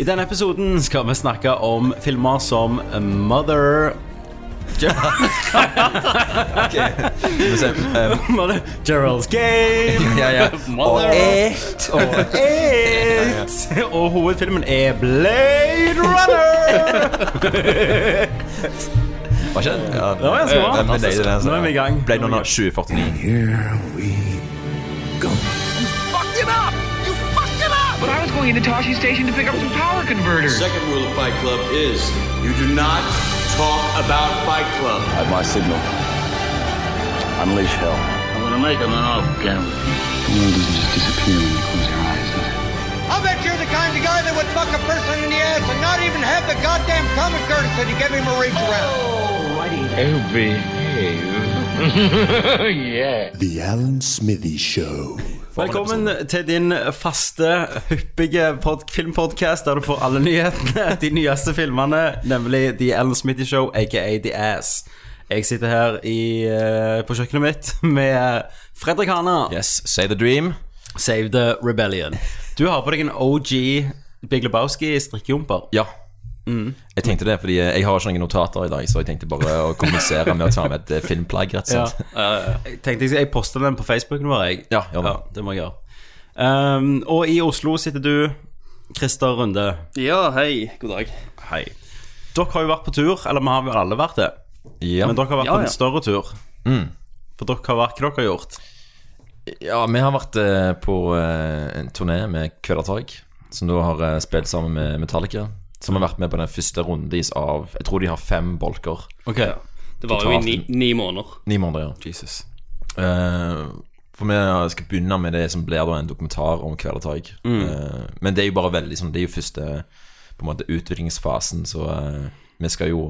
I denne episoden skal vi snakke om filmer som Mother okay. eh, Mother Gerald's Game ja, ja. Mother. Og et Og hovedfilmen er Blade Runner. Var ikke det? Ja, Det var ganske bra. Nå er vi i gang. Blade Runner 2049. Here we was going into Toshi Station to pick up some power converters. Second rule of Fight Club is you do not talk about Fight Club. At my signal, unleash hell. I'm gonna make him an off camera. The world doesn't just disappear when you close your eyes, does it? I'll bet you're the kind of guy that would fuck a person in the ass and not even have the goddamn common courtesy to give him a reach around. Oh, behave. yeah. The Alan Smithy Show. Velkommen til din faste, hyppige filmpodkast filmpodcast der du får alle nyhetene, de nyeste filmene, nemlig The Ellen Smitty Show, aka The Ass. Jeg sitter her i, eh, på kjøkkenet mitt med Fredrik Hana. Yes, Say the dream. Save the Rebellion. Du har på deg en OG Big Lebowski strikkejumper. Ja. Jeg tenkte det, fordi jeg har ikke noen notater i dag, så jeg tenkte bare å kommunisere med å ta med et eh, filmplagg, rett og slett. Jeg tenkte jeg, jeg poster den på Facebooken vår, jeg. Ja, gjør det. det må jeg gjøre. Um, og i Oslo sitter du, Christer Runde. Ja, hei. God dag. Hei. Dere har jo vært på tur, eller vi har vel alle vært det. Ja. Men dere har vært Ja, på en større tur. Mm. For dere har vært hva dere har gjort. ja, vi har vært eh, på eh, en turné med Kvelertak, som da har spilt sammen med Metallica. Som har vært med på den første runden deres av Jeg tror de har fem bolker. Ok. Det var jo i ni, ni måneder. Ni måneder, ja. Jesus. Uh, for vi skal begynne med det som blir da en dokumentar om Kvelertak. Eh, men det er jo bare veldig sånn Det er jo første på en måte utviklingsfasen, så uh, vi skal jo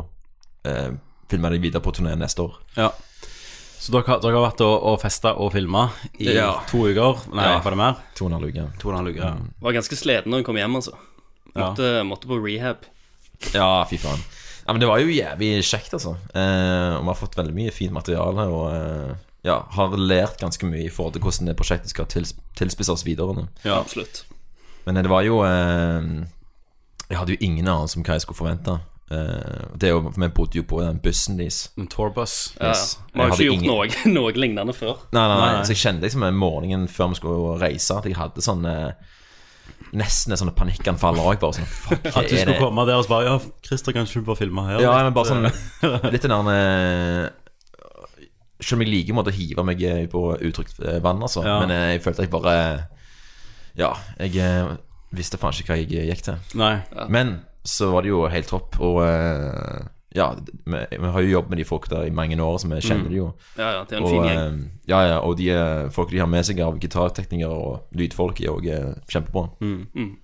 eh, filme det videre på turné neste år. Ja. Så dere, har- dere har vært og, og festa og filma i Ja. to uker? Nei, Ja. var det mer? To og en halv uke. Ja. Var ganske sliten når hun kom hjem, altså. Måtte, måtte på rehab. Ja, fy faen. Ja, men det var jo jævlig kjekt, altså. Eh, og vi har fått veldig mye fint materiale, og eh, ja, har lært ganske mye i forhold til hvordan det prosjektet skal tils tilspisses videre. nå. Ja, absolutt. Men det var jo eh, Jeg hadde jo ingen anelse om hva jeg skulle forvente. Eh, det er jo, Vi bodde jo på den bussen deres. En tourbus. Ja, Vi har jo ikke gjort gjort noe, noe lignende før. Nei, nei, nei, Nei. Så jeg kjente liksom morgenen før vi skulle reise, at jeg hadde sånn eh, Nesten et sånt panikkanfall òg. Sånn Fuck, At du skulle det? komme der og bare Ja, Christer, kan ikke du bare filme her? Ja, men bare sånn Litt den der Selv om jeg liker måte å hive meg eh, på utrygt eh, vann, altså. Ja. Men eh, jeg følte jeg bare Ja, jeg visste faen ikke hva jeg gikk til. Nei. Men så var det jo helt topp, og ja, vi, vi har jo jobbet med de folk der i mange år, så vi kjenner de jo. Ja, ja, det er en Og, fin gjeng. eh, ja, ja, og de eh, folk de har med seg av gitarteknikere og lydfolk, er òg kjempebra. Mm.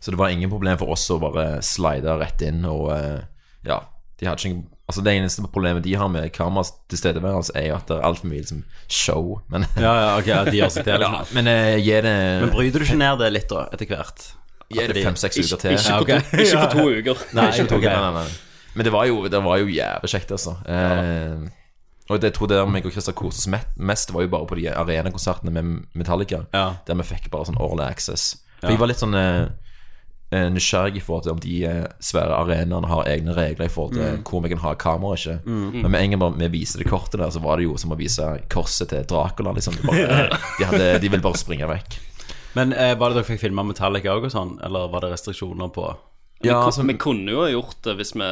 Så det var ingen problem for oss å bare slide rett inn, og eh, ja de hadde ikke, Altså Det eneste problemet de har med kameras tilstedeværelse, er jo at det er altfor mye liksom, show. Men, Ja, ja, ok, ja, de gjør seg til. ja, men uh, gi det Men bryter du ikke ned det litt, da, etter hvert? Gi det fem-seks uker til. Ikke, ikke, på to, ikke på to uker. Nei, Ikke på to uker, nei, nei, nei. Men det var jo, det var jo jævlig kjekt, altså. Eh, og det jeg tror det der meg og Christer koste oss me- mest, var jo bare på de arenakonsertene med Metallica. Ja. Der vi fikk bare sånn all access. For Ja. jeg var litt sånn eh, eh, nysgjerrig i forhold til om de eh, svære arenaene har egne regler i forhold til Mm. hvor vi kan ha kamera og ikke. Men med en gang bare vi viste det kortet der, så var det jo som å vise korset til Dracula, liksom. Det Bare, de, hadde, de ville bare springe vekk. Men eh, var det dere fikk filma Metallica òg og sånn, eller var det restriksjoner på Vi, Ja, altså, vi kunne jo ha gjort det hvis vi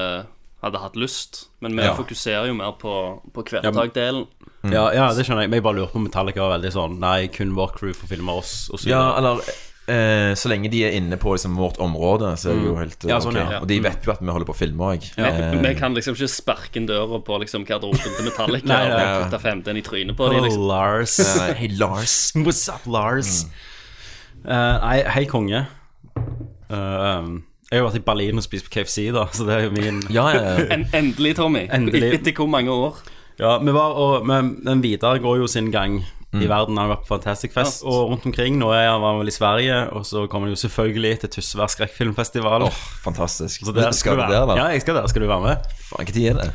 hadde hatt lyst, men vi Ja. fokuserer jo mer på, på kvelertak-delen. ja, ja, det skjønner jeg. Men jeg bare lurer på om Metallica var veldig sånn Nei, kun vår crew får filme oss, og så Ja, videre. eller eh, Så lenge de er inne på liksom, vårt område, så er det jo helt eh, Ja, sånn, ok. ja. Og de vet jo at vi holder på å filme òg. Vi, vi kan liksom ikke sparke inn døra på liksom garderoben til Metallica Nei, nei, og putte 15 i trynet på dem. Oh, Liksom. Lars. Hei, Lars. What's up, Lars? Eh, nei, hei, konge. Eh, um, jeg har jo vært i Berlin og spist på KFC, da, så det er jo min Ja, ja, ja. En, endelig, Tommy. Endelig. Etter hvor mange år? Ja, vi var og men, men Vidar går jo sin gang Mm. i verden. Han har vært på Fantastic Fest Ja. og rundt omkring. Nå er han vel i Sverige, og så kommer han jo selvfølgelig til Tysvær skrekkfilmfestival. Åh, fantastisk. Så der skal du være. der, da? Ja, jeg skal der. Skal du være med? Faen, tid er det?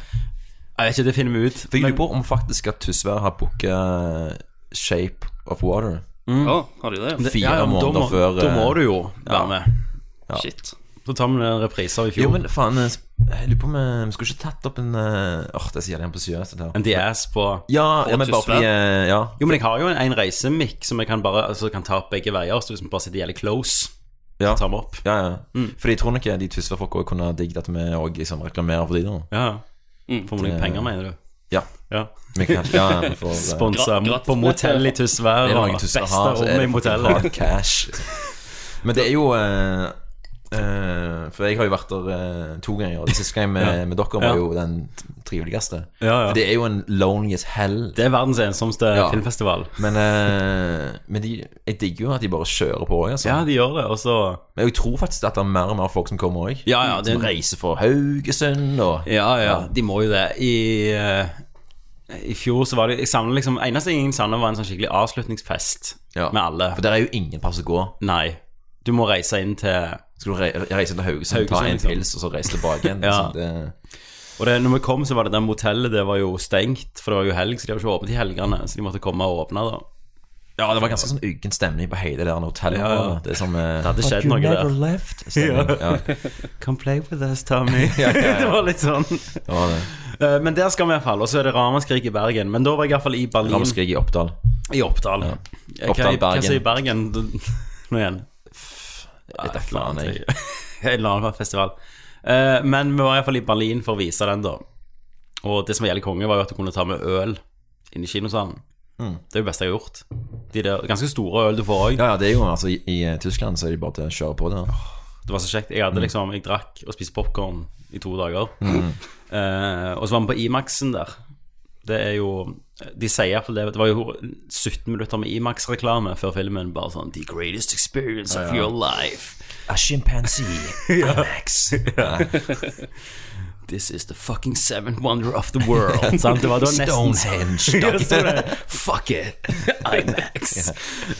Jeg vet ikke, det finner vi ut. For jeg lurer på om faktisk at Tysvær har booka Shape of Water Å, har de det? fire ja, ja, måneder må, før Da må eh, du jo være ja. med. Shit. Så tar vi en reprise av i fjor. Jo, men faen, eh, jeg lurer på om eh, vi skulle ikke tatt opp en eh, Åh, det sier jeg ambisiøst. på her. En DS på Ja, ja, men bare fordi eh, Ja. Jo, men jeg har jo en, en reisemikk som jeg kan bare Altså kan ta opp begge veier. Så hvis vi bare sitter jævlig close, ja. tar vi opp. Ja, ja. Fordi jeg tror nok de Tysvær-folka kunne digget at vi òg liksom reklamerer for de da. Ja. Får vi noen Det- penger, mener du? Ja. Ja. Vi kan, ja, vi får, eh, Sponsa Gra- gratis på motell i Tysvær. Det er og noen Tysvær Beste har, så er i det fucking hard cash. Men det er jo eh, eh, For jeg har jo vært der uh, to ganger, og det siste gang med, Ja. med dere var Ja. jo den triveligste. Ja. For det er jo en lonely as hell. Det er verdens ensomste filmfestival. Men, uh, men de, jeg digger jo at de bare kjører på òg, altså. Ja, de gjør det. Og så Men jeg tror faktisk at det er mer og mer folk som kommer òg. Ja, ja, det- Som reiser fra Haugesund og Ja, ja, de må jo det. I, I fjor så var det Jeg liksom Eneste jeg savner, var en sånn skikkelig avslutningsfest med alle. For der er jo ingen plass å gå. Nei. Du må reise inn til Skal du re reise til Haugesund, ta en liksom. pils, og så reise tilbake igjen? Ja. liksom. det, Og det, når vi kom, så var det der motellet Det var jo stengt, for det var jo helg, så de hadde ikke åpnet i helgene. Så de måtte komme og åpne, da. ja, det var ganske sånn uggen stemning på hele det der hotellet. Ja, ja. Det som eh, Det hadde But skjedd you noe never der. left stemning. ja. Come play with us, Tommy. ja, ja. det var litt sånn. det var det. Eh, Men der skal vi iallfall. Og så er det Ramaskrik i Bergen. Men da var jeg iallfall i Berlin. Ramaskrik i Oppdal. I Oppdal. Ja. Oppdal, hva, hva Bergen. sier Bergen nå igjen? Et eller annet. En eller annen festival. Eh, men vi var iallfall i Berlin for å vise den, da. Og det som var jævlig konge, var jo at du kunne ta med øl inn i kinosalen. Mm. Det er jo det beste jeg har gjort. De der ganske store øl du får òg. Ja, ja, det er jo altså I, i eh, Tyskland så er de bare til å kjøre på det. Det var så kjekt. Jeg hadde liksom Jeg drakk og spiste popkorn i to dager. Mm. Eh, og så var vi på Imaxen der. Det er jo De sier iallfall det. Det var jo 17 minutter med Imax-reklame før filmen. Bare sånn The greatest experience of your life. A chimpanzee. IMAX. This is the fucking seventh wonder of the world. Sant? Det var da nesten Stonehenge. Det det. Fuck it. IMAX.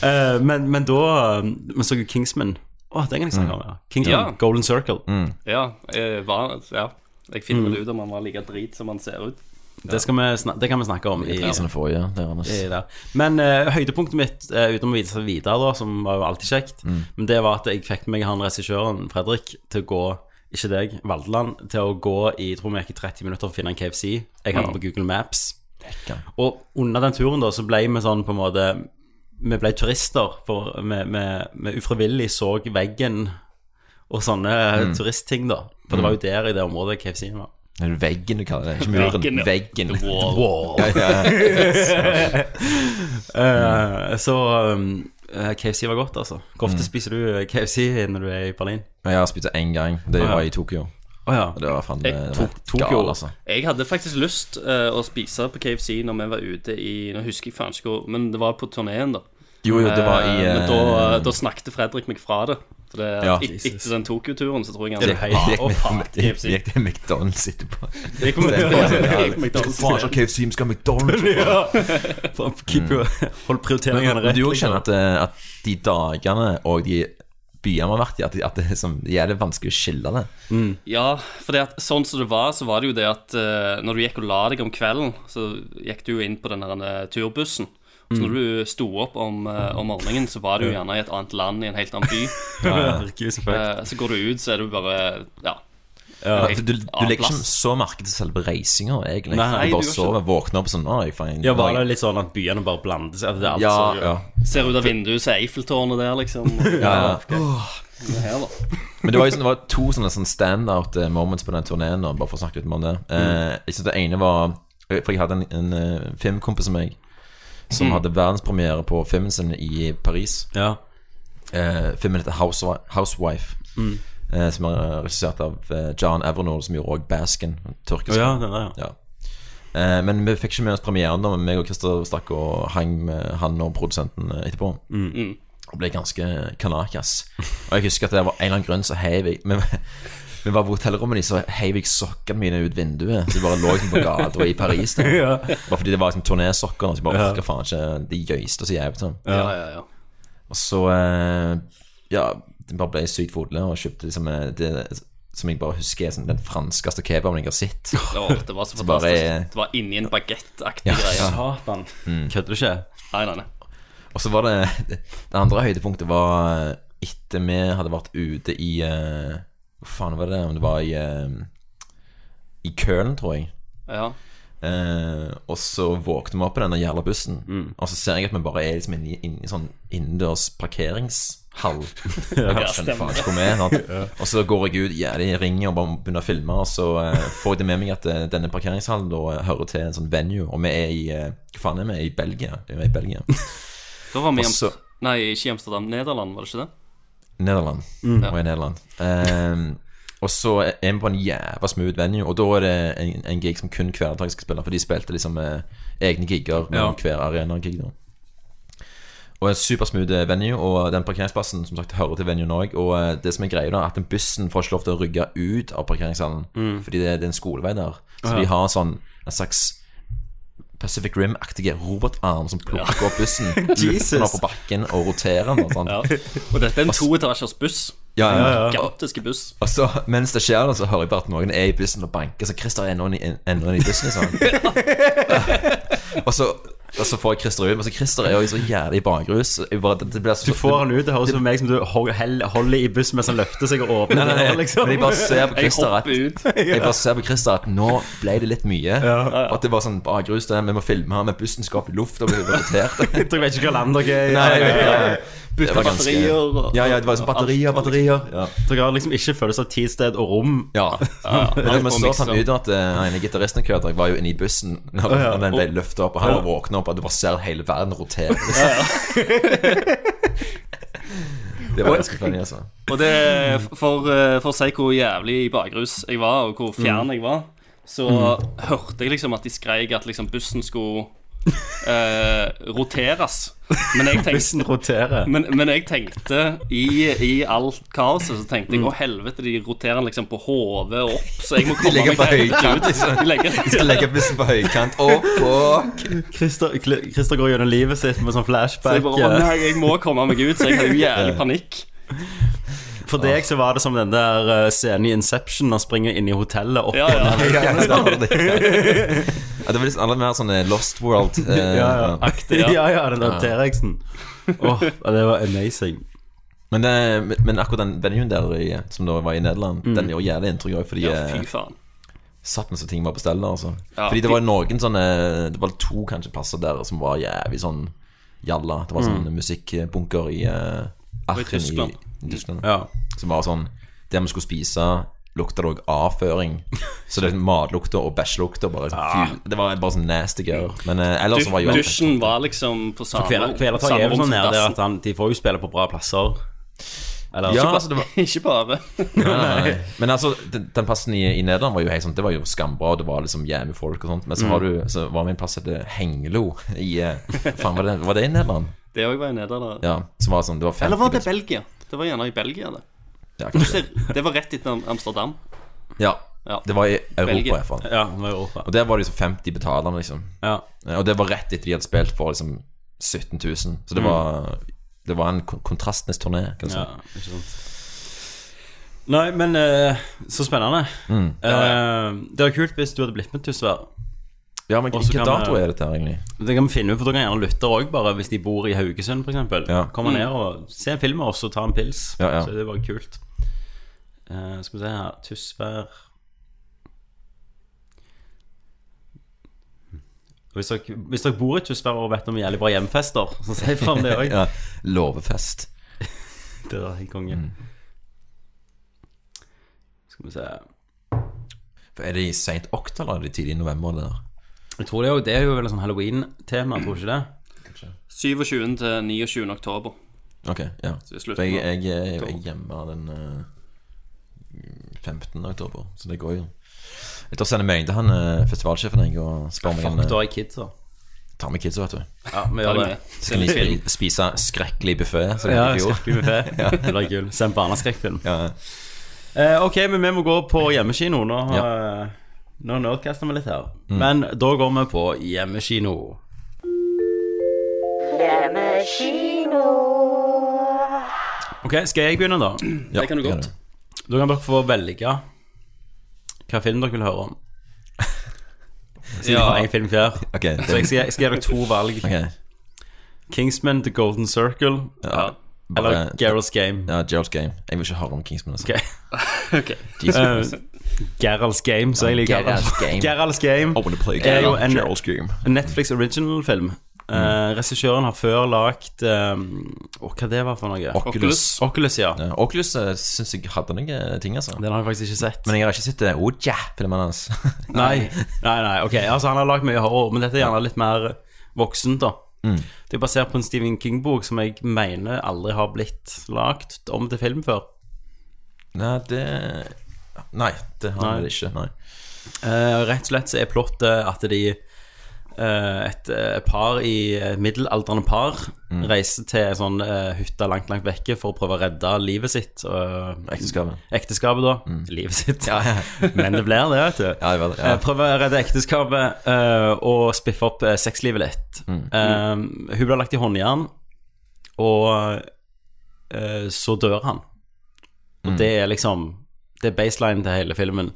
Uh, men, men da Vi så jo Kingsman. Å, den kan jeg snakke om. Ja. Kingsman, Ja. Golden Circle. Ja, jeg var, ja. Jeg finner vel ut om han var like drit som han ser ut. Det, vi det kan vi snakke om. i forrige, er det. Men uh, høydepunktet mitt, uh, uten å vise videre, da, som var jo alltid kjekt, men det var at jeg fikk med meg han regissøren, Fredrik, til å gå ikke deg, Valdeland, til å gå i tror vi gikk i 30 minutter for å finne en KFC. Jeg hadde den på Google Maps. Og under den turen da, så ble vi sånn på en måte Vi ble turister, for vi, vi, vi ufrivillig så veggen og sånne turistting, da. For det var jo der i det området KFC-en var. Er det veggen du kaller det? Ikke muren. Veggen. Veggen. The wall. Ja, ja. Eh, så um, eh, KFC var godt, altså. Hvor ofte spiser du KFC når du er i Berlin? Jeg har spist det én gang. Det var i Tokyo. Oh, ja. Det var faen Eh, To- Tokyo. gal, altså. Jeg hadde faktisk lyst uh, å spise på KFC når vi var ute i Nå husker jeg faen ikke hvor, men det var på turneen, da. Jo, jo, det var i uh, Men eh, da, da snakket Fredrik meg fra det. For det Ja. et, Etter den Tokyo-turen så tror jeg han Det er helt- Vi gikk til McDonald's etterpå. Det er gikk McDonald's. faen så KFC, vi skal ha McDonald's. Faen, hold prioriteringene Men rett. du òg liksom. kjenner at, eh, at de dagene og de byene vi har vært i, at, at det er sånn, det er vanskelig å skille det. Ja, for det at, sånn som det var, så var det jo det at uh, når du gikk og la deg om kvelden, så gikk du jo inn på den eh, turbussen. Så når du sto opp om, eh, om morgenen, så var du gjerne i et annet land, i en helt annen by. Ja. Eh, så går du ut, så er du bare Ja. Ja, for du, du legger ikke så merke til selve reisinga, egentlig. Nei, du du bare sover, våkner opp sånn. Ja, var det litt sånn at byene bare blander seg? At det er ja, så, ja. Ser ut av vinduet, så er Eiffeltårnet der, liksom. ja. Det her, da. Men det var, sånn, det var to sånne, sånn standout eh, moments på den turneen, bare for å snakke litt om det. Eh, jeg synes det ene var For jeg hadde en, en filmkompis som meg som hadde verdenspremiere på filmen sin i Paris. ja. Eh, filmen heter House, Housewife. Eh, som er regissert av eh, John Evernor, som gjorde òg Basken. Tyrkisk. Å ja, den der, ja. Ja. Eh, men vi fikk ikke med oss premieren, da men meg og Christer stakk og hang med han og produsenten eh, etterpå. Og ble ganske kanakas. Og jeg husker at det var en eller annen grunn så heiv jeg Vi, var på hotellrommet deres, så heiv jeg sokkene mine ut vinduet. Så de bare lå liksom på gata i Paris. Da. Ja. Bare fordi det var liksom turnésokker. Så jeg bare orka faen ikke De gøyste så jævlig. Sånn. Ja, ja, ja. Og så eh, Ja, det bare ble sykt fodle og kjøpte liksom eh, det som jeg bare husker er sånn, den franskeste kebaben jeg har sett. Oh, det var så Så bare- Det var inni en bagettaktig Ja, greie. Satan. Satan. Kødder du ikke? Nei, nei, nei. Og så var det Det andre høydepunktet var etter vi hadde vært ute i, eh, Hva faen var det? Om det var i eh, I Køln, tror jeg. Ja. Eh, og så våkner vi opp på denne jævla bussen, Mm. og så ser jeg at vi bare er liksom inne i, en sånn innendørs parkeringshall. ja, sant? Og så går jeg ut, ja, de ringer og bare begynner å filme, og så eh, får jeg det med meg at eh, denne parkeringshallen da hører til en sånn venue, og vi er i eh, Hva faen er vi? I Belgia. Vi er i Belgia. Da var vi i Nei, ikke i Amsterdam. Nederland, var det ikke det? Nederland. Mm. Og i Nederland. Um, og så er vi på en jævla smooth venue, og da er det en, en gig som kun Kvelertak skal spille, for de spilte liksom med egne gigger med Ja. hver arena-gig. da Og en supersmooth venue, og den parkeringsplassen som sagt hører til venuen òg. Og eh, det som er greia, da, at den bussen får ikke lov til å rygge ut av parkeringshallen, fordi det, det er en skolevei der. Så de har sånn en slags Pacific Rim-aktige robotarm som plukker opp bussen, løfter den opp på bakken og roterer den. og Sånn. Ja. Og dette er en toetasjers buss. Ja, ja, ja. Gigantiske buss. Og så mens det skjer, så hører jeg bare at noen er i bussen og banker. Så Christer er ennå i, ennå i bussen, liksom. og, så, og så får jeg Christer ut. Men så Christer er jo så jævlig bakrus. Du får han ut, det høres ut som meg som du holder i bussen mens han løfter seg og åpner Nei, liksom. Men jeg bare ser på Christer at. Jeg bare ser på Christer at nå ble det litt mye. Ja. At det var sånn bakrus. det, Vi må filme her med bussen skal opp i luft og bli rotert. Jeg tror jeg vet ikke hva land dere er i. Nei, nei, nei, Bytte batterier og Ja, ja, det var liksom batterier, batterier. Ja. Dere har liksom ikke følelse av tid, sted og rom. Ja. Vi så fant ut at uh, ene gitaristen jeg var jo inne i bussen når, når den ble løftet opp, og han ja. våkna opp, og du bare ser hele verden rotere. Liksom. det var ganske funny, altså. Og det, for, eh, for å si hvor jævlig i bakrus jeg var, og hvor fjern jeg var, så hørte jeg liksom at de skreik at liksom bussen skulle eh, roteres. Men jeg tenkte men, men jeg tenkte i, i alt kaoset Så tenkte jeg å helvete, de roterer liksom på hodet og opp, så jeg må komme legger meg på høykant, ut. De legger, Skal legge bussen på høykant. Å, fuck! Christer, Christer går gjennom livet sitt med sånn så jeg flashback. bare, å nei, jeg må komme meg ut, så jeg har jo jævlig panikk. For deg så var det som den der eh, scenen i Inception når han springer inn i hotellet opp Ja, ja. Ja, det var liksom litt alle mer sånn eh, Lost World. eh, Ja, ja. Den der T-rexen. Åh, det var amazing. Men, det, men akkurat den venuen der i, som da var i Nederland, den gjorde jævlig inntrykk òg, fordi Ja, eh, fy faen. satt med så ting var på stell altså. Ja, Fordi det var noen sånne Det var to kanskje plasser der som var jævlig sånn jalla. Det var sånn musikkbunker i uh, Aachen i Tyskland. i Tyskland. Ja. Som var sånn Der vi skulle spise, lukta det òg avføring. Så det er matlukter og bæsjelukter. Bare, fy- Det var bare sånn nasty gøy. Men eh, ellers du, var jo Dusjen var liksom på samme Kveler- Kvelertak er jo rom sånn som nede dassen. at han, de får jo spille på bra plasser. Eller Ja, ikke altså, var Ikke bare. Nei. Men altså, den, den plassen i, i Nederland var jo helt sånn Det var jo skambra, og det var liksom jævlig folk og sånt. Men så har du Så var vi en plass som het Hengelo i eh, Faen, var det, var det i Nederland? Det òg var i Nederland. Ja. Som var sånn Det var 50 Eller var det Belgia? Det var gjerne i Belgia, det. Ja, kanskje. Det, det var rett etter Amsterdam. ja. Ja. Det var i Europa, Belgia. i hvert fall. Ja, det var Europa. Og der var det liksom 50 betalende, liksom. Ja. Eh, Og det var rett etter de hadde spilt for liksom 17 000. Så det var Det var en kon- kontrastenes turné, kan ja, ikke sant. Nei, men uh, så spennende. Eh, det var kult hvis du hadde blitt med Tysvær. Ja, men hvilken dato er dette her, egentlig? Det kan vi finne ut, for da kan gjerne lytte òg, bare hvis de bor i Haugesund, f.eks. Ja. Kommer ned og se en film med oss og ta en pils. Ja, ja. Så det er bare kult. Uh, skal vi se her Tysvær hvis dere, hvis dere bor i Tysvær og vet om jævlig bra hjemfester, så si fra om det òg. Ja, Låvefest. Det er helt konge. Mm. Skal vi se For Er det i seint oktober eller er det tidlig i november? Det der? Jeg tror det er jo, det er jo vel et sånn halloween-tema, tror du ikke det? 27. til 29. oktober. Ok, ja. Så det er slutten For jeg, av jeg, jeg, jeg er hjemme den eh, 15. oktober, så det går jo. Jeg tar og sender melding til han eh, festivalsjefen jeg, og spør en Fuck, da uh, har jeg da. Ta med kidsa, vet du. Ja, vi gjør det Skal. Så kan de spi- spise skrekkelig buffé. Så det Ja, i fjor. skrekkelig buffé. Det blir kul. Se en barneskrekkfilm. Ja. Eh, ok, men vi må gå på hjemmekino. Nå har Nå nerdcaster vi litt her. Men da går vi på hjemmekino. Hjemmekino. Ok, skal jeg begynne, da? Ja, Det kan du godt. Da kan dere få velge hva film dere vil høre om. Siden jeg har en film hver. Okay, Så jeg skal, jeg skal gi dere to valg. Okay. Kingsman The Golden Circle Ja, eller Gerald's Game. Ja, Gerald's Game. Jeg vil ikke høre om Kingsman. Altså. Ok. Ok. Geralds Game, så jeg liker Geralt's Game. Geralds Game I wanna play er jo en Gerald's Game. Netflix original-film. Uh, Regissøren har før lagd um, Åh, Hva det var for noe? Oculus. Oculus, ja. Ja, Oculus uh, syns jeg hadde noen ting, altså. Den har jeg faktisk ikke sett. Men jeg har ikke sett uh, Oja-filmen hans. Nei, nei, nei, ok Altså han har lagd mye horror Men dette er gjerne litt mer voksent da Det er basert på en Stephen King-bok Som jeg mener aldri har blitt lagt om til film før Nei, det Nei, det har Nei. jeg ikke. Nei. Eh, Rett og slett så er plottet at de eh, et eh, par i eh, middelaldrende par reiser til en sånn eh, hytte langt, langt vekke for å prøve å redde livet sitt. og- Ekteskapet. Ekteskapet, da. Livet sitt. Ja, ja. Men det blir det, vet du. Ja, det, ja. Eh, Prøve å redde ekteskapet eh, og spiffe opp eh, sexlivet litt. Mm. Eh, hun blir lagt i håndjern, og eh, så dør han. Mm. Og det er liksom Det er baseline til hele filmen.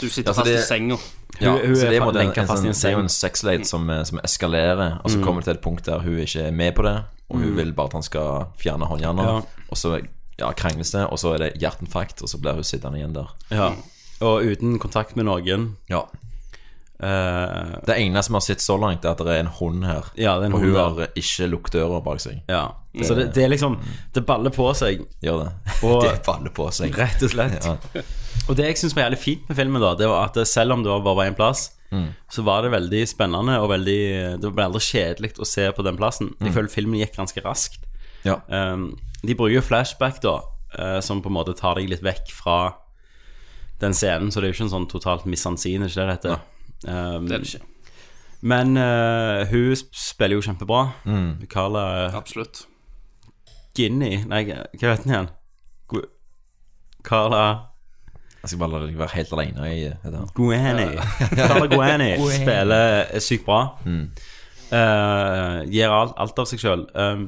Du sitter Altså, fast det- i senga. Ja, Hun- hun så er det er, på en måte lenket en, fast i sånn, en det er jo en sexlate som, eh, som eskalerer, og så kommer det til et punkt der hun ikke er med på det, og hun vil bare at han skal fjerne håndjernet, Ja. og så ja, krangles det, og så er det hjertinfarkt, og så blir hun sittende igjen der. Ja. Og uten kontakt med noen. Ja. Eh, Det eneste vi har sett så langt, er at det er en hund her, Ja, det er en og hun der. har ikke lukket døra bak seg. ja. Så det, det er liksom Det baller på seg, Gjør det. Og- det baller på seg. rett og slett. Ja. Og det jeg syns var jævlig fint med filmen, da Det var at selv om det var bare én plass, så var det veldig spennende og veldig Det ble aldri kjedelig å se på den plassen. Jeg føler filmen gikk ganske raskt. Ja. Um, de bruker jo flashback, da, uh, som på en måte tar deg litt vekk fra den scenen, så det er jo ikke en sånn totalt misansine, ikke det det heter? Um, Det er det ikke. Men uh, hun spiller jo kjempebra. Carla Absolutt. Ginny Nei, hva heter den igjen? Carla Jeg skal bare la deg være helt alene i dette. her. Guani. Carla Guani spiller sykt bra. Eh, gir alt, alt av seg sjøl. Um,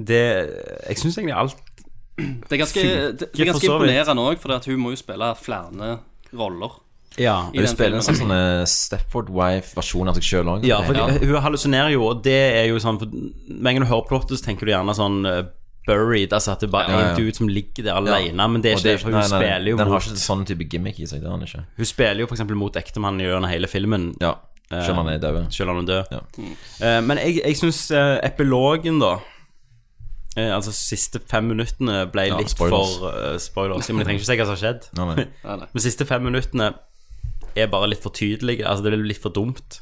det Jeg syns egentlig alt Det er ganske, det, det er ganske imponerende òg, for at hun må jo spille flere roller. Ja. Hun spiller en sånn eh, Stepford Wife-versjon av seg sjøl òg. Ja, for hun hallusinerer jo, og det er jo sånn Med en gang du hører plottet, så tenker du gjerne sånn eh, buried, altså at det bare er en dude som ligger der alene, men det er ikke det, for hun spiller jo Den har ikke sånn type gimmick i seg, det har den ikke. Hun spiller jo eksempel mot ektemannen gjennom hele filmen, Ja, Selv om han er død. selv om han er død. Eh, men jeg, jeg syns epilogen, da eh, Altså siste fem minuttene ble litt spoilers. for spoilers. Men jeg trenger ikke si hva som har skjedd. Nei. Siste fem minuttene er bare litt for tydelige. Altså det blir litt for dumt.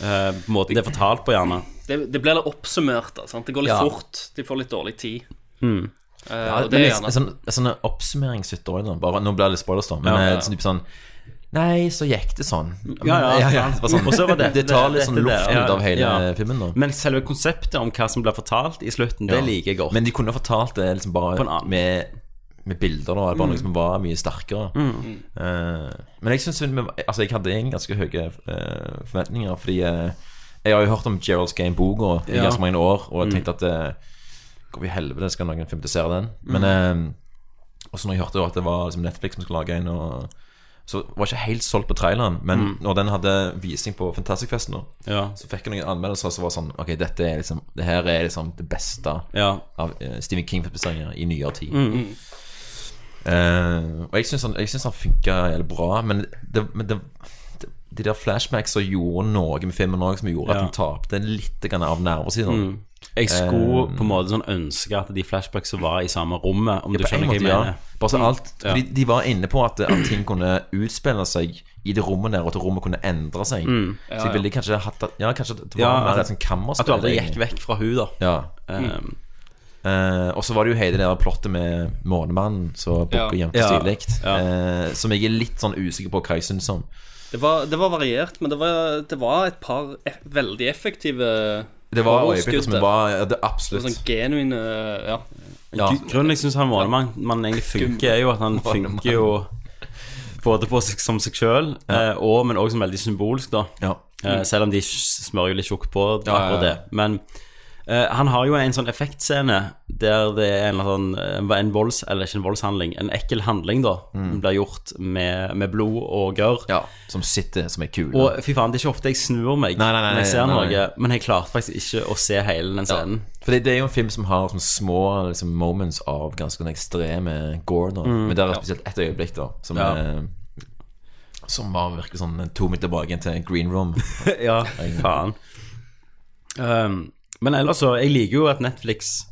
Eh, måten det er fortalt på, gjerne. Det, det blir litt oppsummert. Da, sant? Det går litt Ja. fort. De får litt dårlig tid. Mm. Uh, Ja, og det er det er gjerne sånn, sånne oppsummeringshytter òg. Bare, Nå blir det litt spoilers, da. Men Ja, ja. sånn, typ sånn Nei, så gikk det sånn. Ja, ja, det var sånn. Og så var det- det tar litt sånn det- luft det- ut av hele ja. filmen, da. Men selve konseptet om hva som blir fortalt i slutten, det liker jeg godt. Men de kunne fortalt det liksom bare På en annen. med, med bilder, da. Bare noe som var mye sterkere. Mm. Eh, men jeg syns Altså, jeg hadde egentlig ganske høye eh, forventninger, fordi eh, jeg har jo hørt om Gerald's Game-boka i Ja. ganske mange år, og Mm. jeg tenkte at eh, Hvor i helvete skal noen filmatisere den? Men eh, Og så når jeg hørte at det var liksom Netflix som skulle lage en, og så var jeg ikke helt solgt på traileren. Men når den hadde visning på Fantastic-festen, Ja. så fikk jeg noen anmeldelser som var sånn Ok, dette er liksom Det her er liksom det beste Ja. av eh, Stephen King-filmatiseringer i nyere tid. Mm. Eh, og jeg syns han, synes han funka jævlig bra, men, det, men det, det, de der flashbacksa gjorde noe med filmen òg som gjorde at Ja. han tapte litt av nervesiden. Jeg skulle uh, på en måte sånn ønske at de flashbacksa var i samme rommet, om du skjønner hva jeg ja. mener. Bare så alt Ja. Fordi de var inne på at, at ting kunne utspille seg i det rommet der, og at rommet kunne endre seg. Så jeg ville kanskje hatt at- Ja, kanskje det var Ja, mer et sånt kammerspill. At du aldri gikk vekk fra hun da. Ja. Um, Eh, og så var det jo hele det der plottet med Månemannen som bukker Ja. jevnt og stilig. Ja. Uh, som jeg er litt sånn usikker på hva jeg syns om. Det var, det var variert, men det var, det var et par e veldig effektive Det var øyeblikk som var ja, det Absolutt. Sånn genuine Ja. Ja. Gru- Grunnen jeg syns han Månemann egentlig funker, er jo at han funker jo både på seg som seg sjøl, og men òg som veldig symbolsk, da. Ja. Eh, selv om de smører jo litt tjukt på Ja, ja, akkurat ja. det. Men Eh, han har jo en sånn effektscene der det er en, sånn, eh, en volds... Eller ikke en voldshandling, en ekkel handling, da. Mm. Blir gjort med, med blod og gørr. Ja, som sitter som ei kule. Og fy faen, det er ikke ofte jeg snur meg Nei, nei, nei, når jeg ser noe, men jeg klarte faktisk ikke å se hele den scenen. For det, er jo en film som har sånne små liksom, moments av ganske sånn ekstreme gore. Da. Men det er spesielt ett øyeblikk da som, Ja. er, som var virkelig sånn to meter tilbake til green room. ja, faen. Um, men ellers så Jeg liker jo at Netflix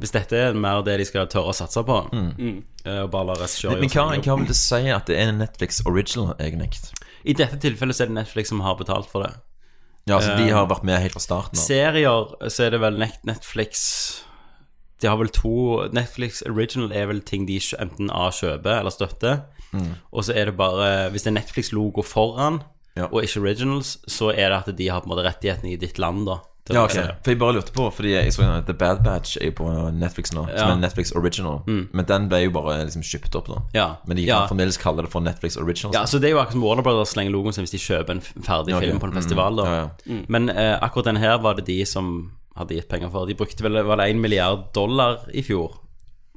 Hvis dette er mer det de skal tørre å satse på, mm. og bare la regissører Men gjøre hva, hva vil det si at det er en Netflix original, egentlig? I dette tilfellet så er det Netflix som har betalt for det. Ja, altså De Eh, har vært med helt fra starten av. Serier så er det vel Netflix De har vel to Netflix Original er vel ting de enten A kjøper eller støtter. Mm. Og så er det bare Hvis det er Netflix-logo foran, Ja. og ikke Originals, så er det at de har på en måte rettighetene i ditt land, da. Ja, ok. For jeg bare lurte på, fordi jeg så The Bad Batch er jo på Netflix nå, som. Mm. er Netflix original. Men den ble jo bare liksom kjøpt opp, da. Ja. Men de kan Ja. fremdeles kalle det for Netflix original. Ja, så Det er jo akkurat som Warner Brothers slenger logoen sin hvis de kjøper en ferdig okay. film på en festival. da Mm. Ja, ja. Men eh, akkurat den her var det de som hadde gitt penger for. De brukte vel var det 1 milliard dollar i fjor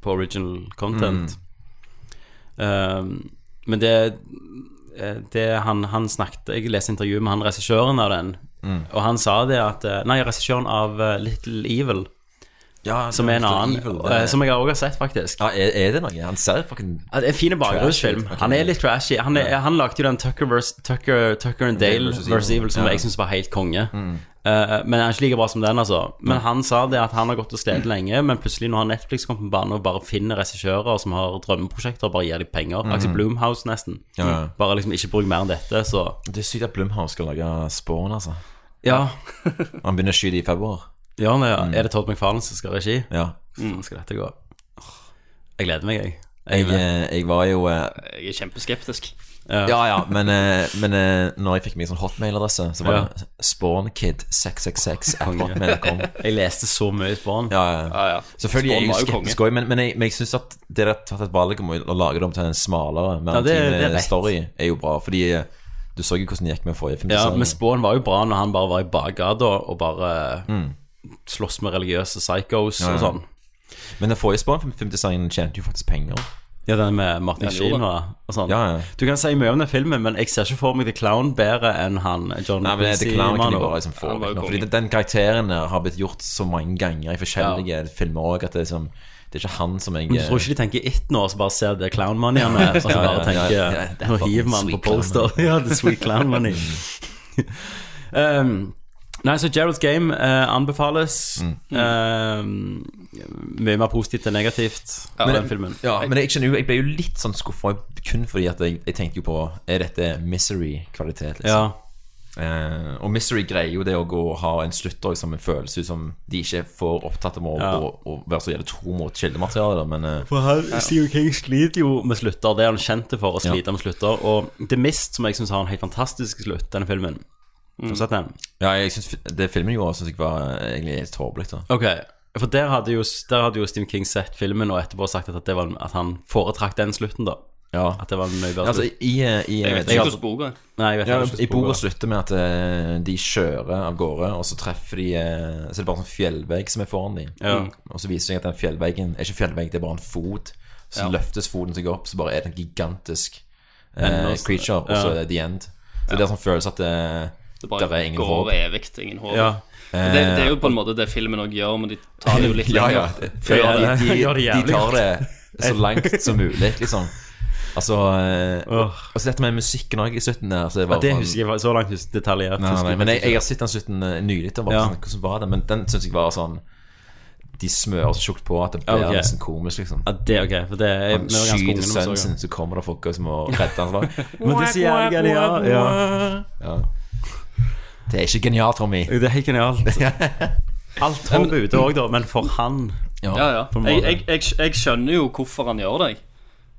på original content. Um, men det, det han, han snakket Jeg leste intervju med han regissøren av den, og han sa det at eh, Nei, regissøren av eh, Little Evil, Ja, som er en annen, Evil, eh, som jeg også har sett, faktisk. ja, er, er det noe? Han ser fucking Ja, det er en fin bakgrunnsfilm. Trashy. Han er litt trashy. Han, er, han lagde jo den Tucker, vers, Tucker, Tucker and Dale versus. Evil. Som jeg syns var helt konge. Eh, men han er ikke like bra som den, altså. Men han sa det at han har gått og slitt lenge, men plutselig nå har Netflix kommet på banen og bare finner regissører som har drømmeprosjekter, og bare gir dem penger. Axel Bloomhouse, nesten. Ja. Bare liksom ikke bruk mer enn dette, så Det er sykt at Blumhouse skal lage Spawn, altså. Ja. Han begynner å skyte i februar. Ja, nei, ja. Er det Todd McFarlane som skal ha regi? Ja. Hvordan skal dette gå? Jeg gleder meg, jeg. Jeg, jeg eh, jeg var jo eh, Jeg er kjempeskeptisk. Ja, ja, men, eh, men eh, når jeg fikk meg sånn hotmail-adresse, så var Ja. det spawnkid666 hotmail.com. Jeg leste så mye Spawn. Ja, ja. Ja, ja. Selvfølgelig er jeg jo skeptisk òg, men, men jeg, men jeg syns at det har tatt et valg om å lage det om til en smalere, mer Ja, det- det er story, er jo bra. Fordi du så jo hvordan det gikk med forrige film. Ja, men Spawn var jo bra når han bare var i bakgata og bare slåss med religiøse psychos. Ja, ja. og sånn. men den forrige Spawn-filmdesignen tjente jo faktisk penger. Ja, den med Martin Ja, Sheen og, og sånn. Ja, ja. Du kan si mye om den filmen, men jeg ser ikke for meg The Clown bedre enn han John Nei, men The Clown kan de bare liksom få Han nå. Fordi den- den karakteren har blitt gjort så mange ganger i forskjellige filmer òg, at det er liksom Det er ikke han som jeg Men du tror ikke de tenker It nå, og så bare ser det Clown Money-ene, og så Ja, ja, bare ja, tenker ja, ja, det er Nå hiver man på poster. ja, The Sweet Clown Money. um, nei, så Gerald's Game eh, anbefales. Mm. Um, mye mer positivt enn negativt Med den filmen. Ja, men jeg, kjenner jo, jeg ble jo litt sånn skuffa kun fordi at jeg, jeg tenkte jo på Er dette Misery-kvalitet? Liksom? Ja. Eh, og Misery greier jo det å gå og ha en slutt som som en følelse som de ikke er for opptatt av å, Ja. å, å være så jævlig tro mot kildematerialet. Men eh, For her, Stephen King sliter jo med slutter. Det er han kjent for, å slite med slutter. Og The Mist, som jeg syns har en helt fantastisk slutt, denne filmen. Har du sett den? ja, jeg synes, det filmen gjorde, syns jeg var eh, egentlig helt tåpelig. da. Ok, for der hadde, jo, der hadde jo Stephen King sett filmen og etterpå sagt at, det var, at han foretrakk den slutten, da. Ja. At det var en mye bedre Altså, slutt. i, eh, i, Jeg vet ikke hvordan boka er. Nei, jeg vet Ja, ikke hvordan I boka sporet. slutter med at eh, de kjører av gårde, og så treffer de eh, Så er det bare en sånn fjellvegg som er foran dem. Ja. Og så viser det seg at den fjellveggen er ikke fjellvegg, det er bare en fot. Så Ja. løftes foten seg opp, så bare er det en gigantisk eh, creature, og så Ja. er det the end. Så det er sånn følelse at det, Det bare ingen går håp. evig. Ingen håp. Ja. Det, det er jo på en måte det filmen òg gjør, men de tar det jo litt Ja, lenger. ja. Før Ja, de- de, de, de tar det så langt som mulig, liksom. Altså oh. altså, dette med musikken òg i slutten der. Så det, Ja, det sånn- husker jeg var så langt detaljert. Nei, nei, men jeg, jeg har sett den slutten eh, nylig. og Bare Ja. sånn, hvordan var det? Men den syns jeg var sånn De smører så tjukt på at det blir okay. nesten komisk, liksom. ja, det er ok, for det er Han skyter sønnen sin, så kommer det folk som må redde han. Men det sier så. Ja. Ja. Det er ikke genialt, Tommy. Det er helt genialt. Alt håp er ute òg, da, men for han Ja, ja. Jeg, jeg, jeg, jeg skjønner jo hvorfor han gjør det.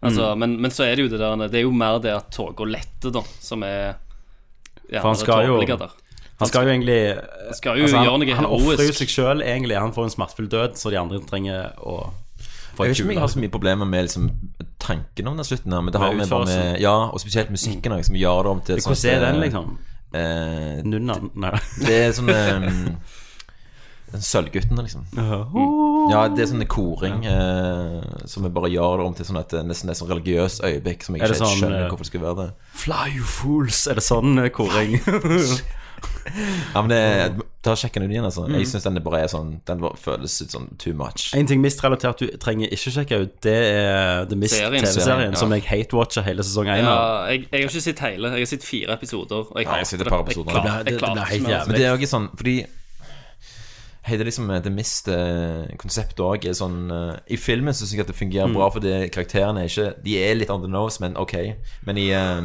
Altså, mm. men, men så er det jo det der Det er jo mer det at toga letter, da, som er ja, For han skal jo- der. Han skal jo egentlig Han skal jo altså, han, han ofrer jo seg sjøl, egentlig. Han får en smertefull død, så de andre trenger å få Jeg vet ikke om jeg har så mye problemer med liksom, tanken om den slutten her, men det har Med med bare med. Ja, og spesielt musikken som gjør det om til Hvordan er den, liksom? Eh, Nunna? Nei. Det er sånn Sølvguttene, liksom. Ja, det er sånn koring eh, som vi bare gjør det om til sånn et, nesten et sånn religiøst øyeblikk som jeg ikke helt sånn, skjønner eh, hvorfor det skulle være det. Fly you fools! Er det sånn eh, koring? Ja, men det, Ta sjekk den ut igjen, altså. Mm. Jeg syns den bare er sånn Den bare føles ut sånn too much. en ting mist-relatert du trenger ikke sjekke ut, det er The Mist Serien. TV-serien, ja. som jeg hate-watcher hele sesong 1 Ja, jeg, jeg har ikke sett hele. Jeg har sett fire episoder. Og jeg, Ja, jeg har sett et par episoder. Jeg, Det jeg det helt jævlig. Men det er jo ikke sånn Fordi Hei, det er liksom The Mist-konseptet òg er sånn eh, I filmen syns jeg at det fungerer Mm. bra, fordi karakterene er ikke De er litt on the nose, men ok. Men i eh,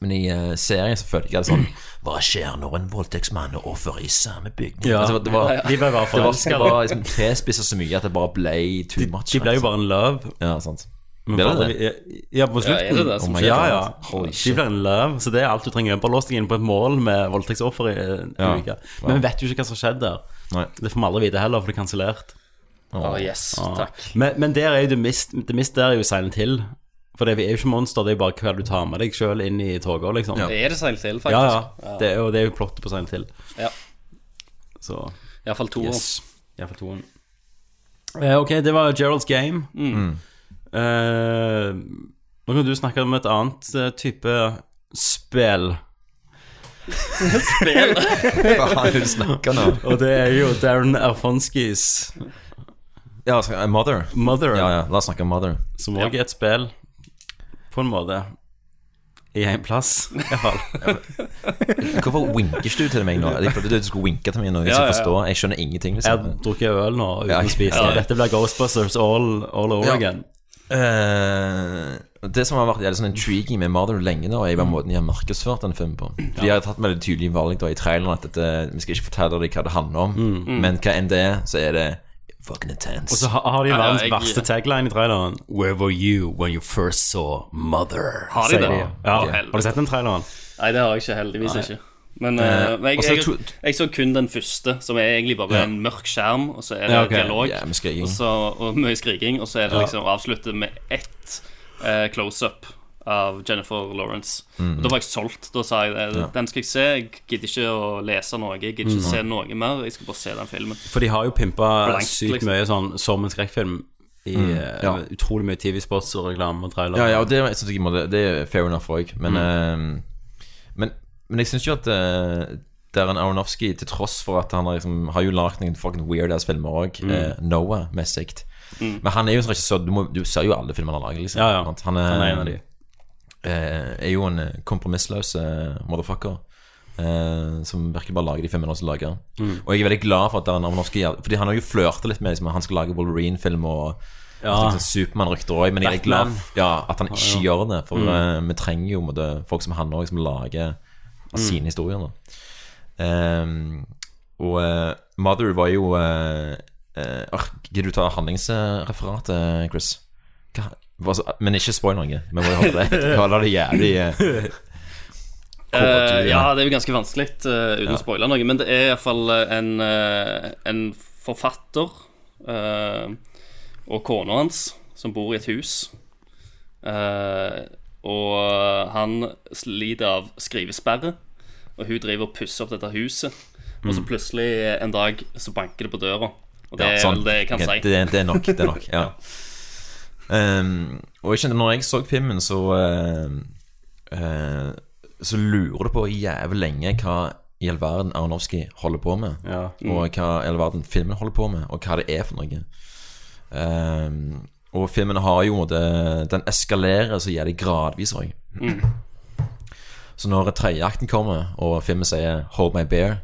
men i uh, serien så følte jeg det sånn Hva skjer når en voldtektsmann og offer er i samme bygning? Ja. Altså, det var, De ble bare det var, forelska. det var liksom tilspissa så mye at det bare ble too much. De ble jo bare en love. Ja, sant. Men det det? Ja, på Ja, er det slutten. det som Oh? Ja, ja. De blir in love, så det er alt du trenger. Bare lås deg inn på et mål med voldtektsoffer i en Ja. uke. Men vi vet jo ikke hva som skjedde der. Nei. Det får vi aldri vite heller, for det er kansellert. Oh, yes, takk. Men, men der er jo det mist, det mist der er jo Silent Hill. For det er jo ikke monster, det er bare hva du tar med deg sjøl inn i toget, liksom. Ja. Ja, Er det Silent Hill, faktisk? ja. Det er og det er jo plottet på Silent Hill. Ja. Så Iallfall to. yes. Iallfall toen. Eh, ok, det var Gerald's Game. Eh, nå kan du snakke om et annet eh, type spill. spill? Hva har du snakka nå? Og det er jo Darren Alfonskis Ja, altså, Mother. Mother, Ja, ja, la oss snakke om Mother. som òg er et spill, på en måte. I en plass, iallfall. Hvorfor winker du til meg nå? Jeg trodde du skulle winke til meg nå. Jeg, Ja, ja, ja. jeg skjønner ingenting. Jeg Liksom. drukket øl nå uten Ja, å spise. Dette blir Ghostbusters all, all over again. Uh, det som har vært jævlig sånn intriguing med Mother lenge nå, er bare måten de har markedsført den filmen på. For De har tatt veldig tydelige valg da i traileren at dette, vi skal ikke fortelle deg hva det handler om, men hva enn det er, så er det fucking intense. Og så har har de Ja, verdens jeg- verste tagline i traileren. Where were you when you first saw Mother? Har de det? det? Ja, okay. Har du sett den traileren? Nei, det har jeg ikke. Heldigvis ikke. Men, uh, men jeg, så jeg, jeg så kun den første, som er egentlig bare Ja. en mørk skjerm, og så er det Ja, okay. dialog. yeah. Og, så, og mye skriking, og så er det liksom avsluttet med ett uh, close-up av Jennifer Lawrence. Og Da var jeg solgt. Da sa jeg det. Den skal jeg se. Jeg gidder ikke å lese noe. Jeg gidder ikke se noe mer. Jeg skal bare se den filmen. For de har jo pimpa Blank, sykt liksom. mye sånn som en skrekkfilm. I mm. ja. utrolig mye TV-spots og reklame og trailer. Ja, ja, og det, jeg synes må- det, det er fair enough òg, men, uh, men Men jeg syns jo at uh, Darren Aronofsky, til tross for at han har, liksom, har jo lagd noen fucking weird-ass-filmer òg, Noah-messig Men han er jo en regissør du, må, du ser jo alle filmene han lager, liksom. Ja, ja. Han, er, Han er en av de. Eh, er jo en eh, kompromissløs eh, motherfucker. eh, som virkelig bare lager de filmene han skal lage. Mm. Og jeg er veldig glad for at Darren norske Fordi han har jo flørta litt med liksom, han skal lage Wolverine-film og Ja. ja. Supermann-rykter òg, men jeg er glad ja, at han ikke gjør det. For eh, vi trenger jo måtte, folk som han òg, som lager av sine historier. Ehm, og eh, Mother var jo uh, Gidder du ta handlingsreferatet, Chris? Hva, men ikke spoil noe. Vi må jo holde det Holde det jævlig Uh, Eh, ja, det er jo ganske vanskelig uh, uten å spoile noe, men det er iallfall en, uh, en forfatter eh, og kona hans som bor i et hus. Eh, og han sliter av skrivesperre, og hun driver og pusser opp dette huset. Og så plutselig en dag så banker det på døra. Og det ja, er sånn. vel det jeg kan si. Det, det er nok. Det er nok, ja. Ehm, og jeg kjente når jeg så filmen, så uh, uh, Så lurer du på jævlig lenge hva i all verden Aronofsky holder på med. Ja. Og hva i all verden filmen holder på med, og hva det er for noe. Um, og filmen har jo det, Den eskalerer så jævlig gradvis òg. Så når tredjeakten kommer, og filmen sier 'Hold my bear',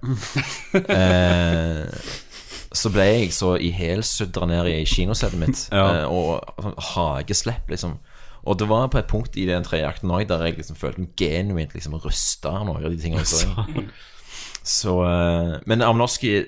eh, så ble jeg så ihelsudra ned i kinosettet mitt. Ja. eh, og sånn hageslepp, liksom. Og det var på et punkt i den tredje akten òg der jeg liksom følte meg genuint liksom rusta av noe av de tingene så. så eh, Men Amnorski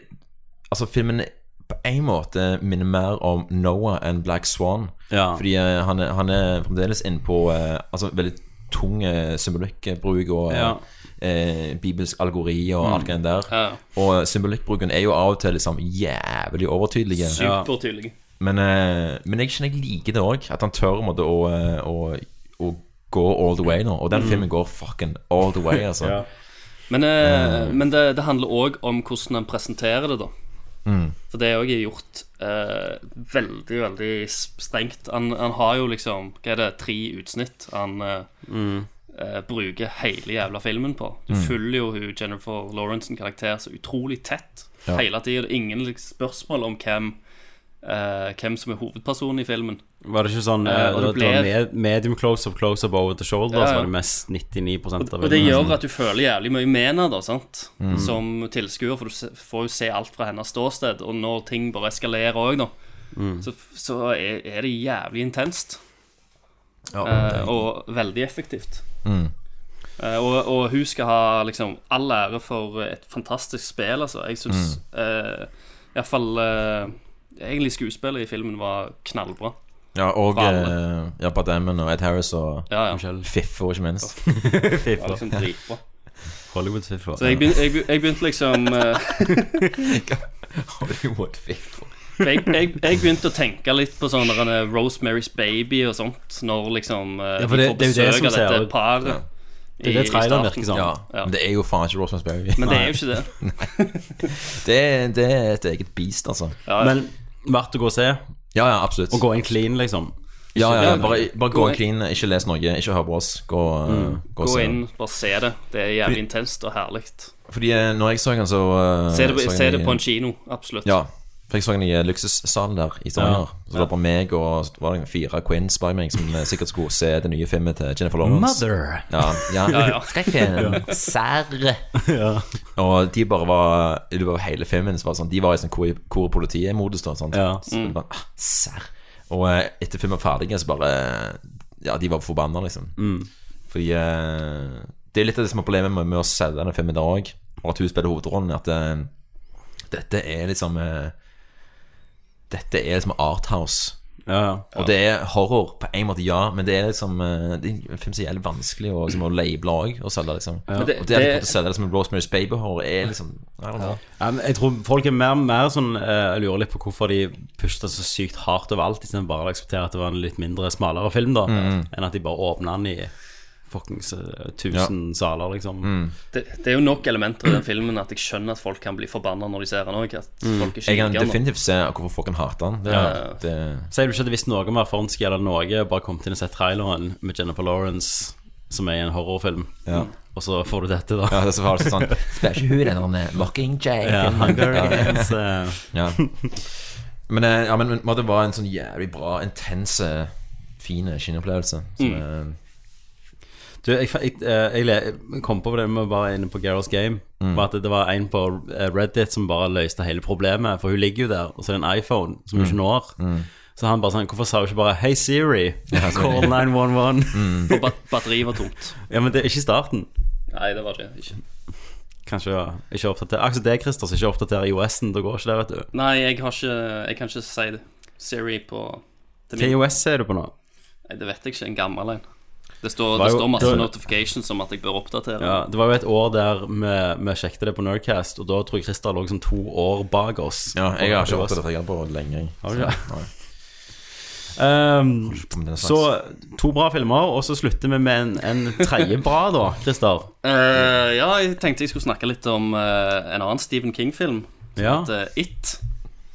Altså, filmen på en måte minner mer om Noah enn Black Swan. Ja. Fordi eh, han, han er fremdeles inne på Altså veldig tung symbolikkbruk og Ja. Eh, bibelsk algori og alt det der. Ja. Og symbolikkbruken er jo av og til liksom jævlig overtydelig. Supertydelig. Men, eh, men jeg kjenner jeg liker det òg. At han tør måtte, en å, eh, å, å gå all the way nå. Og den filmen går fucking all the way, altså. Ja. Men, eh, men det, det handler òg om hvordan han presenterer det, da. For det er òg gjort eh, veldig, veldig strengt. Han, han har jo liksom Hva er det, tre utsnitt han eh, eh, bruker hele jævla filmen på. Du følger jo hun Jennifer Lawrence sin karakter så utrolig tett Ja. hele tida. Ingen liksom, spørsmål om hvem uh, hvem som er hovedpersonen i filmen. Var det ikke sånn eh, det, ble- med, medium close-up, close-up over the shoulder, Ja, ja. så var det mest 99 av filmen? Og det gjør at du føler jævlig mye med henne, da, sant? som tilskuer, for du får jo se alt fra hennes ståsted. Og når ting bare eskalerer òg, da, så, så er, er det jævlig intenst. Eh, og veldig effektivt. Eh, og, og hun skal ha liksom all ære for et fantastisk spill, altså. Jeg syns mm. iallfall uh, Egentlig skuespillet i filmen var knallbra. Ja, og uh, eh, ja, Pat Damon og Ed Harris og Ja, ja. Michelle Fiffer, ikke minst. Var liksom dritbra. Hollywood-fiffer. Så jeg begynte, jeg, begynte liksom eh, Hollywood Fiffer. Jeg, jeg, jeg begynte å tenke litt på sånn eh, Rosemary's Baby og sånt, når liksom eh, Ja, for de får besøk av dette paret. Ja. Det er det traileren virker som. Ja, Ja. men det er jo faen ikke Rosemary's Baby. Men det er jo ikke det. Det, det er et eget beast, altså. Ja, Men verdt å gå og se, Ja, ja, absolutt. og gå inn clean, liksom. ja, ja, ja, Ja, bare, bare gå gå clean, ikke les noe, ikke hør på oss. Gå, mm. gå, Gå inn, bare se det. Det er jævlig intenst og herlig. Fordi eh, når jeg så den, så uh, Se det, så jeg se det på en kino, absolutt. Ja, for jeg så den i eh, luksussalen der i Stavanger. Ja. Så det var bare meg og så var det fire queens bak meg som eh, sikkert skulle se det nye filmet til Jennifer Lawrence. Mother! Ja, ja. Ja, ja. Sær Serr. Og de bare var Det var hele filmen Så var det sånn De var i sånn hvor, hvor politiet modus da sant? Ja. Så det var, ah, serr Og eh, etter filmen var ferdig Så bare Ja, de var forbanna liksom Fordi eh, Det er litt av det som er problemet med, med å selge denne filmen i dag Og at hun spiller hovedrollen At eh, dette er liksom eh, Dette er liksom arthouse Ja, ja. og det er horror på en måte, ja, men det er liksom eh, Det er en film som er jævlig vanskelig å, liksom, å label òg, og selge, liksom. Ja. det- og det, det- å selge det som en Rosemary's Baby-horror er liksom I don't know. Ja, jeg tror folk er mer, mer sånn eh, Jeg lurer litt på hvorfor de pushet det så sykt hardt over alt, istedenfor bare å akseptere at det var en litt mindre, smalere film, da, enn at de bare åpna den i fuckings eh, tusen saler, liksom. Det, det er jo nok elementer i den filmen at jeg skjønner at folk kan bli forbanna når de ser den òg. Mm. Jeg kan definitivt se hvorfor folk kan hate den. Det, Ja. det, Sier du ikke at du visste noe om Afonski eller noe, bare kommet inn og sett traileren med Jennifer Lawrence, som er i en horrorfilm, Ja. og så får du dette, da? ja, det var det sånn Spør ikke hun den Mockingjay? Ja, Hunger Ja. Games. eh, Ja. Men, eh, ja, men, men det var en sånn jævlig bra, intense, fine kinoopplevelse. Som eh, Du, jeg, jeg, eh, jeg, jeg kom på det med bare inne på Garros Game. Var at det var en på eh, Reddit som bare løste hele problemet. For hun ligger jo der, og så er det en iPhone som hun ikke når. Så han bare sånn Hvorfor sa hun ikke bare 'Hei, Siri, call 911'? For bat batteriet var tomt. ja, men det er ikke starten. Nei, det var det ikke. Kanskje ja, ikke oppdatere Akkurat det, Christer, som ikke oppdaterer IOS-en. Da går ikke det, vet du. Nei, jeg har ikke Jeg kan ikke si det. Siri på til IOS er du på nå? Nei, det vet jeg ikke. En gammel en. Det står, det jo- står masse det- notifications om at jeg bør oppdatere. Ja, Det var jo et år der vi, vi sjekket det på Nerdcast, og da tror jeg Christer lå som to år bak oss. Ja, jeg har ikke oppdatert jeg på lenge. Har du ikke? Ehm, slags. så to bra filmer, og så slutter vi med en, en tredje bra, da, Christer. Uh, ja, jeg tenkte jeg skulle snakke litt om uh, en annen Stephen King-film. som Ja. heter It.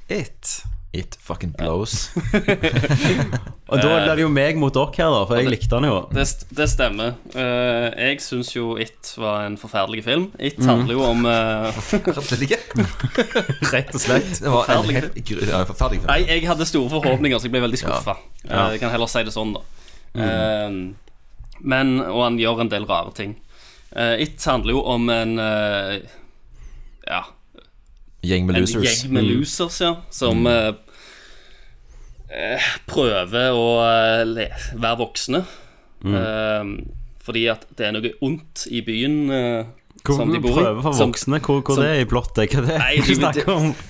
It. It fucking blows. Og da blir det jo meg mot dere her, da, for jeg likte den jo. Det, det stemmer. Uh, jeg syns jo It var en forferdelig film. It Mhm. handler jo om Forferdelige? Rett og slett. Det var en gru- ja, forferdelig film. Nei, jeg hadde store forhåpninger, så jeg ble veldig skuffa. Ja. Jeg kan heller si det sånn, da. Eh, men Og han gjør en del rare ting. Eh, It handler jo om en eh, Ja, Gjeng med en gjeng med losers, ja, som mm. eh, prøver å eh, le være voksne. Eh, fordi at det er noe ondt i byen eh, Hvor som de bor i. prøver for Som- voksne, hvor, hvor som- det er i plottet? Hva er det Nei, du snakker om?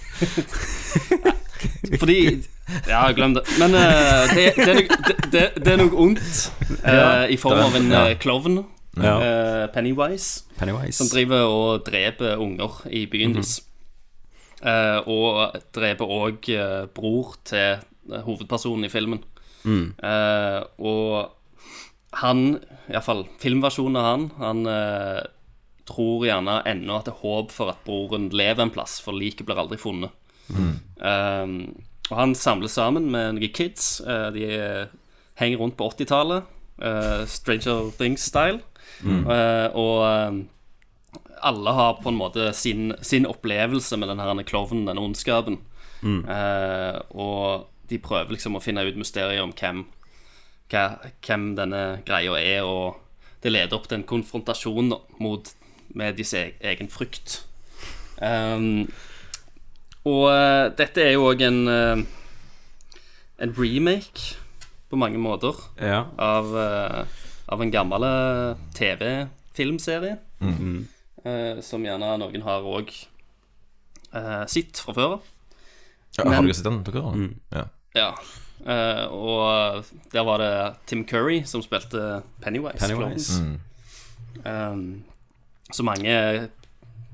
Fordi Ja, glem det. Men eh, det, det, er noe, det, det, er noe ondt ja, i form av en eh, klovn, Ja. eh, Pennywise, som driver og dreper unger i byen deres. Eh, og dreper òg bror til eh, hovedpersonen i filmen. Eh, og han, iallfall filmversjonen av han, han eh, tror gjerne ennå at det er håp for at broren lever en plass, for liket blir aldri funnet. Um, og han samles sammen med noen kids. Uh, de eh, henger rundt på 80-tallet. uh, Stranger Things-style. Eh, og eh, alle har på en måte sin, sin opplevelse med denne klovnen, denne ondskapen. Eh, og de prøver liksom å finne ut mysteriet om hvem, hva, hvem denne greia er, og det leder opp til en konfrontasjon mot, med deres e- egen frykt. Um, og uh, dette er jo òg en uh, En remake på mange måter Ja. av, uh, av en gammel TV-filmserie. eh, som gjerne noen har òg sett fra før av. Ja, Men- har dere sett den, dere? Ja. Ja. Uh, og der var det Tim Curry som spilte Pennywise. Pennywise. Mm. Um, så mange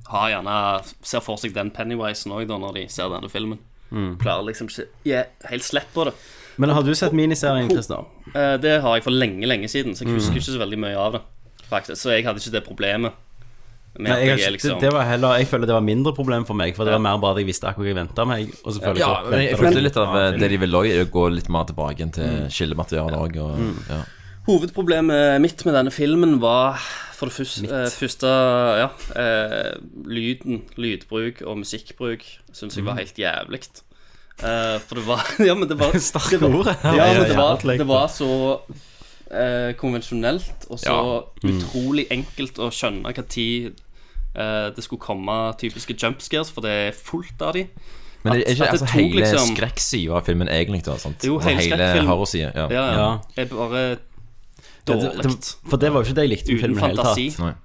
har gjerne ser for seg den Pennywisen òg når de ser denne filmen. Klarer liksom ikke yeah, helt slipp på det. Men har du sett miniserien, Christer? Eh, det har jeg for lenge, lenge siden, så jeg Mm. husker ikke så veldig mye av det. Faktisk Så jeg hadde ikke det problemet. Med Nei, jeg, jeg liksom det, det var heller, jeg føler det var mindre problem for meg, for det var mer bare at jeg visste akkurat hva jeg venta meg. Og så føler jeg Ja, så men jeg følte litt av det de vil òg, er å gå litt mer tilbake igjen til kildematerialet òg. Og, ja. Hovedproblemet mitt med denne filmen var for det første, eh, første ja, eh, lyden, lydbruk og musikkbruk syns jeg var helt jævlig. Eh, for det var Ja, men det var Sterke ord. Ja, men det var, det var så eh, konvensjonelt og så Ja. utrolig enkelt å skjønne hva tid det skulle komme typiske jumpscares, for det er fullt av de. Men det er ikke at det altså, tok hele liksom- skrekksida av filmen egentlig? da, sant? Jo, hele hele horrorsida. Ja. Ja, ja. Ja. Er bare Ja, det- dårlig. det- For det var jo ikke det jeg likte med filmen i det hele tatt.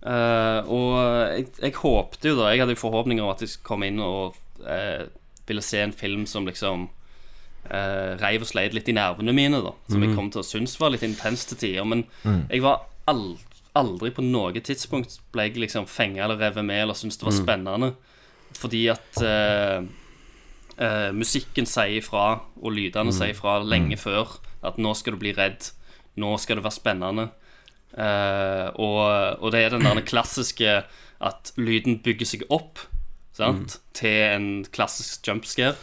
Eh, og jeg, jeg håpte jo da Jeg hadde jo forhåpninger om at jeg skulle komme inn og uh, ville se en film som liksom uh, reiv og sleit litt i nervene mine, da. Som jeg kom til å synes var litt intens til tider. Men jeg var al aldri på noe tidspunkt ble jeg liksom fenga eller revet med eller syntes det var spennende. Fordi at uh, uh, musikken sier ifra, og lydene sier ifra lenge før at nå skal du bli redd. Nå skal det være spennende. Uh, og, og det er den der klassiske at lyden bygger seg opp sant? til en klassisk jumpscare.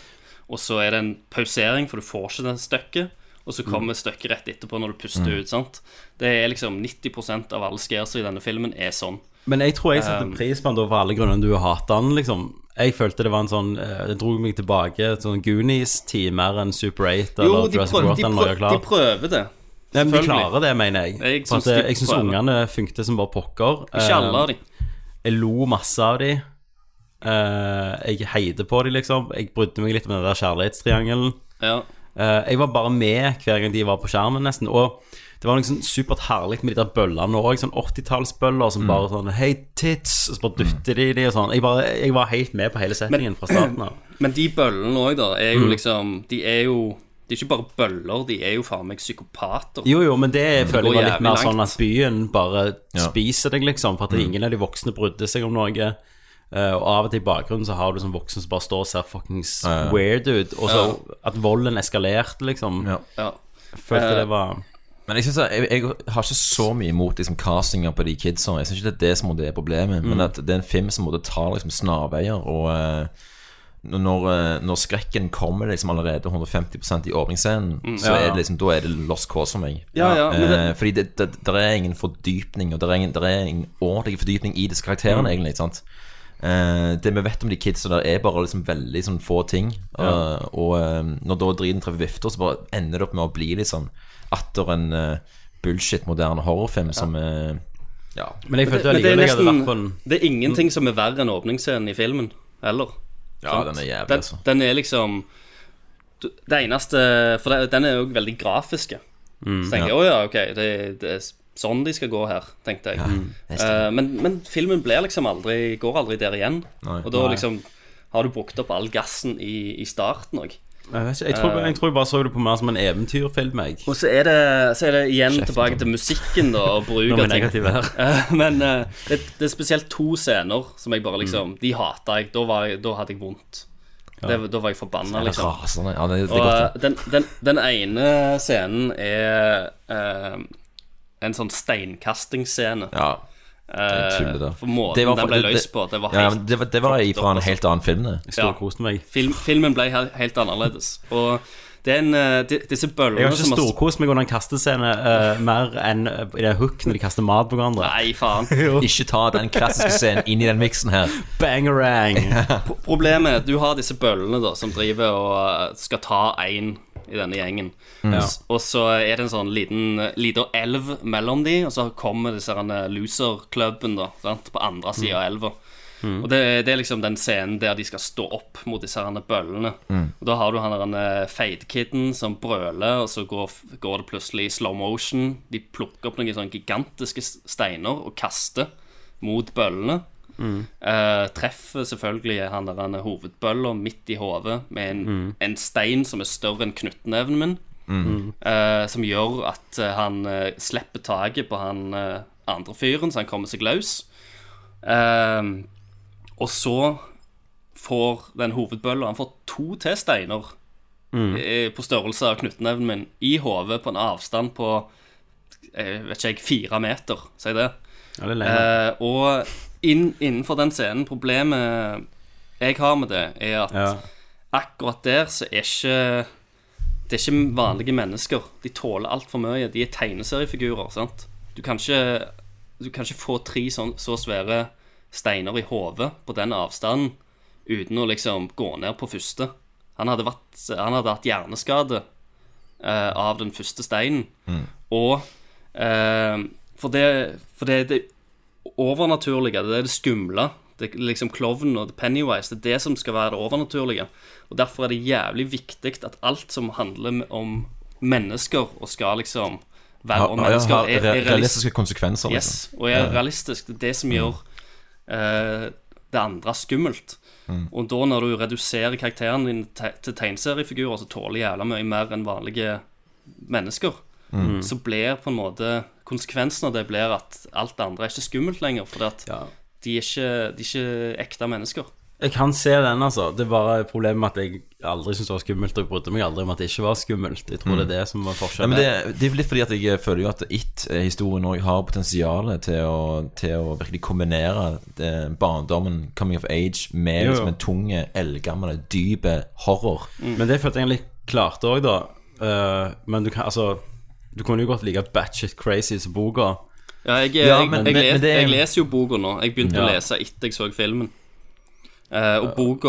Og så er det en pausering, for du får ikke det støkket. Og så kommer støkket rett etterpå når du puster ut. sant? Det er liksom 90% av alle scareser i denne filmen er sånn. Men jeg tror jeg Um, setter pris på den da for alle grunnene du hater den, liksom. Jeg følte det var en sånn eh, Det dro meg tilbake til sånn Goonies-tid mer enn Super 8 Jo, eller de Jurassic World de, klart. de prøver det. Nei, men de klarer det, mener jeg. Jeg syns eh, jeg syns ungene funket som bare pokker. Ikke alle av de. Jeg lo masse av de. Eh, jeg heide på de, liksom. Jeg brydde meg litt med den der kjærlighetstriangelen. Ja. Eh, jeg var bare med hver gang de var på skjermen, nesten. Og det var liksom supert herlig med de der bøllene òg. Sånn 80-tallsbøller som bare sånn Hei, tits! Og så bare dytter de de og sånn. Jeg, bare, jeg var helt med på hele settingen fra starten av. Men de bøllene òg, da, er Mm. jo liksom De er jo De er ikke bare bøller, de er jo faen meg psykopater. Jo, jo, men det føler jeg var litt mer mer sånn at byen bare Ja. spiser deg, liksom. For at ingen av de voksne brydde seg om noe. Eh, og av og til i bakgrunnen så har du sånn voksen som bare står og ser fuckings Ja, ja. weird ut. Og så at volden eskalerte, liksom. Ja. Ja. Følte det var Men jeg, synes, jeg, jeg har ikke så mye imot liksom, castinga på de kidsa. Jeg syns ikke det er det som er problemet, men at det er en film som måtte ta liksom, snarveier. Og uh, når, uh, når skrekken kommer liksom allerede 150% i åpningsscenen, så Ja, ja. er det liksom, da er det lost cause for meg. Ja, ja, det- Uh, fordi det, det, det er ingen fordypning, og det er ingen, det er ingen ordentlig fordypning i disse karakterene, egentlig. ikke sant? Eh, det vi vet om de kidsa der, er bare liksom veldig sånn få ting. Eh, og uh, når da driten treffer vifter, så bare ender det opp med å bli litt sånn atter en bullshit moderne horrorfilm som eh, Ja. Men jeg følte Men det er allikevel jeg hadde nesten Det er ingenting som er verre enn åpningsscenen i filmen, eller? Ja, Sant? den er jævlig, altså. den er liksom Det eneste For den er jo veldig grafiske. Mm, så tenker jeg å ja, ok, det, det er sånn de skal gå her, tenkte jeg. Ja. Eh, men, men filmen blir liksom aldri går aldri der igjen. Nei. og da liksom har du brukt opp all gassen i, i starten òg. Jeg, jeg, tror, jeg tror jeg bare så det på mer som en eventyrfilm, jeg. Og så er det, så er det igjen tilbake til musikken, da, og bruk av ting. her. Eh, Men uh, det, det er spesielt to scener som jeg bare liksom De hata jeg. Da, var jeg, da hadde jeg vondt. Det, da var jeg forbanna, liksom. rasende. Ja, det, det Og eh, den, den, den ene scenen er eh, en sånn steinkastingsscene. Ja. Eh, tuller da. for måten Det var den ble løst på, det var helt ja, det var, det var fra en altså. helt annen film, det. Jeg koser meg. Film, filmen ble helt, helt annerledes. Og den, en, eh, di- disse bøllene Jeg har ikke storkost meg under en kastescene uh, mer enn i det hook når de kaster mat på hverandre. Nei, faen. Ikke ta den klassiske scenen inn i den miksen her. Bangerang! Problemet er at du har disse bøllene da som driver og skal ta én i denne gjengen. Ja. Og så er det en sånn liten, liten elv mellom de, og så kommer disse herne loser-klubben da, sant? på andre sida av elva. Og det, det er liksom den scenen der de skal stå opp mot disse herne bøllene. Og Da har du han der feidkiden som brøler, og så går, går det plutselig i slow motion. De plukker opp noen sånne gigantiske steiner og kaster mot bøllene. Eh, treffer selvfølgelig han der han er hovedbølla midt i hodet med en, en stein som er større enn knyttneven min. eh, som gjør at eh, han uh, slipper taket på han andre fyren, så han kommer seg løs. Og så får den hovedbølla Han får to til steiner eh, på størrelse av knyttneven min i hodet på en avstand på jeg vet ikke jeg, fire meter, sier det. Ja, det. Eh, og inn, innenfor den scenen Problemet jeg har med det, er at Ja. akkurat der så er ikke Det er ikke vanlige mennesker. De tåler altfor mye. De er tegneseriefigurer. sant? Du kan ikke, du kan ikke få tre sånn, så svære steiner i hodet på den avstanden uten å liksom gå ned på første. Han hadde, vært, han hadde hatt hjerneskade eh, av den første steinen. Og eh, for det, for det det overnaturlige, det er det skumle. Det er liksom Klovnen og Pennywise, det er det som skal være det overnaturlige. Og Derfor er det jævlig viktig at alt som handler om mennesker, og skal liksom være om mennesker, er, er realist- realistiske konsekvenser, liksom. Yes, og er realistisk. Det er det som gjør eh, det andre skummelt. Og da når du reduserer karakteren din te til tegneseriefigurer som tåler jævla mye mer enn vanlige mennesker, så blir på en måte konsekvensen av det blir at alt det andre er ikke skummelt lenger, fordi at Ja. de, er ikke, de er ikke ekte mennesker. Jeg kan se den, altså. Det var problemet med at jeg aldri syntes det var skummelt, og jeg brydde meg aldri om at det ikke var skummelt. Jeg tror det er det som var Ja, forskjellen. men det, det er litt fordi at jeg føler jo at It-historien òg har potensial til å, til å virkelig kombinere det, barndommen, coming of age, med Jo, jo. liksom en tunge, eldgammel, dype horror. Men det følte jeg litt klarte òg, da. Uh, men du kan altså Du kunne jo godt like batchet crazy som boka. Ja, jeg, Ja, men- jeg, men- les, men er- jeg leser jo boka nå. Jeg begynte å lese etter jeg så filmen. Eh, og boka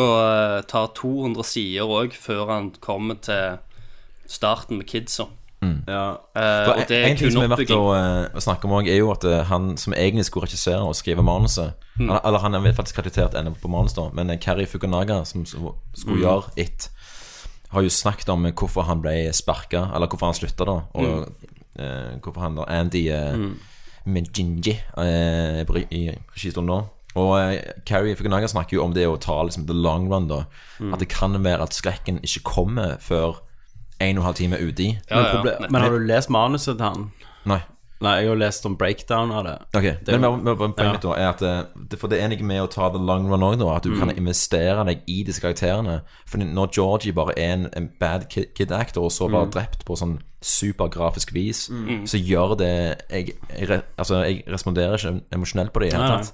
eh, tar 200 sider òg før han kommer til starten med kidsa. Ja. Eh, og det er en ting som er verdt å, eh, å snakke om òg, er jo at eh, han som egentlig skulle regissere og skrive manuset Mm. han, Eller han er faktisk kreditert ennå på manus, da, men eh, Kari Fukunaga, som s- Mm. skulle gjøre It, har jo snakket om hvorfor han ble sparka, eller hvorfor han slutta, da. Og Mm. eh, hvorfor han Andy eh, Mijinji eh, i registolen nå. Og eh, Carrie Fukunaga snakker jo om det å ta liksom the long run, da. Mm. At det kan være at skrekken ikke kommer før en og en halv time uti. Ja, ja, ja. Men har du lest manuset til han? Nei. Nei, jeg har jo lest om breakdown av det. Ok, Det- men men- men- poenget ja. da er at eh, det, For det er noe med å ta the long run òg. At du Mm. kan investere deg i disse karakterene. For når Georgie bare er en, en bad kid, kid actor, og så Mm. bare drept på sånn supergrafisk vis, så gjør det jeg, jeg, Altså, jeg responderer ikke emosjonelt på det i det hele tatt.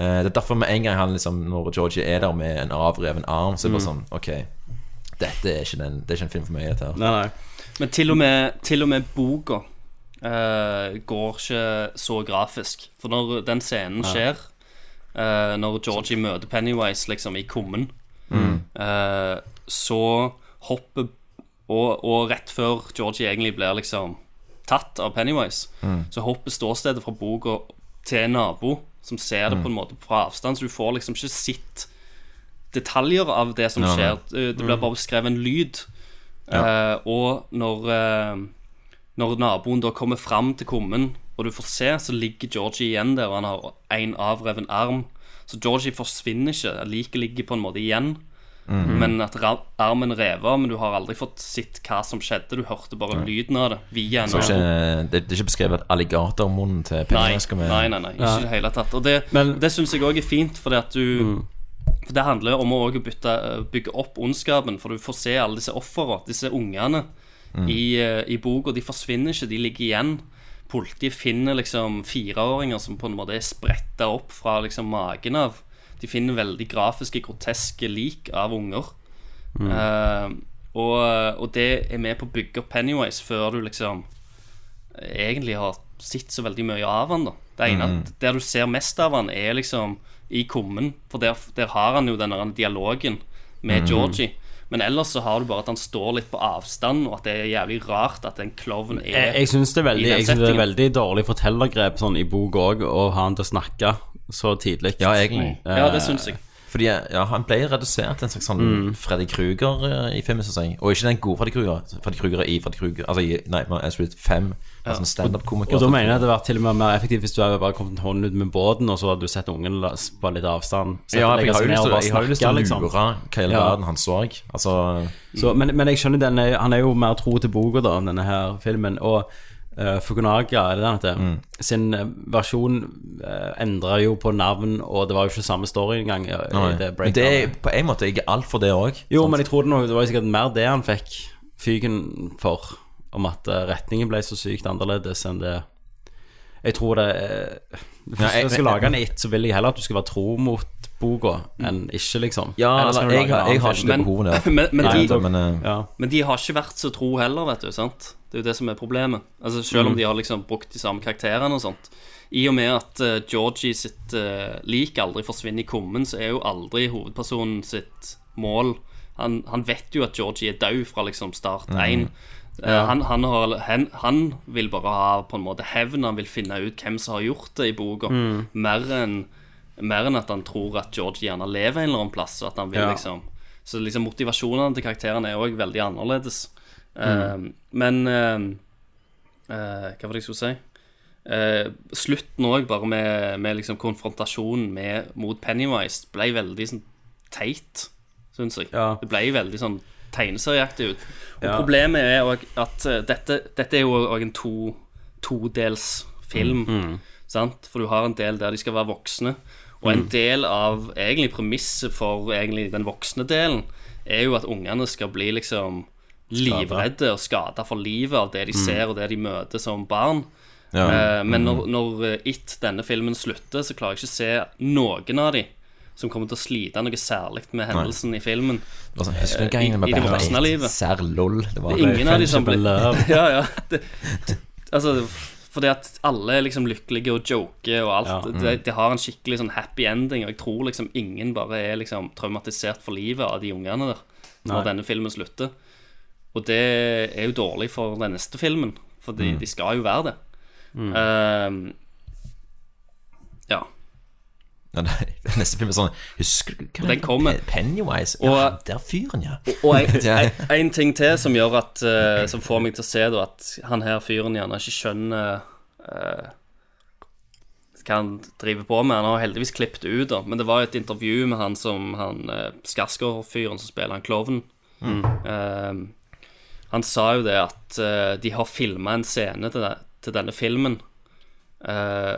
Eh, det er derfor med en gang han liksom Når Georgie er der med en avreven arm, så er det bare Mm. sånn Ok, dette er ikke, den, det er ikke en film for meg, dette her. Nei, nei. Men til og med, til og med boka eh, går ikke så grafisk. For når den scenen skjer, uh, når Georgie møter Pennywise liksom i kummen, eh, så hopper og, og rett før Georgie egentlig blir liksom tatt av Pennywise, så hopper ståstedet fra boka til en nabo som ser det på en måte fra avstand, så du får liksom ikke sett detaljer av det som skjer. Det blir bare beskrevet en lyd. Eh, og når, eh, når naboen da kommer fram til kummen, og du får se, så ligger Georgie igjen der, og han har en avreven arm. Så Georgie forsvinner ikke. Liket ligger på en måte igjen. Men at armen rever, men du har aldri fått sett hva som skjedde. Du hørte bare lyden av det via en Så ikke, det, det er ikke beskrevet at alligatormunnen til Nei, Pennywise med nei, nei, nei, ikke i det hele tatt. Og det, Men- det syns jeg òg er fint, fordi at du For Det handler om å bytte, bygge opp ondskapen, for du får se alle disse ofrene, disse ungene, i, eh, i boka. De forsvinner ikke, de ligger igjen. Politiet finner liksom fireåringer som på en måte er spretta opp fra liksom magen av. De finner veldig grafiske, groteske lik av unger. Eh, og, og det er med på å bygge opp Pennywise før du liksom egentlig har sett så veldig mye av han da Det ene, Der du ser mest av han er liksom i kummen For der, der har han jo denne dialogen Med Georgie men ellers så har du bare at han står litt på avstand, og at det er jævlig rart at en klovn er Jeg, jeg syns det, synes det er veldig dårlig fortellergrep sånn i bok òg, å ha han til å snakke så tidlig. Ja, egentlig. Eh, ja, det syns jeg. Eh, fordi eh, ja, Han ble redusert til en slags sånn mm. Freddy Kruger eh, i filmen, syns jeg. Og ikke den gode Freddy Kruger. Freddy Kruger i Freddy Kruger Altså i Nightmare Astrid 5. Ja. Altså standup-komiker. Og, og da mener jeg det hadde vært til og med mer effektivt hvis du hadde bare kommet en hånd ut med båten, og så hadde du sett ungen på litt avstand. Ja, jeg, har jo lyst til, snakke, lyst til å liksom. lure hva i hele verden han så. Altså, så men, men, jeg skjønner den Han er jo mer tro til boka, da, denne her filmen. Og uh, Fukunaga, er det den heter, mm. sin eh, versjon eh, uh, endra jo på navn, og det var jo ikke samme story engang. Men det er på en måte ikke alt for det òg. Jo, sant? men jeg tror det, var sikkert mer det han fikk fyken for. Om at eh, retningen ble så sykt annerledes enn det Jeg tror det eh, Hvis Ja, jeg- jeg skal jeg- lage en It, så vil jeg heller at du skal være tro mot boka enn ikke, liksom. Ja, Eller jeg, har- jeg har ikke det behovet men, men, Nei, de, men, eh, Ja. men de har ikke vært så tro heller, vet du. sant? Det er jo det som er problemet. Altså Selv om de har liksom brukt de samme karakterene og sånt. I og med at uh, Georgie sitt uh, lik aldri forsvinner i kummen, så er jo aldri hovedpersonen sitt mål Han, han vet jo at Georgie er død fra liksom start én. Eh, han, han, har, han, han vil bare ha på en måte hevn. Han vil finne ut hvem som har gjort det i boka. Mer enn mer enn at han tror at George gjerne lever en eller annen plass. At han vil Ja. liksom Så liksom motivasjonene til karakterene er òg veldig annerledes. Mm. Uh, men uh, uh, Hva var det jeg skulle si? Slutten òg, bare med, med liksom konfrontasjonen med, mot Pennywise, ble veldig sånn teit, syns jeg. Ja. Det ble veldig sånn tegneserieaktig ut. Og Ja. problemet er òg at eh, dette, dette er jo òg en to, todels film. Mm, Sant? For du har en del der de skal være voksne. Og en del av egentlig premisset for egentlig den voksne delen er jo at ungene skal bli liksom livredde og skada for livet av det de ser og det de møter som barn. ja. Eh, men når, når eh, It, denne filmen, slutter, så klarer jeg ikke å se noen av de som kommer til å slite noe særlig med hendelsen i filmen. Det var sånn, husker du i- gangen med i det Batman voksne 8? livet. Sær lol. Det var Det ingen av de som love. Ja, ja. Det, altså fordi at alle er liksom lykkelige og joker og alt. Ja. Det, de har en skikkelig sånn happy ending, og jeg tror liksom ingen bare er liksom traumatisert for livet av de ungene der når Nei. denne filmen slutter. Og det er jo dårlig for den neste filmen, for de, de skal jo være det. Mm. ja. Ja, nei, Neste film er sånn Husker du hva Den kommer. Pennywise? Ja, Og- der fyren, ja. Og en, en, en ting til som gjør at uh, Som får meg til å se da at han her fyren gjerne ikke skjønner uh, hva han driver på med. Han har heldigvis klippet det ut, da. Men det var et intervju med han som han uh, Skarsgård-fyren som spiller han klovnen. Uh, han sa jo det at de har filma en scene til, det, til denne filmen eh,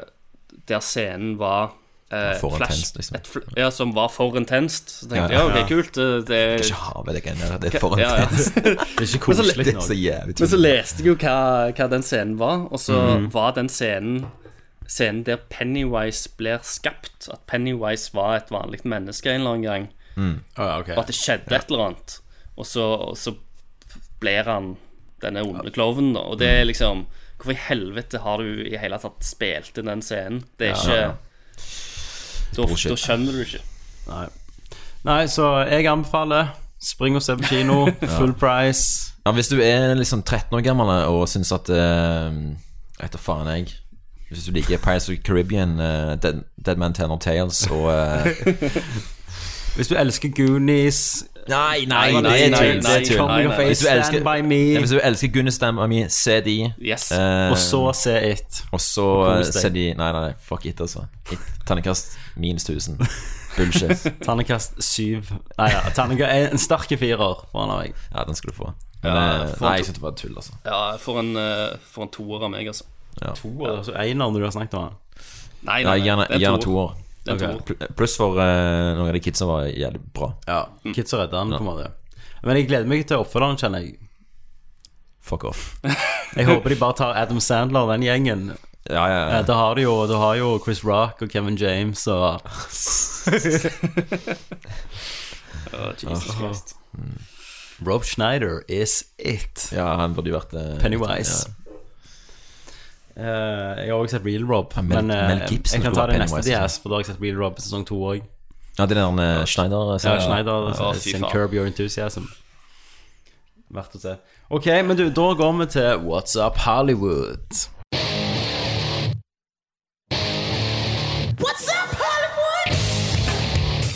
der scenen var eh, For flash- intenst, liksom. et fl ja, som var for intenst. Så tenkte jeg Ja, ja, ja. ok, kult. Det, det, Ikke ha med det greiene der. Det er for ja, ja. intenst. Det er ikke koselig er nok. jævlig Men så leste jeg jo hva, hva den scenen var, og så Mhm. var den scenen Scenen der Pennywise blir skapt. At Pennywise var et vanlig menneske en eller annen gang. Å, ja, okay. Og at det skjedde et eller annet. Og så, og så blir han denne onde klovnen, da. Og det er liksom Hvorfor i helvete har du i hele tatt spilt inn den scenen? Det er ikke Da, da skjønner du ikke. Nei. Nei, så jeg anbefaler spring og se på kino. Full price. Ja, hvis du er liksom 13 år gammel og syns at uh, Etter faen, jeg. Hvis du liker Pirates of the Caribbean, uh, Dead, Dead Man Tenor No Tales og uh, Hvis du elsker Goonies Nei, nei, Nei, nei, nei, nei, nei. Hvis du elsker- Stand By Me, Ja, hvis du elsker Gunnar Stamma Me, se de. Yes. Eh, og så se It. og så kos eh, se de Nei, nei, nei, fuck it, altså. It, Ternekast minus 1000. Bullshit. Ternekast syv. Nei, ja, ternekast En sterk firer får han av meg. Ja, den skal du få. Men, Ja, eh, nei, jeg syns det var tull, altså. Ja, for en, eh, for en toer av meg, altså. To, altså Einer når du har snakket om han. Nei, Ja, nei, nei. gjerne, er gjerne toer. To år. Det er en Ok. Pl- Pluss for uh, noen av de kidsa var jævlig bra. Ja, Kidsa redda han, på en måte. Men jeg gleder meg til oppfølgeren, kjenner jeg. Fuck off. Jeg håper de bare tar Adam Sandler, den gjengen. Ja, ja, Eh, ja. Da har de jo, jo Chris Rock og Kevin James og oh, Jesus Christ. Rob Schneider is it. ja han burde jo vært eh, Pennywise. Eh, jeg har også sett Real Rob, Ja, Mel- men eh, Mel Gibson jeg kan ta det neste DS, for da har jeg sett Real Rob sesong to òg. Ja, det er den uh, Schneider Ja, Schneider ja, sin. Curb Your Enthusiasm. Verdt å se. Ok, men du, da går vi til What's Up Hollywood. What's up, Hollywood?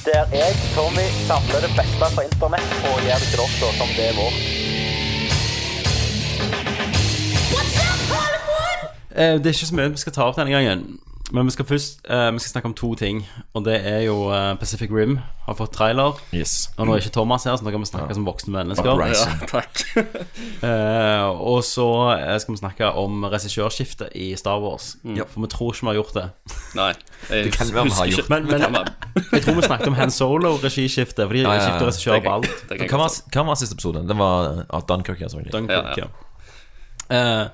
Der jeg, Tommy, samler det beste fra internett og gjør det til dere som det er vårt. Eh, det er ikke så mye vi skal ta opp denne gangen. Men vi skal først eh, Vi skal snakke om to ting. Og det er jo eh, Pacific Rim har fått trailer. Yes. Og nå er ikke Thomas her, så nå kan vi snakke som voksne mennesker. Ja, takk. Eh, og så eh, skal vi snakke om regissørskiftet i Star Wars. Ja, for vi tror ikke vi har gjort det. Nei. Jeg Det kan være vi har gjort ikke- Men, men jeg tror vi snakket om Han Solo-regiskiftet, for de ja, ja. skifter regissør på alt. Hva var, siste episode? Det var at Dunkirk, ja, selvfølgelig. Dunkirk, Ja, ja.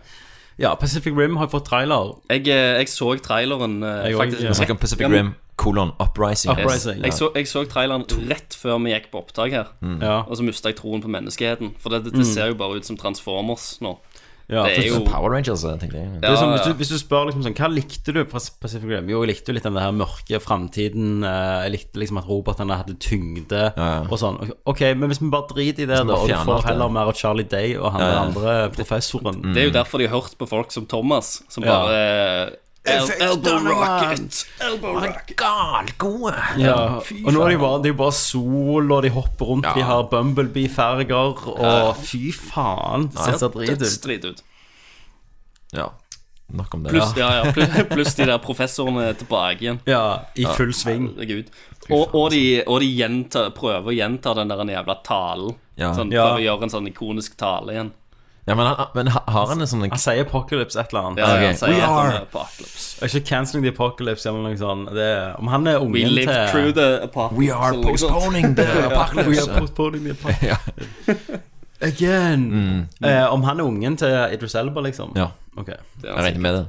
Ja, Pacific Rim har fått trailer. Jeg, eh, jeg så traileren eh, Jeg faktisk også, Vi snakker om Pacific Ja, men- Rim, kolon, Uprising. Uprising. Jeg så, jeg så traileren rett før vi gikk på opptak her. Ja, Og så mista jeg troen på menneskeheten. For det, det ser jo bare ut som Transformers nå. Ja, Det er jo Power Rangers, eh, tenkte jeg. Det er sånn, hvis, du, hvis du spør liksom sånn Hva likte du fra Pacific Rim? Jo, jeg likte jo litt den der mørke framtiden. eh, Jeg likte liksom at robotene hadde tyngde Ja, ja. og sånn. Ok, men hvis vi bare driter i det, da, og du får det. heller mer av Charlie Day og han Ja, ja. andre professoren Det er jo derfor de har hørt på folk som Thomas, som Ja. bare El Elbow Rocket! Elbow Rocket! Galgode. Ja, og nå er det jo bare, de er bare sol, og de hopper rundt, de har Bumblebee-farger, og fy faen, det ser drit ut. Ja, nok om det. Pluss ja, ja, pluss de der professorene tilbake igjen. Ja, i full sving. Og, og de, og de gjenta, prøver å gjenta den der jævla talen. Ja. Sånn, Ja. Prøver å gjøre en sånn ikonisk tale igjen. Ja, men, han- men har han en sånn Han sier Apocalypse et eller annet. Ja, okay. ja, sier We at han are- er apocalypse. Ikke Cancelling the Apocalypse eller noe sånt. Det er, om han er ungen We live til through the apocalypse. We are eller noe sånt. postponing the We apocalypse. are postponing the apocalypse. Ja. Again. Eh, om han er ungen til Idris Elba, liksom? ja, Ok. Det er jeg regner med det.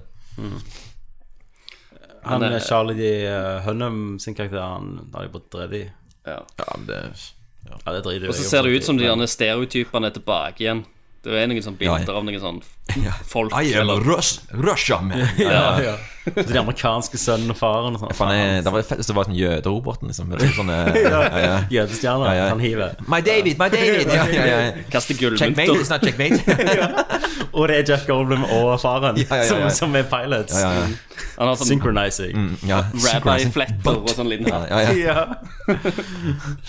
Han Han er- Charlie D. Hunnam sin karakter. Han har de bare drevet i. Ja. Ja, men det Ja, det driter Og så ser det ut som de gjerne stereotypene er tilbake igjen. Det er noen sånne bilder Ja. av noen sånne folk I am eller, Rus Russia, man! ja, ja. Så de amerikanske sønnen og faren og sånn. Det var fett hvis det var sånn jøderoboten, liksom. Sånne ja, ja. Jødestjerner. Ja, ja. Han hiver. My David, my David! Ja, ja, ja. kaster Checkmate, gullmynter. Checkmate, not checkmate. Og det er Jeff Goldblum og faren Ja, ja, ja, ja. Som, som er pilots. Ja, ja, Han har sånn Synchronizing. Mm, ja. rabbi-fletter og sånn liten Ja, ja, ja. Ja.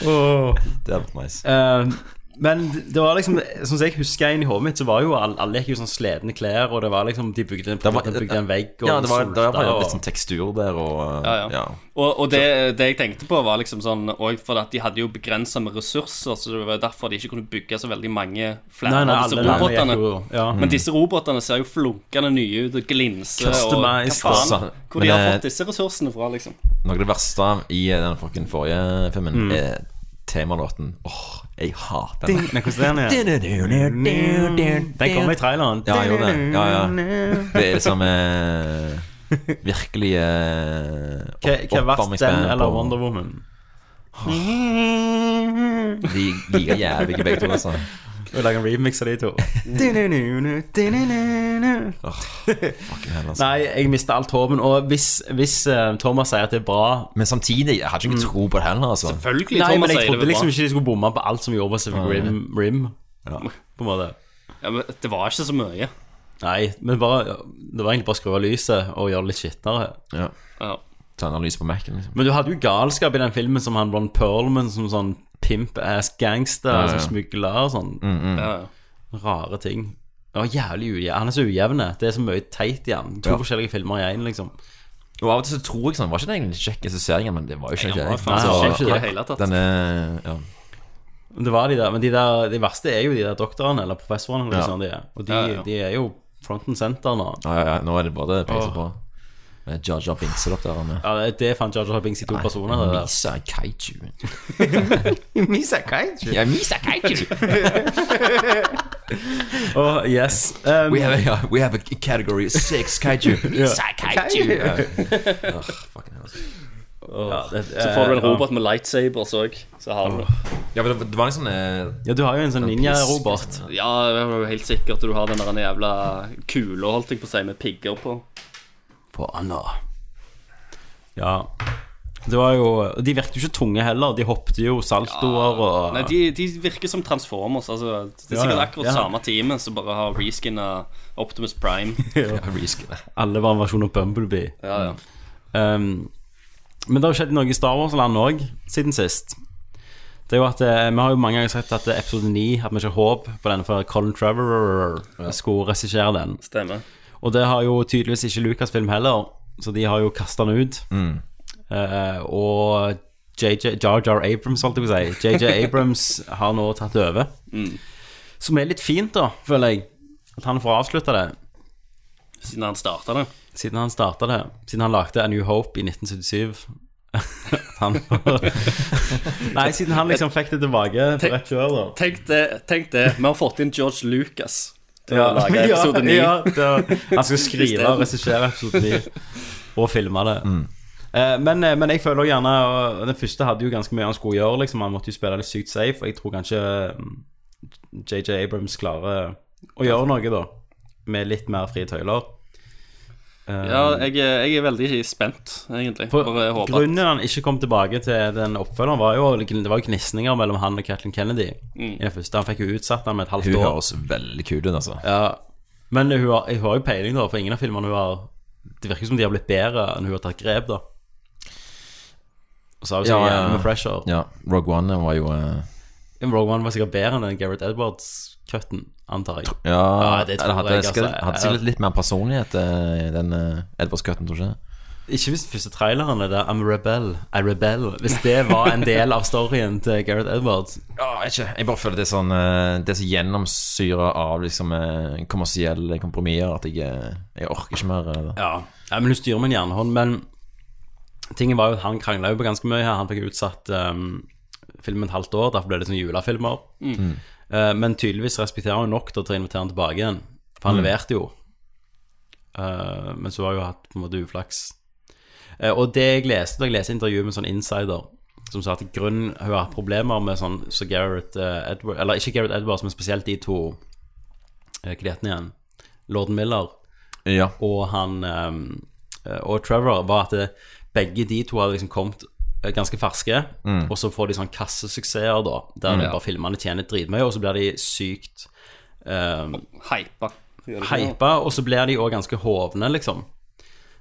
Åh. Det hadde vært nice. Eh, men det var liksom som jeg husker inn i hodet mitt, så var jo alle, alle gikk jo sånn sledne klær, og det var liksom De bygde, en- var- de bygde en vegg og Ja, det var, det var litt sånn tekstur der, og Ja, ja. Og, og det, det jeg tenkte på, var liksom sånn Og for at de hadde jo begrensa med ressurser, så det var derfor de ikke kunne bygge så veldig mange flere Nei, nei, av disse alle robotene. ja. Men disse robotene ser jo flunkende nye ut og glinser. Og hva faen? altså. Hvor de har eh, fått disse ressursene fra, liksom. Noe av det verste i den forrige filmen Mm. er temalåten. Åh, jeg hater den. Men hvordan er den? Den kommer i traileren. Ja, jeg gjorde det. Ja, ja. Det er liksom eh, virkelig eh, Hva, hva er verst, den eller Wonder Woman? De like jævlige begge to, altså. Vi lager en remix av de to. Altså. Nei, jeg mista alt håpen. Og hvis, hvis eh, Thomas sier at det er bra Men samtidig, jeg hadde ikke tro på det heller, altså. Selvfølgelig, Nei, Thomas men jeg sier det trodde liksom bra. ikke de skulle bomme på alt som gjorde Pacific Rim, Rim På en måte. Ja, men det var ikke så mye. Nei, men bare Det var egentlig bare å skru av lyset og gjøre det litt skitnere. Ja. Ja. Lys på Mac-en, liksom. Men du hadde jo galskap i den filmen som han Ron Perlman som sånn pimp-ass gangster Ja, ja. som smugler og sånn. Ja, ja. Rare ting. Det var jævlig ujevn. Han er så ujevn. Det er så mye teit i han. To Ja. forskjellige filmer i én, liksom. Og av og til så tror jeg sånn Var ikke det egentlig kjekk regissering, men det var jo ikke det. det. det tatt. Er Ja. Det var de der, men de, der, de verste er jo de der doktorene eller professorene. Liksom, Ja. de. Og de, Ja, ja. de er jo front and center nå. Ja, ja, ja, nå er det bare peiser på. Jar Jar Binks er dere der. Ja, det, er fan Jar Jar Binks i to personer. Det. Misa Kaiju. Misa Kaiju. Ja, Misa Kaiju. oh, yes. Um, We have a, we have a category six kaiju. Misa Kaiju. Ugh, fucking hell. ja, det, Så får du en robot med lightsabers òg. Så har du Ja, men det, det var en sånn eh, Ja, du har jo en sånn ninja-robot. Ja, helt sikkert du har den der jævla kula, holdt jeg på å si, med pigger på. På Anna. Ja. Det var jo De virket jo ikke tunge heller. De hoppet jo saltoer og Nei, de, de virker som Transformers. Altså, det er sikkert ja. akkurat Ja. samme teamet som bare har reskinna Optimus Prime. ja. Alle var en versjon av Bumblebee. Ja, ja. Um, men det har jo skjedd noe i Star Wars-land òg siden sist. Det er jo at eh, Vi har jo mange ganger sett at episode 9 At vi ikke har håp på den, for Colin Trevor skulle regissere den. Stemmer. Og det har jo tydeligvis ikke Lucasfilm heller, så de har jo kasta den ut. Eh, og JJ, Jar Jar Abrams, holdt jeg på å si. JJ Abrams har nå tatt over. Som er litt fint, da, føler jeg. At han får avslutta det. Siden han starta det. Siden han starta det. Siden han lagde A New Hope i 1977. han, Nei, siden han liksom fikk det tilbake på rett kjør, da. Tenk det, tenk det. Vi har fått inn George Lucas til å lage episode 9. Ja, det, han skal skrive og regissere episode 9 og filme det. Eh, men, eh, men jeg føler gjerne og Den første hadde jo ganske mye han skulle gjøre. Liksom. Han måtte jo spille litt sykt safe, og jeg tror kanskje mm, JJ Abrams klarer å gjøre noe, da. Med litt mer frie tøyler. Ja, jeg, er- jeg er veldig spent, egentlig. for Bare håper at grunnen han ikke kom tilbake til den oppfølgeren, var jo Det var jo gnisninger mellom han og Kathleen Kennedy i det første. Han fikk jo utsatt han med et halvt Hun år. høres veldig kul ut, altså. Ja, men hun har, jeg har jo peiling, da, for ingen av filmene hun har Det virker som de har blitt bedre enn hun har tatt grep, da. Og så har vi Ja, jævlig med ja. fresher. Ja, Rogue One var jo eh, Rogue One var sikkert bedre enn den Gareth Edwards-cutten, antar jeg. Ja, Ja, det tror hadde, jeg, altså. skal- hadde sikkert litt mer personlighet, eh, den uh, Edvard Scutten, tror du ikke? Ikke hvis første traileren er det I'm a rebel, I rebel. Hvis det var en del av storyen til Gareth Edwards. Ja, jeg, ikke. jeg bare føler det er sånn eh, Det er så gjennomsyra av liksom eh, kommersielle kompromisser at jeg, eh, jeg orker ikke mer. eh, Ja. ja, men hun styrer med en jernhånd. Men tingen var jo at han krangla jo på ganske mye her. Han fikk utsatt um, filmen et halvt år, derfor ble det sånne julefilmer. Eh, men tydeligvis respekterer han nok til å invitere han tilbake igjen. For han leverte jo. Uh, men så har jo hatt på en måte uflaks. Uh, og det jeg leste da jeg leste intervjuet med sånn insider, som sa at grunnen hun har hatt problemer med sånn så Gareth Edward Eller ikke Gareth Edwards, men spesielt de to Hva heter han igjen? Lorden Miller Ja. og han um, og Trevor var at det, begge de to hadde liksom kommet ganske ferske, og så får de sånn kassesuksesser, da, der mm, Ja. bare filmene tjener dritmye, og så blir de sykt um, Hypa. Det det? hypa, og så blir de òg ganske hovne, liksom.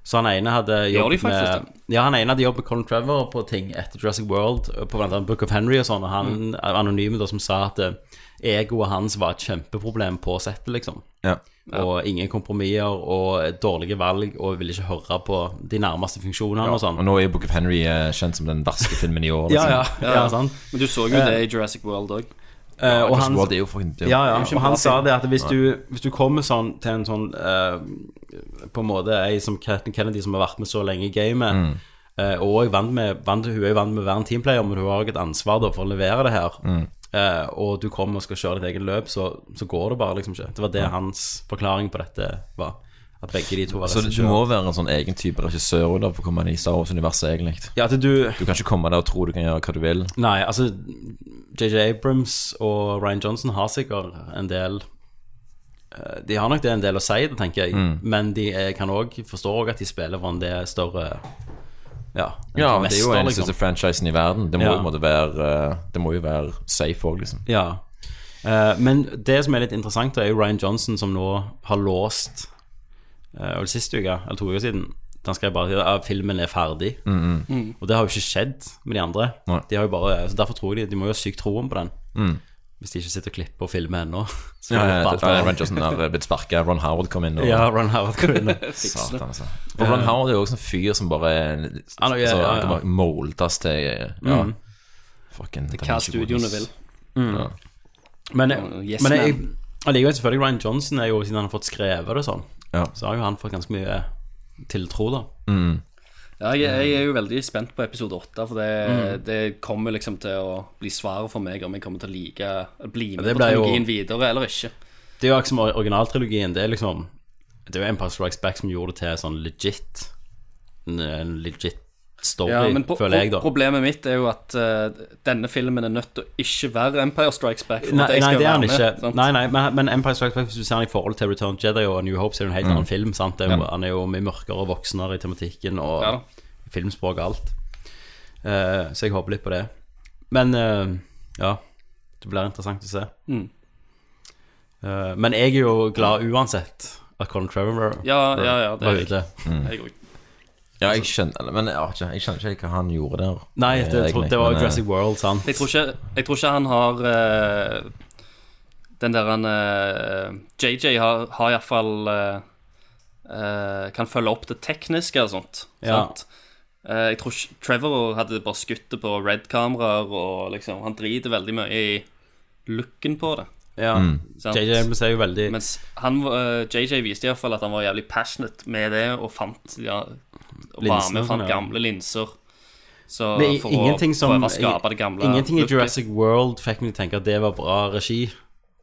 Så han ene hadde de faktisk med Ja, han ene hadde jobbet med Colin Trevor på ting etter Jurassic World, på blant annet Book of Henry og sånn, og han er anonyme da som sa at eh, egoet hans var et kjempeproblem på settet, liksom. Ja. Og ingen kompromisser og dårlige valg, og vil ikke høre på de nærmeste funksjonene og sånn. Og nå er Book of Henry eh, kjent som den verste filmen i år. Ja, liksom. ja, ja, sant. Men du så jo det i Jurassic World òg. Eh, og han, World er jo fucking det er ja, ja, og han sa det at hvis du, hvis du kommer sånn til en sånn eh, På en måte ei som Kathleen Kennedy som har vært med så lenge i gamet, Mm. eh, og vant med, vant, hun er jo vant med å være en teamplayer, men hun har òg et ansvar da for å levere det her. Mm. Eh, og du kommer og skal kjøre ditt eget løp, så, så går det bare liksom ikke. Det var det hans forklaring på dette var. At begge de to var Så du må være en sånn egen type regissør da, for å komme inn i Star Wars-universet, egentlig. Ja, at du Du kan ikke komme der og tro du kan gjøre hva du vil. Nei, altså JJ Abrams og Ryan Johnson har sikkert en del eh, De har nok det en del å si, det tenker jeg. Mm. Men de er, kan òg forstå at de spiller for en del større Ja, Ja, det er jo den liksom. største franchisen i verden. Det må, Ja. jo, være, eh, det må jo være safe òg, liksom. Ja. Eh, men det som er litt interessant, er jo Ryan Johnson som nå har låst uh, Vel sist uke, eller to uker siden Han skrev bare at filmen er ferdig. Og det har jo ikke skjedd med de andre. Mm, De har jo bare, så Derfor tror jeg de, de må jo ha sykt troen på den. Mm. Hvis de ikke sitter og klipper og filmer ennå. Så Ja, ja, ja. Ron har blitt sparka. Ron Howard kom inn. Og, Ja, Ron Howard kom inn. Satan, altså. For Ron Howard er jo også en fyr som bare Han er- ja, ja, ja. Moldes til Ja. Mm. Fucking Hva studioene vil. Ja. Men, Yes, men jeg, man. allikevel selvfølgelig Ryan Johnson er jo, siden han har fått skrevet det sånn, Ja. så har jo han fått ganske mye tiltro, da. Mm. Ja, jeg, jeg er jo veldig spent på episode åtte, for det, Mm. det kommer liksom til å bli svaret for meg om jeg kommer til å like bli med på trilogien jo- videre eller ikke. Det er jo akkurat som originaltrilogien. Det er liksom Det er jo Empire Strikes Back som gjorde det til sånn legit en legit story, Ja, men pro føler jeg, da. problemet mitt er jo at uh, denne filmen er nødt til å ikke være Empire Strikes Back. For Nei, at jeg nei, skal det er han ikke. Nei, nei, men, men Empire Strikes Back, hvis du ser han i forhold til Return of Jedi og New Hope, så er det en helt annen film. sant? Er jo, Ja. Han er jo mye mørkere og voksnere i tematikken og Ja filmspråk og alt. Uh, så jeg håper litt på det. Men uh, ja, det blir interessant å se. Mm. Eh, men jeg er jo glad uansett at Colin Trevor Ja, ja, ja, det var jeg. ute. Jeg òg. Ja, jeg skjønner Men jeg, ikke, jeg skjønner ikke hva han gjorde der. Nei, eh, det, jeg tror, det var men, eh, Jurassic World, sant? Jeg tror ikke, jeg tror ikke han har uh, Den der han uh, JJ har, har iallfall uh, Kan følge opp det tekniske og sånt. Ja. Sant? Uh, jeg tror ikke Trevor hadde bare skutt det på red-kameraer, og liksom Han driter veldig mye i looken på det. Ja. mm. JJ ser er jo veldig Mens han, eh, JJ viste iallfall at han var jævlig passionate med det, og fant ja, og var med og fant sånn, gamle linser. Så Men for ingenting å som prøve å skape det gamle Ingenting i looket. Jurassic World fikk meg til å tenke at det var bra regi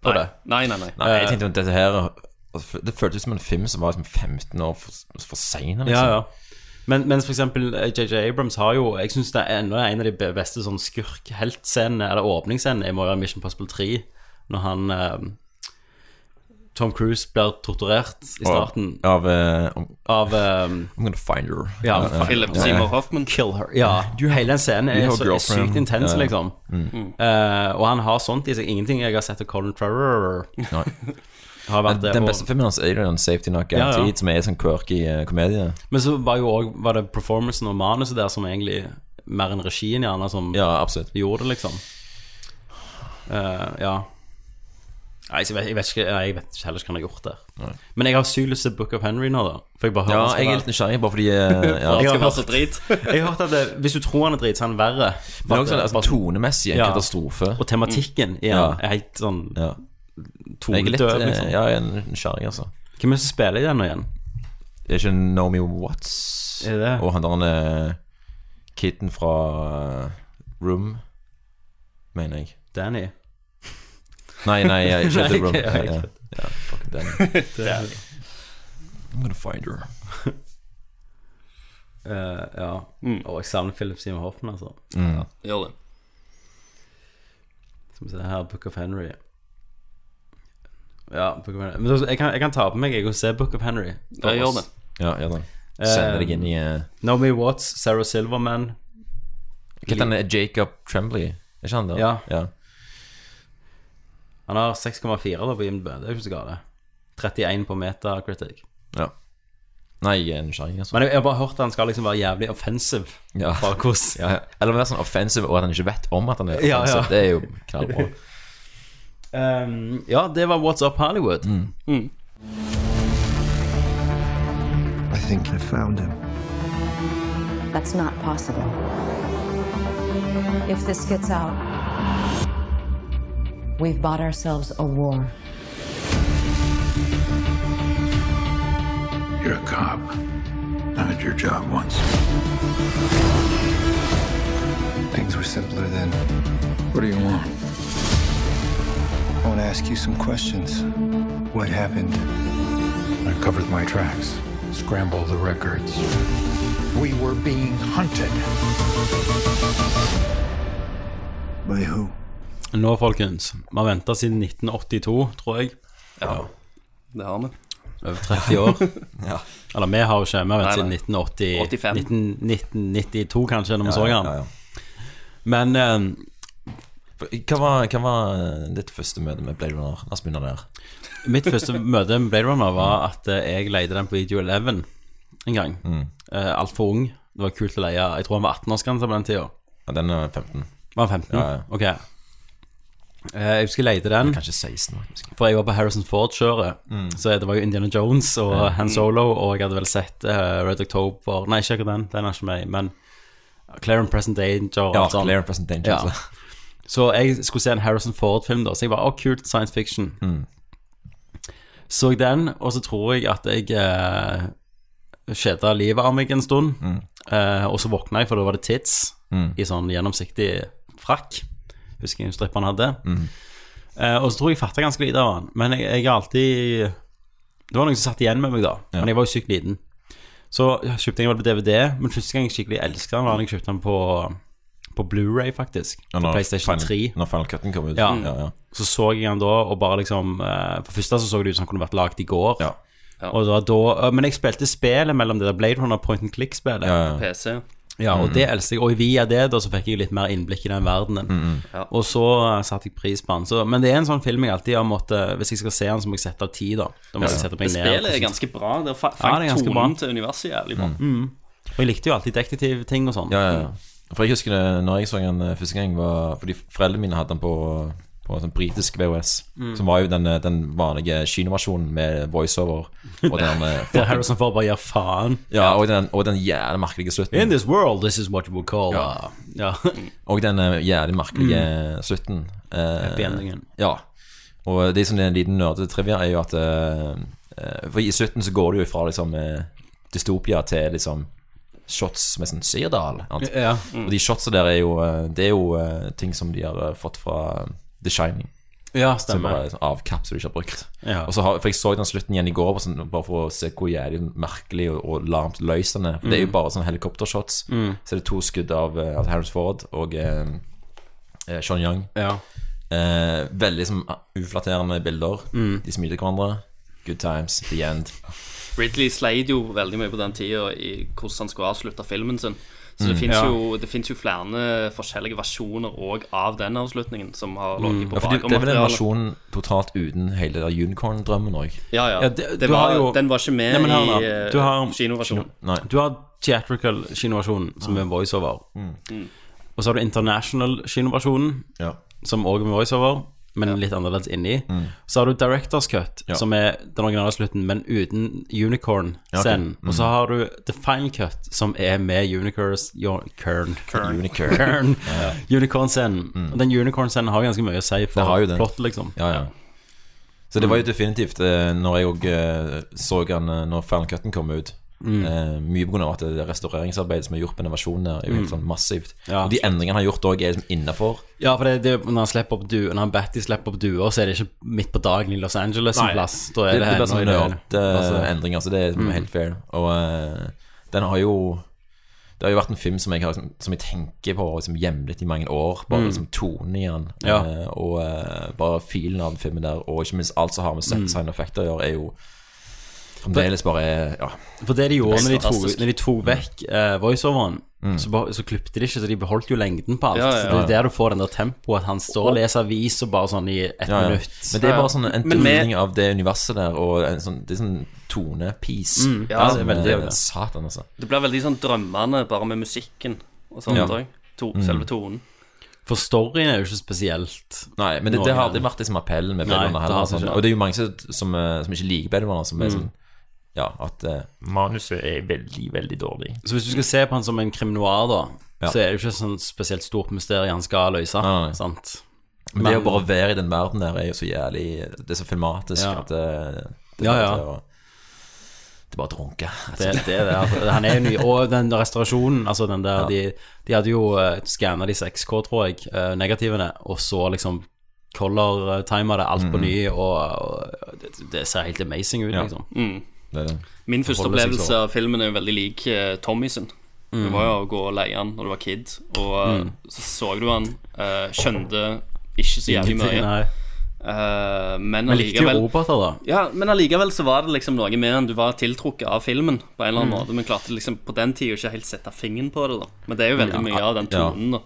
på Nei. det. Nei, nei, nei. Nei, jeg tenkte at dette her Det føltes som en film som var liksom 15 år for, for sein. Liksom. Ja, ja. Men, mens eksempel eh, JJ Abrams har jo Jeg syns det er enda en av de beste sånn skurk-heltscenene, eller åpningsscenene, være Mission Possible 3, når han eh, Tom Cruise blir torturert i starten Av, uh, av um, I'm gonna find her. Ja, ja. Philip ja. Seymour Hoffman. Kill her. Ja, hele den scenen er så er sykt intens, ja. Mm. Eh, og han har sånt i seg. Ingenting jeg har sett av Colin Trevor har vært det. Den og- beste filmen hans er jo den Safety Not Ja, ja. Som er en sånn quirky komedie. Men så var jo òg var det performancen og manuset der som egentlig mer enn regien gjerne som Ja, gjorde det, liksom. Eh, ja. Nei, jeg vet, jeg vet ikke Jeg vet ikke heller ikke hva han har gjort der. Men jeg har sykt lyst til Book of Henry nå, da. For jeg bare hører Ja, jeg er litt nysgjerrig, bare fordi eh, ja. Jeg har hørt- drit. Jeg har hørt at det, hvis du tror han er drit, så er han verre. Men også altså, tonemessig en Ja. katastrofe. Og tematikken i Ja. er helt sånn Ja. Er tonedøv, eh, liksom. Ja, jeg er nysgjerrig, altså. Hvem er det som spiller i den nå igjen? Det er ikke Naomi Watts Er det? og han der eh, kiden fra eh, Room, mener jeg. Danny? Nei, nei, jeg, ikke The Room. Nei, Ja, fucking I'm gonna find her. Eh, ja. Og jeg savner Philip Seymour Hoffman, altså. Gjør det. Skal vi se her, Book of Henry. Ja, Book of Henry. Men jeg kan, jeg kan ta på meg jeg og se Book of Henry. Ja, gjør det. Ja, gjør det. Sender deg inn i uh, Naomi Watts, Sarah Silverman. Hva heter han? eh, Jacob Tremblay? Er ikke han der? Ja. Han har 6,4 da på IMDb. Det er jo ikke så galt. 31 på Metacritic. ja. Nei, jeg er nysgjerrig, altså. Men jeg, jeg har bare hørt at han skal liksom være jævlig offensive. Ja. Bare hvordan Ja, ja. Eller være sånn offensive, og at han ikke vet om at han er offensive. ja. Det er jo knallbra. Um, Ja, det var What's Up Hollywood. I think I found him. That's not possible. If this gets out, we've bought ourselves a war. You're a cop. I had your job once. Things were simpler then. What do you want? I want to ask you some questions. What happened? I covered my tracks, scrambled the records. We were being hunted. By who? Nå, folkens. Vi har venta siden 1982, tror jeg. Ja, Det har vi. Over 30 år. Ja. Eller vi har jo ikke, vi har ventet siden nei. 1980 85. 19, 1992, kanskje, når vi så den. ja, ja. Men eh, Hva var, hva var eh, ditt første møte med Blade Runner? La oss begynne der. mitt første møte med Blade Runner var at eh, jeg leide den på Video 11 en gang. Mm. Uh, Altfor ung. Det var kult å leie. Jeg tror han var 18-årsgrense på den tida. Ja, den er 15. Var han 15? Ja, ja. Ok. Eh, jeg husker jeg leide den, Kanskje 16. faktisk. for jeg var på Harrison Ford-kjøret. Mm. Så det var jo Indiana Jones og Han Solo, og jeg hadde vel sett uh, Red October Nei, ikke den, den er ikke med, men Claire and Present Danger Ja, sånn. Claire and Present Danger. Ja. altså. Så jeg skulle se en Harrison Ford-film, da. Så jeg var å, kult science fiction. Mm. Så den, og så tror jeg at jeg uh, kjeda livet av meg en stund. Mm. Uh, og så våkna jeg, for da var det Tits Mm. i sånn gjennomsiktig frakk. Husker jeg stripperen hadde. Mm. Eh, og så tror jeg jeg fatta ganske lite av han. Men jeg, jeg har alltid Det var noe som satt igjen med meg, da. Men jeg var jo sykt liten. Så jeg kjøpte jeg vel på DVD, men første gang jeg skikkelig elsket den, var da jeg kjøpte den på, på Blu-ray faktisk. Ja, På PlayStation Final- 3. Når Final Cutten kom ut. Ja. ja, ja. Så så jeg den da, og bare liksom uh, For første så så det ut som han kunne vært lagd i går. Ja. Og Da, da, eh, men jeg spilte spillet mellom det der Blade Runner point and click-spillet. Ja, ja. PC. Ja, og det elsker jeg. Og via det da så fikk jeg litt mer innblikk i den verdenen. Ja. Og så uh, satte jeg pris på den. Så, men det er en sånn film jeg alltid har måttet Hvis jeg skal se den, så må jeg sette av tid, da. Da må jeg sette meg ned. spillet er ganske bra. Det er fa- Ja, det er ganske tonen bra. til universet jævlig bra. Og jeg likte jo alltid detektivting og sånn. Ja, ja, ja. For jeg husker det når jeg så den eh, første gang, var fordi foreldrene mine hadde den på, på sånn britisk VHS. Som var jo den, eh, den vanlige kinoversjonen med voiceover. Og den, eh, Der Harrison Ford bare gir faen. ja, og den, og den jævlig merkelige slutten. In this world, this is what you would call Ja. uh, Ja. Og den eh, jævlig merkelige slutten. Eh, Happy endingen. Ja. Og det som er en liten nerdete trivia, er jo at eh, eh, For i slutten så går det jo fra liksom eh, dystopia til liksom shots med sånn Sirdal. Ja. Ja. Og de shotsa der er jo eh, Det er jo eh, ting som de har eh, fått fra eh, The Shining. ja, stemmer. Som bare avkapp som du ikke har brukt. Ja. Og så har, for Jeg så den slutten igjen i går, sånn, bare for å se hvor jævlig merkelig og, og larmt løs den er. For Det er jo bare sånn helikoptershots. Så er det to skudd av uh, Harris Ford og eh, eh, Sean Young. Ja. Eh, veldig som uflatterende bilder. De smiler hverandre. Good times. The end. Ridley sleit jo veldig mye på den tida i hvordan han skulle avslutte filmen sin. Så det fins Ja. jo, det finnes jo flere forskjellige versjoner òg av den avslutningen som har ligget på Ja, for det er vel en versjon totalt uten hele der unicorn-drømmen òg. Ja, ja. Ja, det- det var, jo- Den var ikke med Nei, her, i eh, Du har- kinoversjonen. Nei. Du har theatrical kinoversjonen, som er voiceover. Og så har du international kinoversjonen, Ja. som òg er med voiceover, men litt annerledes inni. Så har du Directors Cut, som er den originale slutten, men uten unicorn-scenen. Og så har du The Final Cut, som er med unicorns Kern. Unicorn. Unicorn-scenen. Og den unicorn-scenen har ganske mye å si for plottet, liksom. Ja, ja. Så det var jo definitivt eh, Når jeg òg eh, så den eh, når Final Cutten kom ut eh, Mye på grunn av at det restaureringsarbeidet som er gjort på denne versjonen er jo helt sånn massivt. Ja. og de endringene han har gjort òg, er liksom innafor. Ja, for det, det, når han slipper opp du, Når han Batty slipper opp duer, så er det ikke midt på dagen i Los Angeles en Nei. plass. Da Det, er det, det, blir sånn er det- nerdendringer, så det er mm. helt fair. Og uh, den har jo Det har jo vært en film som jeg, har, liksom, som jeg tenker på liksom, jevnlig i mange år. Bare liksom tonen i den, Ja. eh, og uh, bare filen av den filmen der, og ikke minst alt som har med set sign effekter å gjøre, er jo fremdeles bare Ja. For det de gjorde når de tok, når de tok vekk eh, voiceoveren, så, be- så klipte de ikke, så de beholdt jo lengden på alt. Ja, ja, Så det er der du får den der tempoet, at han står og leser avis og bare sånn i ett Ja, ja. minutt. Men det er bare sånn en Men av det universet der, og en sånn, det er sånn tonepiece. Ja, som det er veldig. Satan, altså. Det blir veldig sånn drømmende bare med musikken og sånt Ja. òg. To, Selve tonen. For storyen er jo ikke spesielt Nei, men det, det har aldri vært liksom appellen med Nei, Runner det heller. har Sånn. ikke. Og det er jo mange som, som, eh, som ikke liker Bellona, som er sånn Ja, at eh, manuset er veldig, veldig dårlig. Så hvis du skal se på han som en krim noir, da, Ja. så er det jo ikke sånn spesielt stort mysterium han skal løse. Nei, nei. Sant? Men, det å bare være i den verden der er jo så jævlig Det er så filmatisk Ja. at det, det Ja, ja. bare å- Det er bare å drunke. Det, det er det. altså. Han er jo ny. Og den restaurasjonen, altså den der Ja. De, de hadde jo uh, skanna de 6K, tror jeg, eh, negativene, og så liksom color-tima det alt på ny, og, og det, det ser helt amazing ut, Ja. liksom. Det er det. Min første opplevelse av filmen er jo veldig lik uh, Tommy sin. Det var jo å gå og leie han når du var kid, og mm. så så du han, Uh, skjønte ikke så jævlig mye. Eh, men Men likte jo allikevel roboter, da. Ja, men allikevel så var det liksom noe med han Du var tiltrukket av filmen på en eller Mm. annen måte, men klarte liksom på den tida ikke helt sette fingeren på det. da Men det er jo veldig mye av den tonen, da.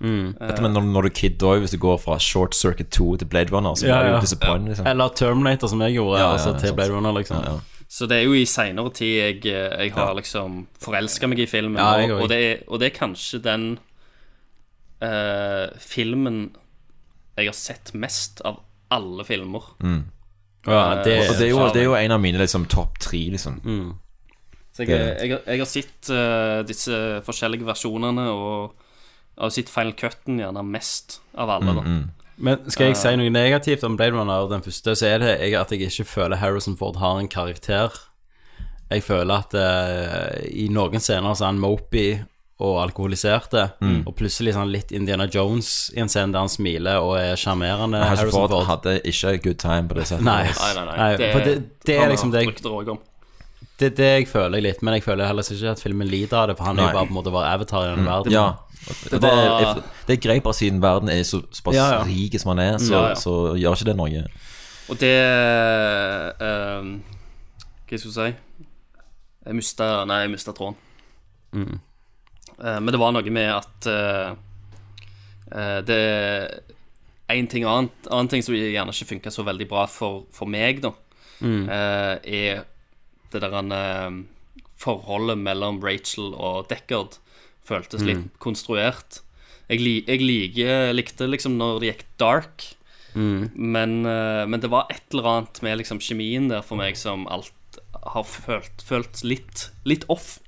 Mm. Dette med når, når du kid òg, hvis du går fra Short Circuit 2 til Blade Runner, så Ja, blir du ja. disappointed, liksom. Eller Terminator, som jeg gjorde, Ja, ja, altså til sant. Blade Runner, liksom. Ja, ja. Så det er jo i seinere tid jeg, eh, jeg har liksom forelska meg i filmen. Ja, jeg og, og, det er, og det er kanskje den uh, filmen jeg har sett mest av alle filmer. Ja, det, Og det er, jo, det er jo en av mine liksom, topp tre, liksom. Så jeg, jeg, har- sett uh, disse forskjellige versjonene, og jeg har sett Final Cutten gjerne mest av alle. da Men skal jeg si noe negativt om Blade Runner, den første, så er det jeg, at jeg ikke føler Harrison Ford har en karakter. Jeg føler at uh, i noen scener så er han mopey og alkoholiserte, Mm. og plutselig sånn litt Indiana Jones i en scene der han smiler og er sjarmerende. Harrison Ford Ford. hadde ikke good time på det settet. Nei. Nei, nei, nei. Det, det- det er liksom det-. Det er det jeg føler litt, men jeg føler heller ikke at filmen lider av det, for han er jo bare på en måte bare avatar i denne verden. Ja. Det, det, er, det er greit bare siden verden er så, såpass Ja, ja. rik som han er, så, Ja, så gjør ikke det noe. Og det ehm, Hva skal jeg si Jeg mista Nei, jeg mista tråden. Eh, men det var noe med at uh, Det En ting annet Annen ting som gjerne ikke funka så veldig bra for, for meg, da, eh, er det der forholdet mellom Rachel og Deckard føltes litt konstruert. Jeg, jeg liker, likte liksom når det gikk dark, men, eh, men det var et eller annet med liksom kjemien der for meg som alt har følt, følt litt, litt off.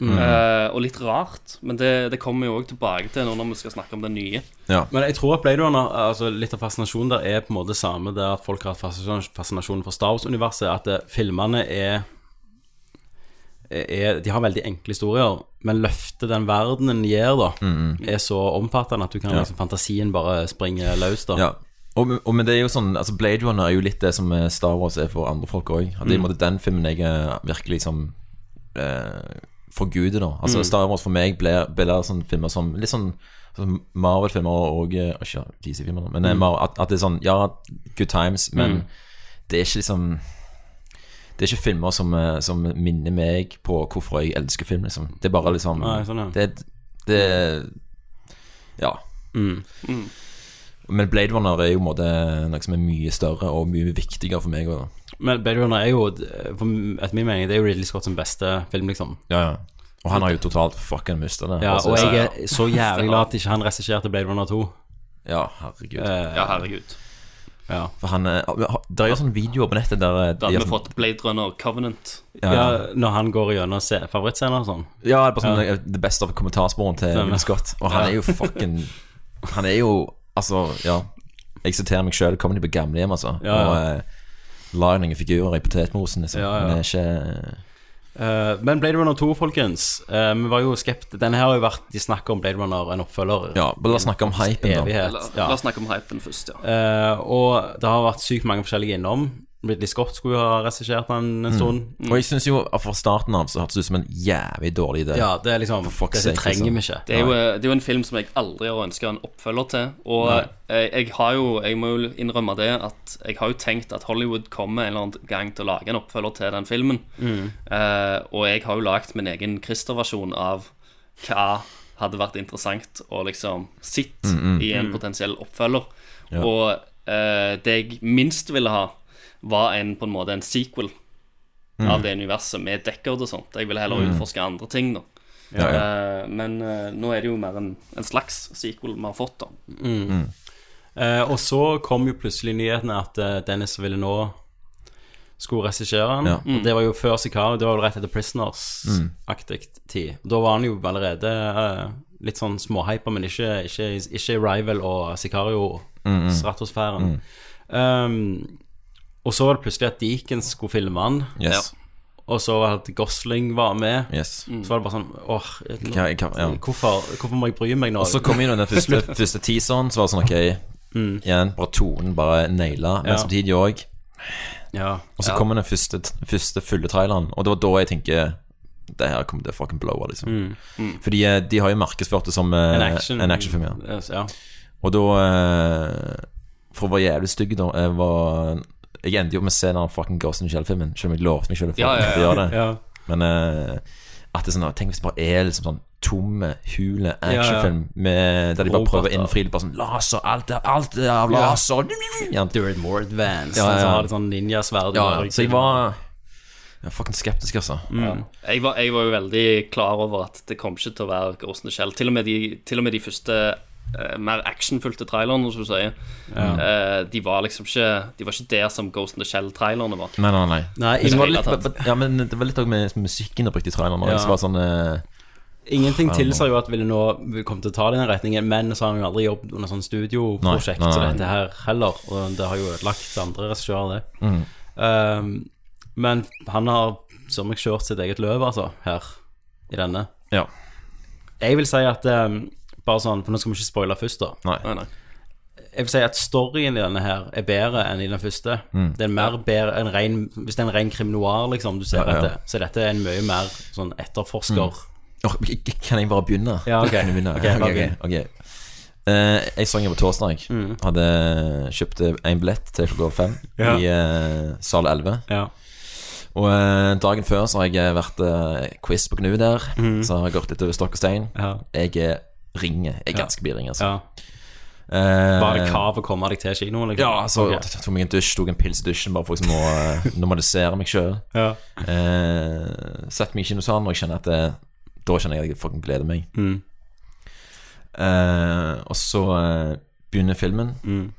Eh, og litt rart. Men det, det kommer jo òg tilbake til nå når vi skal snakke om det nye. Ja. Men jeg tror at Blade Runner, altså litt av fascinasjonen der er på en måte samme der at folk har hatt fascinasjon- for Star Wars-universet, at eh, filmene er, er De har veldig enkle historier, men løftet den verdenen gir, da, er så omfattende at du kan liksom fantasien bare springe løs, da. Ja. Og, og men det er jo sånn Altså Blade Runner er jo litt det som eh, Star Wars er for andre folk òg. Det er i den filmen jeg eh, virkelig liksom eh, forguder, da. Altså Star Wars for meg blir, blir sånn filmer som Litt sånn, sånn Marvel-filmer og eh, Ikke DC-filmer, men mm. At, at det er sånn Ja, good times, men det er ikke liksom det er ikke filmer som, eh, som minner meg på hvorfor jeg elsker film. Liksom. Det er bare liksom Nei, sånn, ja. det, det Ja. Men Blade Runner er jo måte noe som er mye større og mye viktigere for meg. også. Men Blade Runner er jo, for etter min mening, det er jo Ridley Scott sin beste film, liksom. Ja, ja. Og han har jo totalt fucking mista det. Ja, Altså, og jeg er så jævlig glad at ikke han regisserte Blade Runner 2. Ja, herregud. Eh, Ja, herregud. Ja. For han eh, Det er jo sånne videoer på nettet der eh, Da hadde vi sånn- fått Blade Runner Covenant. ja, ja, når han går gjennom favorittscener og sånn. ja, det er bare sånn ja. det beste av kommentarsporen til. Will Scott. Og han er jo fucking Han er jo Altså, ja. Jeg siterer meg sjøl. Kommer de på gamlehjem, altså? Ja, ja. Og uh, figurer i potetmosen, liksom. Ja, ja. Men det er ikke Eh, men Blade Runner 2, folkens. Uh, vi var jo skept... Denne her har jo vært De snakker om Blade Runner, en oppfølger. Ja, bare la oss snakke om hypen, da. Evighet. La, la oss snakke om hypen først, ja. Uh, og det har vært sykt mange forskjellige innom. Ridley Scott skulle jo ha regissert den en stund. Og jeg syns jo fra starten av så hørtes det ut som en jævlig dårlig idé. Ja, det er liksom Dette sake, trenger liksom. vi ikke. Det er, jo, det er jo en film som jeg aldri har ønska en oppfølger til. Og jeg, jeg har jo Jeg må jo innrømme det at jeg har jo tenkt at Hollywood kommer en eller annen gang til å lage en oppfølger til den filmen. Eh, og jeg har jo lagd min egen Christer-versjon av hva hadde vært interessant å liksom sitt i en potensiell oppfølger. Og eh, det jeg minst ville ha, var en på en måte en sequel av det universet med Deckard og sånt. Jeg ville heller utforske andre ting, da. Ja, ja. Uh, men uh, nå er det jo mer en, en slags sequel vi har fått, da. Eh, og så kom jo plutselig nyhetene at Dennis Dennis nå skulle regissere den. Ja. Og det var jo før Sicario, det var jo rett etter Prisoners-aktig tid. Da var han jo allerede litt sånn småhypa, men ikke, ikke, ikke Rival og Sicario-stratosfæren. Um, og så var det plutselig at Deacon skulle filme han. Yes. og så var at Gosling var med. yes. Så var det bare sånn Åh, hva, kan- ja. hvorfor, hvorfor må jeg bry meg nå? Og så kom inn den første, første teaseren, så var det sånn ok Igjen, bare tonen bare naila, men Ja. samtidig òg. ja. Og så kommer den første, første fulle traileren, og det var da jeg tenker Det her kommer til å fucking blowe, liksom. Fordi eh, de har jo markedsført det som eh, En action. actionfilm, ja. Yes, ja. Og da eh, For å være jævlig stygg, da var, jeg endte jo med å se den fucking Ghost in the Shell-filmen, selv om jeg lovte meg selv å Ja, ja, ja. gjøre det. ja. Men uh, at det er sånn Tenk hvis det bare er liksom sånn tomme, hule actionfilm med, der de bare prøver å innfri det. Bare sånn laser, alt er, alt er av laser. Ja. Dirt more advanced. Ja, ja, ja. Så har det sånn ninjasverd. Ja, Ja, så jeg var Jeg fucking skeptisk, altså. Jeg var, jeg var jo veldig klar over at det kom ikke til å være Ghost in the Shell. Til og med de, til og med de første eh, mer actionfylte trailerne, som du sier, eh, de var liksom ikke De var ikke der som Ghost in the Shell-trailerne var. Nei, nei, nei. Nei, det var litt, ja, men det var litt også med musikken de brukte i traileren. Ja. Ja. Var sånn, uh, Ingenting Ja, tilsa jo at ville nå komme til å ta den retningen, men så har han jo aldri jobbet under sånn studioprosjekt som så dette her heller, og det har jo ødelagt andre regissører, det. Mm. Um, men han har som jeg kjørt sitt eget løp, altså, her i denne. ja. Jeg vil si at eh, Bare sånn, for nå skal vi ikke spoile først, da. Nei. Nei, nei. Jeg vil si at storyen i denne her er bedre enn i den første. Mm. Det er mer bedre en ren, Hvis det er en ren kriminoir liksom, du ser Ja, ja. dette, så er en mye mer sånn etterforsker. Åh, kan jeg bare begynne? Ja, ok. Kan jeg begynne? Ok, Ok, bare ok, begynn. Eh, jeg sang her på torsdag. Mm. Hadde kjøpt en billett til klokka fem Ja. i uh, sal 11. Ja. Og uh, dagen før så har jeg vært quiz på Gnu der. Mm. Så har jeg gått litt over stokk og stein. Ja. Jeg er ringer. Jeg er ganske biring, altså. ja. Eh, Var det krav å komme deg til kinoen? Liksom? Ja, så Ok. jeg tok meg en dusj, tok en pils i dusjen bare for liksom å eh, normalisere meg sjøl. Ja. Eh, Setter meg i kinosalen, og jeg kjenner at det, da kjenner jeg at jeg fucking gleder meg. Mm. Eh, og så eh, begynner filmen. Mm.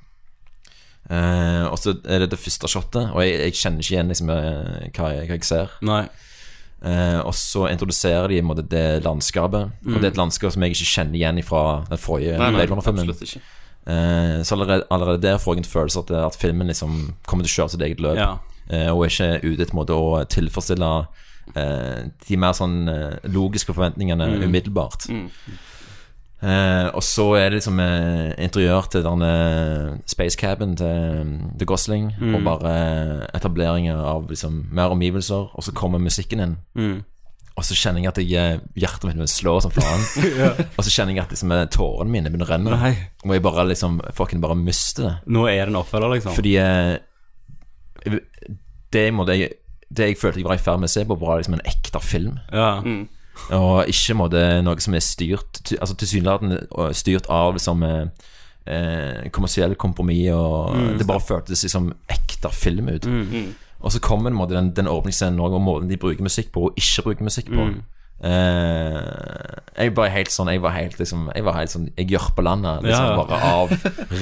Eh, og så er det det første shotet, og jeg, jeg kjenner ikke igjen liksom, eh, hva, jeg, hva jeg ser. Nei. Eh, og så introduserer de måte, det landskapet. Og det er et landskap som jeg ikke kjenner igjen fra den forrige Blade Runner-filmen. Eh, så allerede, allerede der får jeg en følelse at, at filmen liksom kommer til å kjøre sitt eget løp. Ja. Eh, og er ikke ute etter å tilfredsstille eh, de mer sånn logiske forventningene Mm. umiddelbart. Eh, og så er det liksom eh, interiør til denne space cabin til, til Gosling, Mm. og bare eh, etableringer av liksom mer omgivelser, og så kommer musikken inn. Mm. Og så kjenner jeg at jeg, eh, hjertet mitt vil slå som faen. Og så kjenner jeg at liksom, eh, tårene mine begynner å renne. Nei. Og jeg bare liksom fucking bare mister det. Nå er det en oppfølger, liksom. Fordi eh, det, jeg, det jeg følte jeg var i ferd med å se på, var liksom en ekte film. Ja. Mm. Og ikke måtte, noe som er styrt Altså tilsynelatende styrt av liksom eh, eh, kommersiell kompromiss, og Mm. det bare føltes liksom ekte film ut. Mm. Og så kommer en måte den, den åpningsscenen også, og måten de bruker musikk på, og ikke bruker musikk på. Mm. Eh, jeg var helt sånn Jeg var helt liksom Jeg var helt sånn Jeg gjør på landet, liksom, Ja, ja. bare av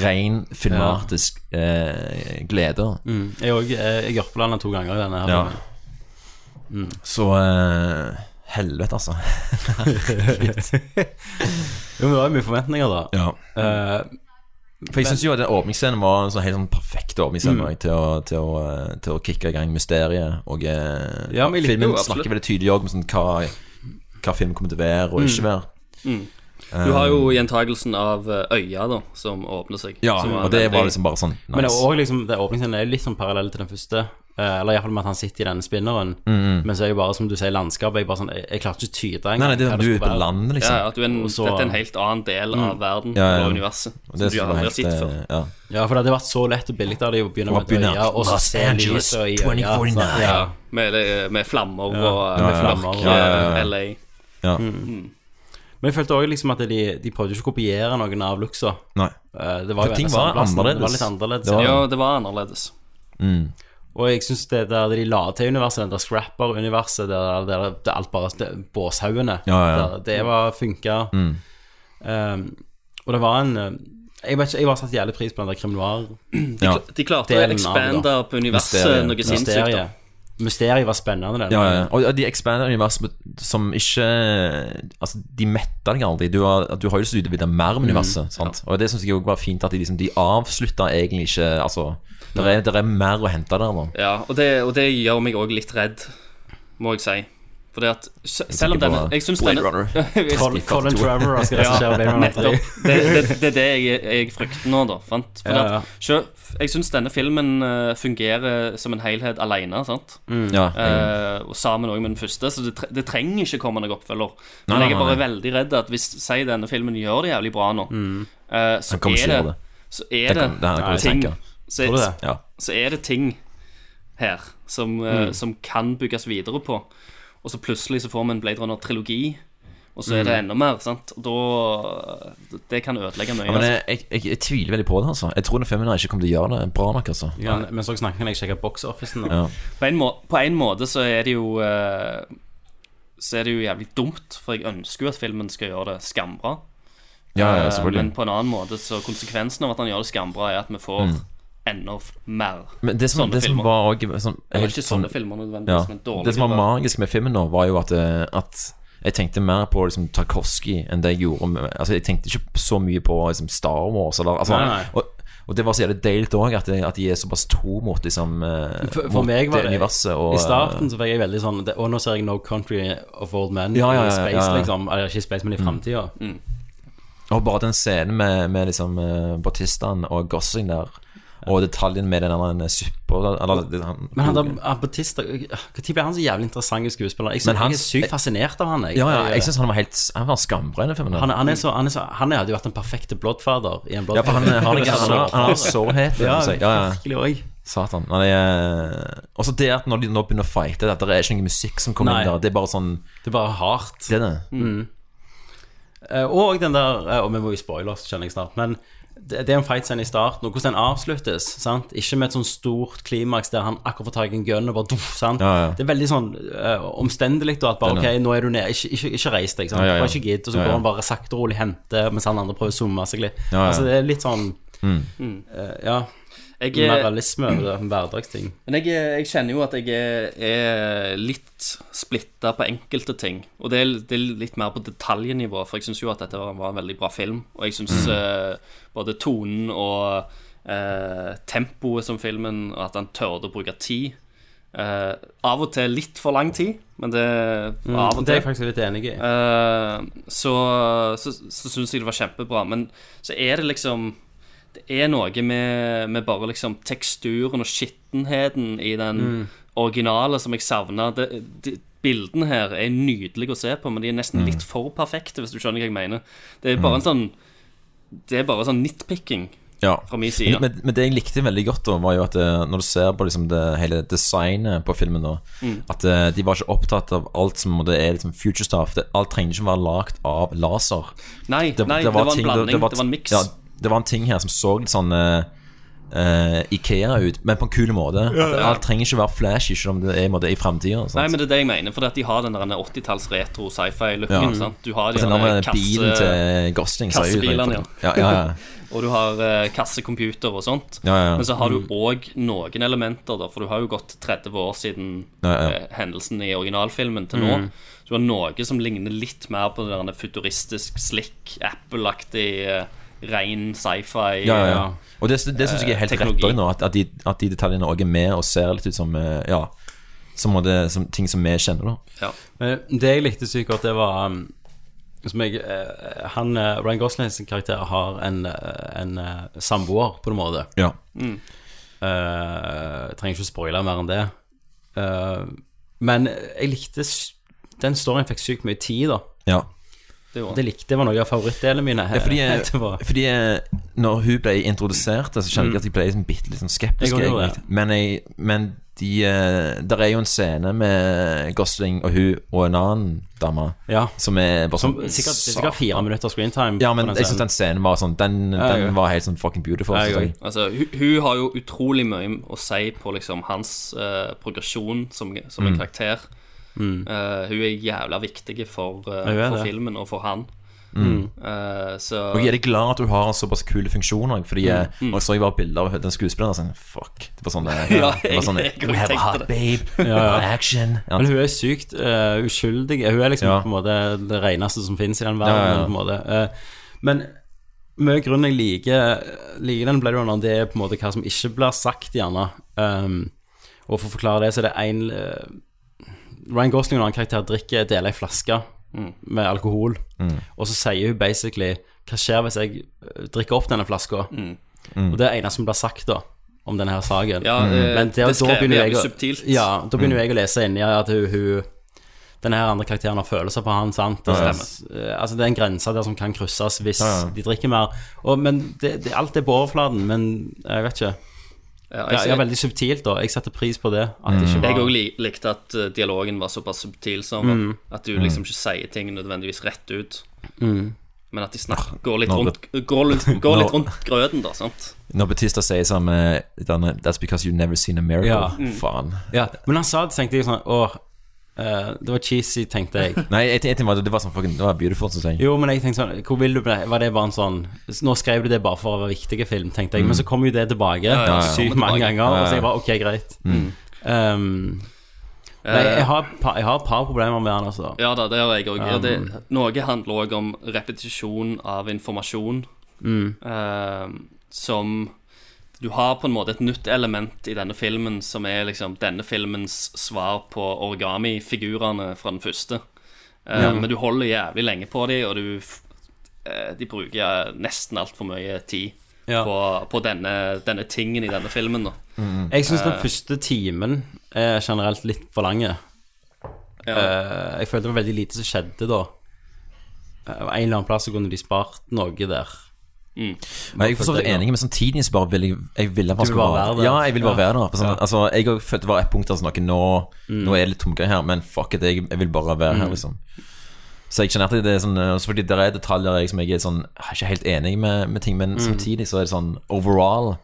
ren filmatisk eh, glede. Mm. Jeg òg Jeg gjør på landet to ganger i denne her Ja. filmen. Så eh, Helvete, altså. Jo, men det var jo mye forventninger, da. Ja. Uh, For jeg syns jo at den åpningsscenen var en sånn helt sånn perfekt åpningsscene Mm. til, å, til, å, eh, til å kicke i gang mysteriet. Og eh, Ja, men filmen jo snakker veldig tydelig òg om sånn, hva, hva filmen kommer til å være og ikke være. Mm. Du har jo gjentagelsen av øya, da, som åpner seg. Ja, og det var liksom bare sånn Men det nice. er også liksom Det åpningsscenen er litt sånn parallell til den første. Eh, eller iallfall med at han sitter i denne spinneren. Mm, mm. Men så er jo bare, som du sier, landskapet. Jeg, bare sånn, jeg, jeg klarte ikke å tyde engang. Nei, nei, det, hva du er ute på landet, liksom. Ja, at du er en, så- dette er en helt annen del av verden Ja, ja. og universet Og som du aldri har sett eh, før. Ja. Ja, for det hadde vært så lett og billig av de å begynne med et øye, og så ser se lyset i øya. 2049. sant? Ja. Med, med flammer og med eh, flammer, ja, eh. LA. Ja. Mm. Men jeg følte også liksom at de, de prøvde ikke å kopiere noen av Luxa. Nei. Eh, Det var For jo ting var annerledes. Det var litt annerledes. Det var- Ja, det var annerledes. Mm. Og jeg syns det der de la til universet, den der Scrapper-universet, der, der, der alt bare det- Båshaugene, Ja, ja. der, det var funka. Mm. Um, og det var en eh, Jeg vet ikke, jeg bare satte jævlig pris på den der krim noir. Ja. De klarte å ekspandere på universet noe sinnssykt. Mysteriet. Var spennende, den. Ja, ja. Og de ekspander universet som ikke Altså, de metter deg aldri. Du har, du har jo lyst til å utvide mer med universet. Sant? Og det syns jeg også var fint, at de, liksom, de avslutta egentlig ikke Altså, det er, er mer å hente der nå. Ja, og det, og det gjør meg òg litt redd, må jeg si. Fordi at Selv om denne Jeg syns denne Colin, Colin Trevor skal regissere Blade Runner 3. nettopp. Det, det, det er det jeg, jeg frykter nå, da. Sant? Fordi Ja, at selv- jeg syns denne filmen eh, fungerer som en helhet alene. Sant? Ja, Eh, og sammen også med den første, så det, det trenger ikke komme noen oppfølger. Men Nei, jeg er bare nei. veldig redd at hvis si denne filmen gjør det jævlig bra nå, eh, så, er det, det. så er Det det, kan- det kan jeg ting så, det? Ja. så er det ting her som, mm. som kan bygges videre på. Og så plutselig så får vi en Blade Runner-trilogi, og så er det enda mer. sant? Og da Det kan ødelegge mye. Ja, men altså. jeg, jeg, jeg tviler veldig på det, altså. Jeg tror Femina ikke kommer til å gjøre det bra nok, altså. Ja, Men så snakker, jeg sjekke box-officen. Ja. På en, på en måte så er det jo eh, Så er det jo jævlig dumt, for jeg ønsker jo at filmen skal gjøre det skambra. Ja, ja, Eh, selvfølgelig. Men på en annen måte så konsekvensen av at han gjør det skambra, er at vi får Mm. Enda mer Men det som, sånne det som filmer. var også sånn, Eller ikke sånn- sånne filmer nødvendigvis, ja. men dårlige Det som var magisk med filmen nå, var jo at, eh, at Jeg tenkte mer på liksom, Tarkovsky enn det jeg gjorde med, Altså, jeg tenkte ikke så mye på liksom, Star Wars. Eller, altså, Nei, nei. Og, og det var så jævlig deilig òg, at, at de er såpass tro mot, liksom, eh, For, for mot meg var det universet. Og, I starten så fikk jeg veldig sånn Og nå ser jeg No Country of Old Men Ja, ja, ja, i space, ja, ja. liksom. Eller ikke space, men i framtida. Og bare den scenen med, med liksom, Bautistaen og Gossing der, og detaljen med den suppa Men han der han Batista Når ble han så jævlig interessant skuespiller? Jeg, synes, han- jeg er sykt fascinert av han. Jeg, Ja, ja, jeg syns han var helt Han var skambra i den filmen. han, han, er så, han, er så, han hadde jo vært den perfekte blodfader i en Ja, for han har liksom sårhet. Ja, ja, ja. òg. Satan. Han er Også det at når de nå begynner å fighte, at det er ikke noe musikk som kommer Nei. inn der. Det er bare sånn Det er bare hardt. Det er det. Mm. Eh, og den der eh, Og vi må jo spoile oss, kjenner jeg snart. Men det, det er en fight scene i starten, og hvordan den avsluttes. Sant? Ikke med et sånn stort klimaks der han akkurat får tak i en gun og bare duff, sant? Ja, ja. Det er veldig sånn uh, omstendelig. da, At bare ok, nå er du nede. Ikke, ikke, ikke reis deg. sant? Bare ikke gidd. Og så går han bare sakte og rolig hente mens han andre prøver å zoome seg litt. Altså Det er litt sånn Mm. uh, Ja. Jeg, Mer eh, over. Hverdagsting. Men jeg, jeg kjenner jo at jeg er, er litt splitta på enkelte ting. Og det er, det er litt mer på detaljnivå, for jeg syns jo at dette var, var en veldig bra film. Og jeg syns Mm. både tonen og eh, tempoet som filmen, og at han tørde å bruke tid eh, Av og til litt for lang tid, men det Mm, av og det er jeg faktisk litt enig i. Eh, så så, så syns jeg det var kjempebra. Men så er det liksom Det er noe med, med bare liksom teksturen og skittenheten i den Mm. originale som jeg savna. Bildene her er nydelige å se på, men de er nesten Mm. litt for perfekte, hvis du skjønner hva jeg mener. Det er bare en sånn Det er bare sånn nitpicking Ja. fra min side. Men, men det jeg likte veldig godt, da var jo at eh, når du ser på liksom det hele designet på filmen, da Mm. At eh, de var ikke opptatt av alt som det er liksom future stuff. Det, alt trenger ikke være lagd av laser. Nei, nei, det var en blanding, det var en miks. Ja, det var en ting her som så litt sånn eh, eh, Ikea ut, men på en kul måte. Ja, ja. Alt trenger ikke være flashy, selv om det er, i måte, i framtida. Nei, men det er det jeg mener, for de har den der 80-talls retro sci-fi-looken. Ja. sant? Du har de Altså, bilen til Gosling Kassebilene, ja. Ja, ja, ja. og du har uh, kassecomputer og sånt. Ja, ja. Men så har du Mm. òg noen elementer, da, for du har jo gått 30 år siden Ja, ja. eh, hendelsen i originalfilmen til nå. Mm. Så du har noe som ligner litt mer på det der futuristisk, slick, Apple-aktig, eh, ren sci-fi. Ja, ja, ja. eh, Og det, det syns jeg er helt rett teknologi. også nå, at, at, de, at de detaljene òg er med og ser litt ut som eh, Ja, som, det, som ting som vi kjenner, da. Ja. Men det jeg likte sykt godt, det var um, som jeg, eh, han, eh, Ryan Goslings karakter har en, eh, en eh, samboer, på en måte. Ja. Mm. Uh, trenger ikke spoile mer enn det. Uh, men jeg likte Den storyen fikk sykt mye tid, da. Ja. Det, var. Det likte det var noe av favorittdelene mine. Ja, fordi, Det fordi eh, når hun ble introdusert, så kjente jeg at jeg ble liksom bitte litt sånn skeptisk. Jeg det, ja. Men, jeg, men de eh, Der er jo en scene med Gosling og hun og en annen dame Ja. som er bare Som sånn sikkert, det er sikkert fire minutter screentime. Ja, men jeg syns den scenen var sånn Den, Ja, den var helt sånn fucking beautiful. Altså, hun, hun har jo utrolig mye å si på liksom hans uh, progresjon som, som en Mm. karakter. Mm. Uh, hun er jævla viktig for, uh, for filmen og for han. Mm. Uh, så Og jeg er glad at hun har såpass kule funksjoner. Fordi jeg, Mm. når jeg så jeg bare bilder av den skuespilleren, sånn Fuck. Det var sånn det, Ja, det var sånn, jeg- jeg We have a tenkte hot det. babe. Ja, ja. Action. Ja. Men hun er sykt uh, uskyldig. Hun er liksom Ja. på en måte det reneste som finnes i den verden. ja, ja. på en måte. Eh, men mye grunn jeg liker Liker den Blade Runner, det er på en måte hva som ikke blir sagt, gjerne. Um, og for å forklare det, så er det en Ryan Gosling og en annen karakter drikker deler ei flaske Mm. med alkohol, Mm. og så sier hun basically Hva skjer hvis jeg eh, drikker opp denne flaska? Mm. Mm. Og det er det eneste som blir sagt da om denne her saken. Ja, eh, Men det, det skrev da begynner jeg subtilt. Ja, da begynner Mm. jeg å lese inni at hun, hun denne her andre karakteren har følelser på han, sant? Det ja. Eh, altså, det er en grense der som kan krysses hvis Ja, ja. de drikker mer. Og, men det, det, alt er på overflaten, men jeg vet ikke. Ja, jeg, ja, veldig subtilt, da. Jeg setter pris på det. At det ikke jeg var òg likte at eh, dialogen var såpass subtil som Mm. at du liksom ikke sier ting nødvendigvis rett ut. Mm. Men at de snakker, går litt rundt Går litt, går litt rundt grøten, da. sant? Når Batista sier sånn That's because you've never seen a miracle. Ja. Mm. Faen. Ja, men han sa det, tenkte jeg sånn Åh, eh, det var cheesy, tenkte jeg. Nei, jeg, jeg, tenkte det var sånn fucking Det var beautiful, syns jeg. Jo, men jeg tenkte sånn Hvor vil du med? Var det bare en sånn Nå skrev du det bare for å være viktige film, tenkte jeg. Men så kom jo det tilbake ja, ja. sykt mange tilbake. ganger. Og Ja, så jeg bare OK, greit. Mm. Um, Nei, jeg har, jeg har et par problemer med han, altså. Ja da, det har jeg òg. Um, noe handler òg om repetisjon av informasjon. Mm. Uh, som Du har på en måte et nytt element i denne filmen som er liksom denne filmens svar på origami-figurene fra den første. Eh, Ja. Men du holder jævlig lenge på dem, og du eh, De bruker nesten altfor mye tid Ja. på, på denne, denne tingen i denne filmen. Da. Jeg syns den uh, første timen er generelt litt for lang. Eh, jeg følte det var veldig lite som skjedde da. Uh, En eller annen plass kunne de spart noe der. Mm. Men jeg er for så vidt enig, men samtidig så bare vil jeg, jeg ville bare bare være der. Ja, jeg vil bare Ja. være der. Sånn, Ja. Altså, jeg òg følte det var et punkt der noe nå, Mm. nå er det litt tomgang her, men fuck it, jeg, jeg vil bare være her, Mm. liksom. Så jeg kjenner at det er sånn Også fordi det er detaljer jeg, som jeg er sånn Jeg er ikke helt enig med, med ting, men Mm. samtidig så er det sånn overall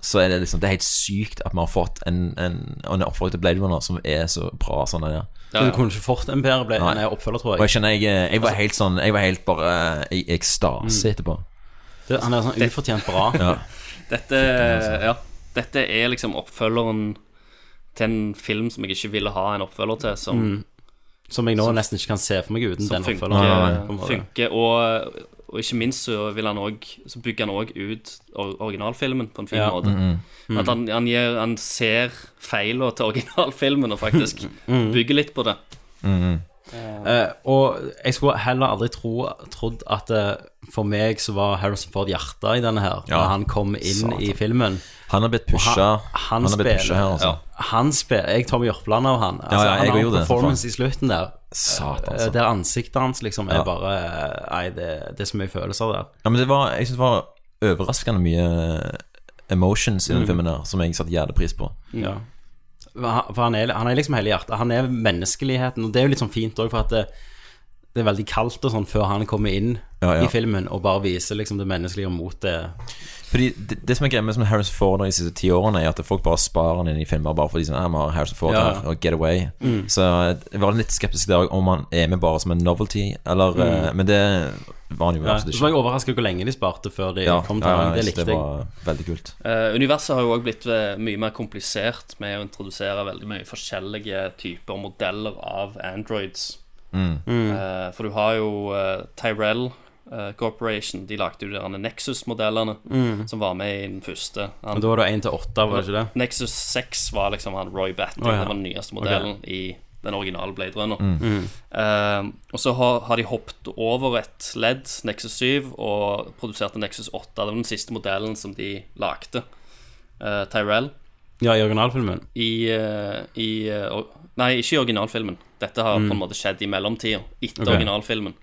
så er det liksom Det er helt sykt at vi har fått en, en, en oppfølger til Blade Runner som er så bra sånn der. Så du kunne ikke fått en bedre Blade Runner oppfølger, tror jeg. Og jeg kjenner jeg, jeg var helt sånn Jeg var helt bare i ekstase etterpå. Det, han er sånn ufortjent bra. Ja. Dette, ja, dette er liksom oppfølgeren til en film som jeg ikke ville ha en oppfølger til, som, Mm. Som jeg nå nesten ikke kan se for meg uten den funker, oppfølgeren. en funker og, og ikke minst så, vil han også, så bygger han òg ut originalfilmen på en fin Ja. måte. Mm, mm. At han, han, gir, han ser feilene til originalfilmen og faktisk Mm. bygger litt på det. Eh, og jeg skulle heller aldri tro, trodd at eh, for meg så var Harrison Ford hjertet i denne her, Ja. da han kom inn Satan. i filmen. Han har blitt pusha. Han, Han har blitt spiller- pusha her, altså. Han spiller Jeg tar med Jørpeland av han. Altså, Ja, jeg han har gjorde en det, for performance i slutten der. Satan, eh, altså. Der ansiktet hans liksom er Ja. bare eh, Nei, det, det er så mye følelser der. Ja, men det var, jeg synes det var overraskende mye emotions i den Mm. filmen der, som jeg satte jævlig pris på. Ja. For han er, han er liksom hele hjertet. Han er menneskeligheten, og det er jo litt sånn fint òg, for at det, det er veldig kaldt og sånn før han kommer inn Ja, ja. i filmen og bare viser liksom det menneskelige mot det. Fordi det, det som er greia med som Harrison Ford de siste ti årene, er at folk bare sparer han inn i filmer bare fordi sånn, «Ah, vi har Harrison Ford Ja. her, og Get Away. Mm. Så jeg var litt skeptisk der om han er med bare som en novelty, eller Mm. eh, Men det var han jo Ja, absolutt så var ikke. jeg overrasket hvor lenge de sparte før de Ja, kom til ja, han. Det likte jeg. var veldig kult. Uh, universet har jo òg blitt eh, mye mer komplisert med å introdusere veldig mye forskjellige typer modeller av androids. Mm. Eh, for du har jo uh, Tyrell uh, Corporation. De lagde jo de Nexus-modellene Mm. som var med i den første. Og da var det 1 til 8, var det ikke det? Nexus 6 var liksom han Roy Batty. Oh, ja. Det var den nyeste modellen modellen i den originale Blade Runner. Mm. Mm. Eh, og så har, har de hoppet over et ledd, Nexus 7, og produserte Nexus 8. Det var den siste modellen som de lagde. Eh, Tyrell. Ja, i originalfilmen. I, uh, i or- Nei, ikke i originalfilmen. Dette har Mm. på en måte skjedd i mellomtida. Etter okay. originalfilmen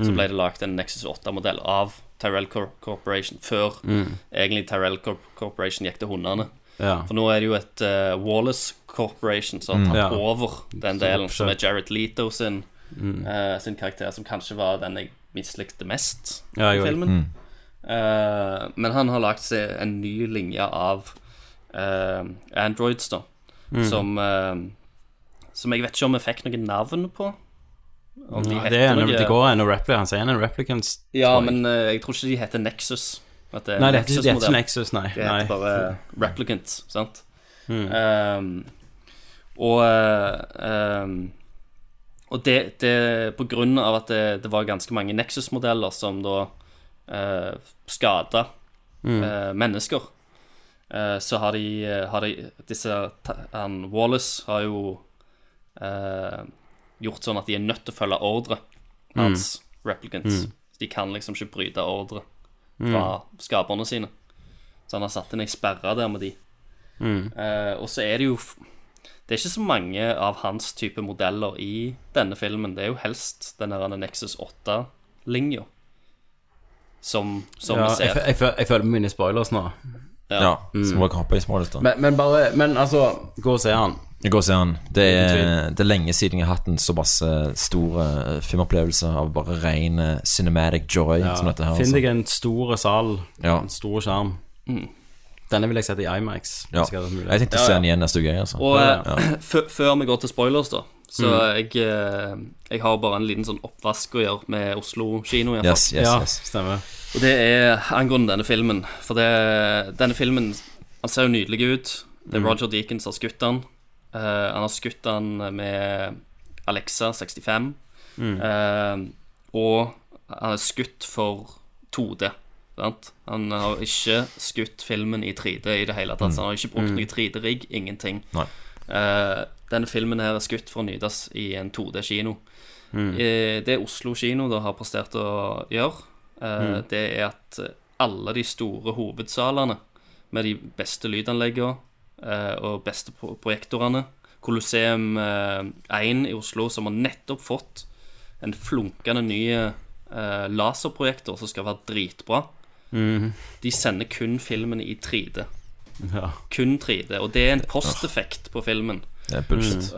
så Mm. ble det lagd en Nexus 8-modell av Tyrell Corporation før Mm. egentlig Tyrell Corporation gikk til hundene. Ja. For nå er det jo et uh, Wallace Corporation som har Mm. tatt Ja. over den delen, som er. Jared Leto sin, Mm. eh, sin karakter, som kanskje var den jeg mislikte mest Ja, i filmen. Mm. Eh, men han har lagt seg en ny linje av uh, androids, da, Mm. som eh, Som jeg vet ikke om vi fikk noe navn på. Om de Ja, heter det, er, noe det går en repli, Han sier en replicants. Ja, tror jeg. men eh, jeg tror ikke de heter Nexus. At det er Nei, det heter- det heter Nexus-modell. ikke Nexus, nei. Det Nei. heter bare Replicant, sant? Mm. Ehm, og eh, ehm, Og det, det på grunn av at det, det var ganske mange Nexus-modeller som da uh, skada Mm. eh, mennesker, eh, så har de, eh, har de disse ta- han, Wallace har jo eh, gjort sånn at de er nødt til å følge ordre hans replicants. Mm. De kan liksom ikke bryte ordre fra skaperne sine. Så han har satt inn ei sperre der med de. Mm. Eh, og så er det jo Det er ikke så mange av hans type modeller i denne filmen. Det er jo helst den der Nexus 8-linja som, som ja, vi ser. Jeg, jeg, jeg føler mine spoilers nå. Ja, så må dere hoppe i smålet da. Men, men bare Men altså, gå og se han. Jeg går an. Det er, det er lenge siden jeg har hatt en så masse stor eh, filmopplevelse av bare ren eh, cinematic joy Ja, som dette her. Finn deg en stor sal, Ja. en stor skjerm. Mm. Denne vil jeg sette i IMAX. Ja. jeg. Tenkte å se den igjen neste uke. Altså. Og eh, før vi går til spoilers, da Så Mm. jeg, eh, jeg har bare en liten sånn oppvask å gjøre med Oslo kino. Yes, yes, ja, yes. stemmer. Og det er angående denne filmen. For det, denne filmen Han ser jo nydelig ut. Det er Mm. Roger Deakins som har skutt den. Eh, han har skutt den med Alexa 65. Mm. Eh, og han er skutt for 2D. Sant? Han har ikke skutt filmen i 3D i det hele tatt. Mm. han har ikke brukt Mm. noe 3D-rigg. Ingenting. Eh, denne filmen her er skutt for å nytes i en 2D-kino. Mm. Uh, det Oslo kino da har prestert å gjøre, uh, det er at alle de store hovedsalene med de beste lydanleggene og beste pro projektorene Colosseum eh, 1 i Oslo, som har nettopp fått en flunkende ny eh, laserprojektor som skal være dritbra. Mm. De sender kun filmen i 3D. Ja. Kun 3D. Og det er en posteffekt på filmen.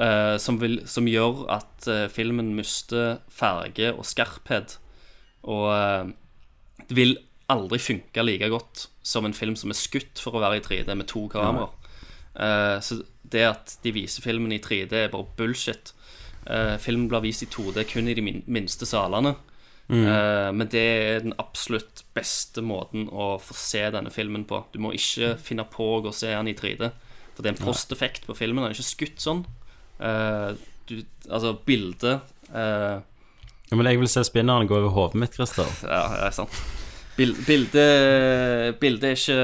Eh, som, vil, som gjør at eh, filmen mister farge og skarphet. Og eh, det vil aldri funke like godt som en film som er skutt for å være i 3D med to kameraer. Eh, så det at de viser filmen i 3D, er bare bullshit. Eh, filmen blir vist i 2D kun i de minste salene. Mm. Eh, men det er den absolutt beste måten å få se denne filmen på. Du må ikke finne på å gå og se den i 3D. For det er en posteffekt på filmen. Den er ikke skutt sånn. Du, altså, bildet Ja, men jeg vil se spinneren gå over hodet mitt, Christer. Ja, det er sant. Bil, bildet bildet er ikke,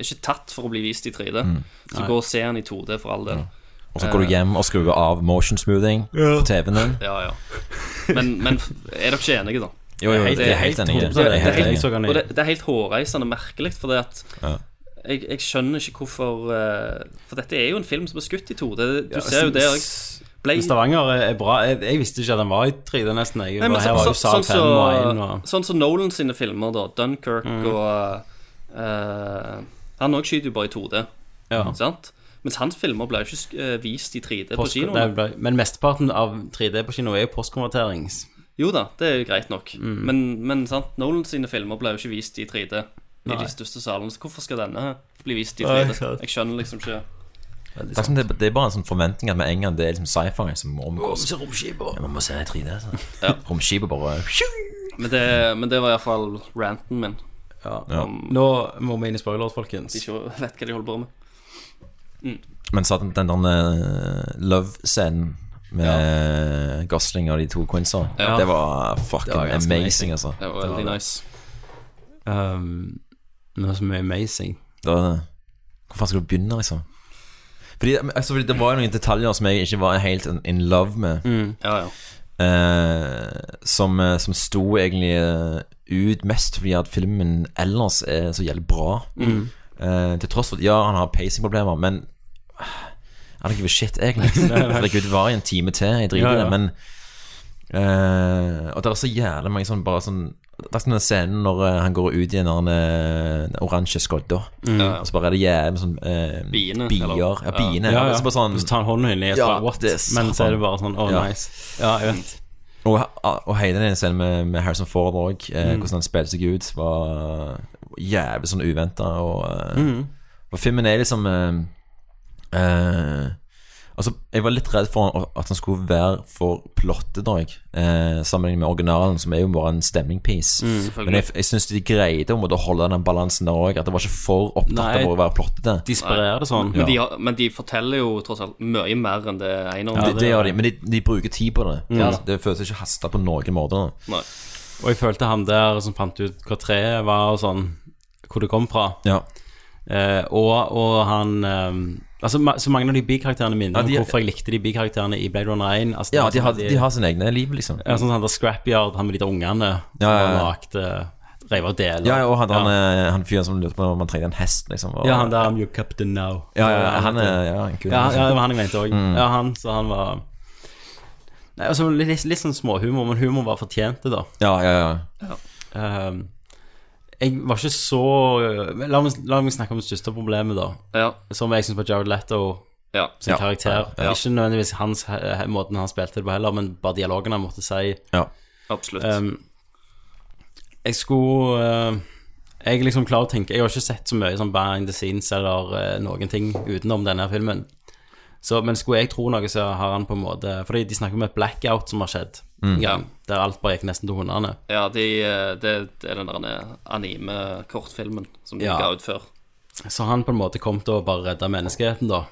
er ikke tatt for å bli vist i 3D. Mm. Så Nei. gå og se den i 2D for all del. Og så går du hjem og skrur av motion smoothing på TV-en din. Ja, ja. Men, men er dere ikke enige, da? Jo, jo, det er helt enige enig. Det er helt Jeg er hårreisende merkelig, for det at jeg, jeg skjønner ikke hvorfor eh, For dette er jo en film som er skutt i 2D. Du Ja, ser jo det s- ble, Stavanger er bra. Jeg, jeg visste ikke at den var i 3D, nesten. Jeg, Nei, men så, var så, sånn som så, og sånn så Nolan sine filmer, da. Dunkerque Mm. og uh, Han òg skyter jo bare i 2D, Ja. sant? Mens hans filmer ble jo ikke eh, vist i 3D på Post, på kino. men mesteparten av 3D på kino er jo postkonverterings. Jo da, det er jo greit nok. Mm. Men, men sant, Nolan sine filmer ble jo ikke vist i 3D i Nei. de største salene. Så hvorfor skal denne bli vist i 3D? Jeg skjønner liksom ikke Det er, liksom, det, det er bare en sånn forventning at med en gang det er liksom sci-fi, som gå se romskipet. Ja, man må se i 3D. Sånn. Ja. Romskipet bare Men det, men det var iallfall ranten min. Ja. Ja. Nå må vi inn i spoilers, folkens. De ikke vet hva de holder på med. Men så den, den der eh, love-scenen med Gosling og de to Ja. det var fucking Det var ganske amazing, altså. Det var veldig nice. Um, noe som er amazing. Da, hvor faen skal du begynne, liksom? Fordi, altså, fordi Det var jo noen detaljer som jeg ikke var helt in, love med. Ja, ja. eh, som, eh, som sto egentlig eh, ut mest fordi at filmen ellers er så jævlig bra. Eh, til tross for at ja, han har pacing-problemer, men I don't give a shit, egentlig. Herregud, det var i en time til, jeg driter i ja. det, men eh, Og det er så jævlig mange sånn bare sånn Det er som den scenen når eh, han går ut i den eh, oransje skodda, og så bare er det jævlig sånn eh, Biene, bier. eller- Ja, biene. Ja, ja. Så bare sånn, Så tar han hånden inn i et Ja, Men så er det bare sånn, oh Ja. nice. Ja, jeg vet. Og, og hele den scenen med, med Harrison Ford òg, eh, Mm. hvordan han spilte seg ut, var jævlig sånn uventa. Og, eh, Mm. og filmen er liksom eh, eh, Altså, jeg var litt redd for at han skulle være for plottet, da. Eh, sammenlignet med originalen, som er jo bare en stemning-piece. Mm, Men jeg, jeg syns de greide å holde den balansen der òg. At det var ikke for opptatt Nei. av å være plottete. De sparerer det sånn. Men, de, har- men de forteller jo tross alt mye mer enn det ene. det, det gjør de, men de, de bruker tid på det. Ja. Det føles ikke hasta på noen måte. Nei. Og jeg følte han der som fant ut hva treet var og sånn, hvor det kom fra. Ja. Eh, og, og han eh, Altså, ma- så mange av de bikarakterene minner Ja, de- om hvorfor jeg likte de bikarakterene i Blade Runner 1. Altså, Ja, de sånn har, at de har sine egne liv, liksom. Ja, sånn han der Scrapyard, han med de der ungene Ja, ja, ja. han lagde Reiv av deler. Ja, og han, han, ja. eh, han fyren som lurte på om han trengte en hest, liksom. Og, ja, han der I'm your captain now. Ja, ja, han er ja, en kul. Ja, ja, det var han jeg mente òg. Mm. Ja, han, så han var Nei, altså litt, litt sånn småhumor, men humor var fortjent det, da. ja, ja, ja. Ehm, jeg var ikke så La meg, la meg snakke om det største problemet, da. Ja. Som jeg syns var Jared Leto ja. sin Ja. karakter. Ja. Ikke nødvendigvis hans, he- måten han spilte det på heller, men bare dialogen han måtte si. ja. Absolutt. um, jeg skulle uh, Jeg liksom klar å tenke Jeg har ikke sett så mye sånn behind the scenes eller uh, noen ting utenom denne filmen. Så, men skulle jeg tro noe, så har han på en måte Fordi de snakker om et blackout som har skjedd. Mm. Ja, Der alt bare gikk nesten til hundene. ja, de, eh, det, det er den der anime-kortfilmen som de Ja. ga ut før. Så han på en måte kom til å bare redde menneskeheten, da.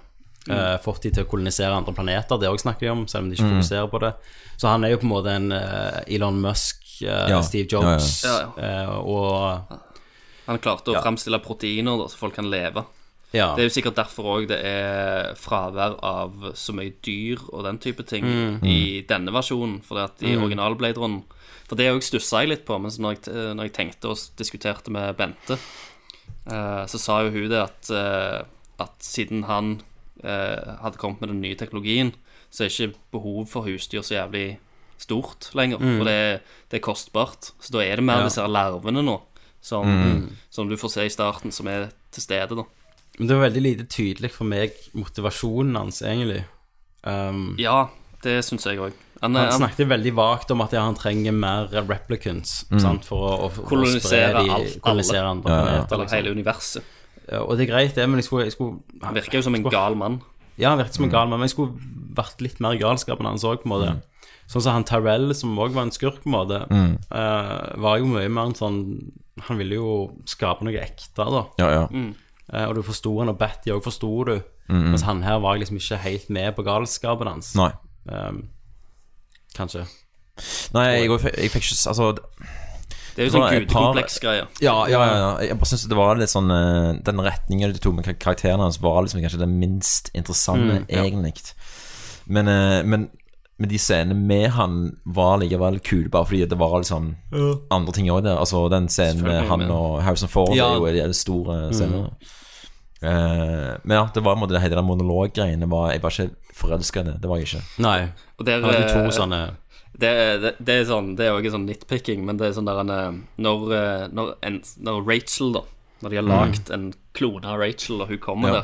eh, fått de til å kolonisere andre planeter. Det òg snakker de om, selv om de ikke Mm. fokuserer på det. Så han er jo på en måte en eh, Elon Musk, eh, Ja. Steve Jobs, Ja, ja. eh, og Han klarte å Ja. fremstille proteiner da, så folk kan leve. Ja. Det er jo sikkert derfor òg det er fravær av så mye dyr og den type ting Mm. i denne versjonen. For at i Mm. originalbladeren Blade For det òg stussa jeg litt på, men når jeg, når jeg tenkte og diskuterte med Bente, eh, så sa jo hun det at, eh, at siden han eh, hadde kommet med den nye teknologien, så er ikke behov for husdyr så jævlig stort lenger. Mm. Og det, det er kostbart. Så da er det mer Ja. disse larvene nå, som, Mm. som du får se i starten, som er til stede, da. Men det var veldig lite tydelig for meg, motivasjonen hans, egentlig. Um, Ja, det syns jeg òg. Han, han han, snakket veldig vagt om at ja, han trenger mer replicants Mm. sant, for å, å, å Kolonisere de, alt- kolonisere alle. andre Ja, ja. eller liksom. hele universet. Ja, og det er greit, det, men jeg skulle, jeg skulle Han virker jo som en skulle- gal mann. Ja, han virket Mm. som en gal mann, men jeg skulle vært litt mer galskap enn hans òg, på en måte. Sånn som han Tarell, som òg var en skurk, på en måte, Mm. uh, var jo mye mer en sånn Han ville jo skape noe ekte, da. Ja, ja. Eh, og du forsto han, og Batty òg forsto du. Mm. Mens han her var liksom ikke helt med på galskapen hans. Nei. Um, kanskje. Nei, jeg, jeg, jeg fikk ikke Altså Det er jo sånn et par- gudekompleks-greie. Ja, ja, ja, ja. Jeg bare synes det var litt sånn eh, Den retningen de tok med karakterene hans, var liksom kanskje det minst interessante, Mm, ja. egentlig. Men, eh, men, men de scenene med han var likevel kule, bare fordi det var liksom andre ting òg der. Altså den scenen med han og Harrison Ford Ja. er jo en store Mm. Uh, men ja, det var en måte det hele den monologgreiene var Jeg var ikke forelska i det. Det var jeg ikke. Nei. Og der, Han hadde to eh, sånne Det, er- det, det er sånn Det er også sånn nitpicking, men det er sånn der en, eh, når, eh, når, en, når Rachel, da Når de har lagd en klone av Rachel, og hun kommer Ja.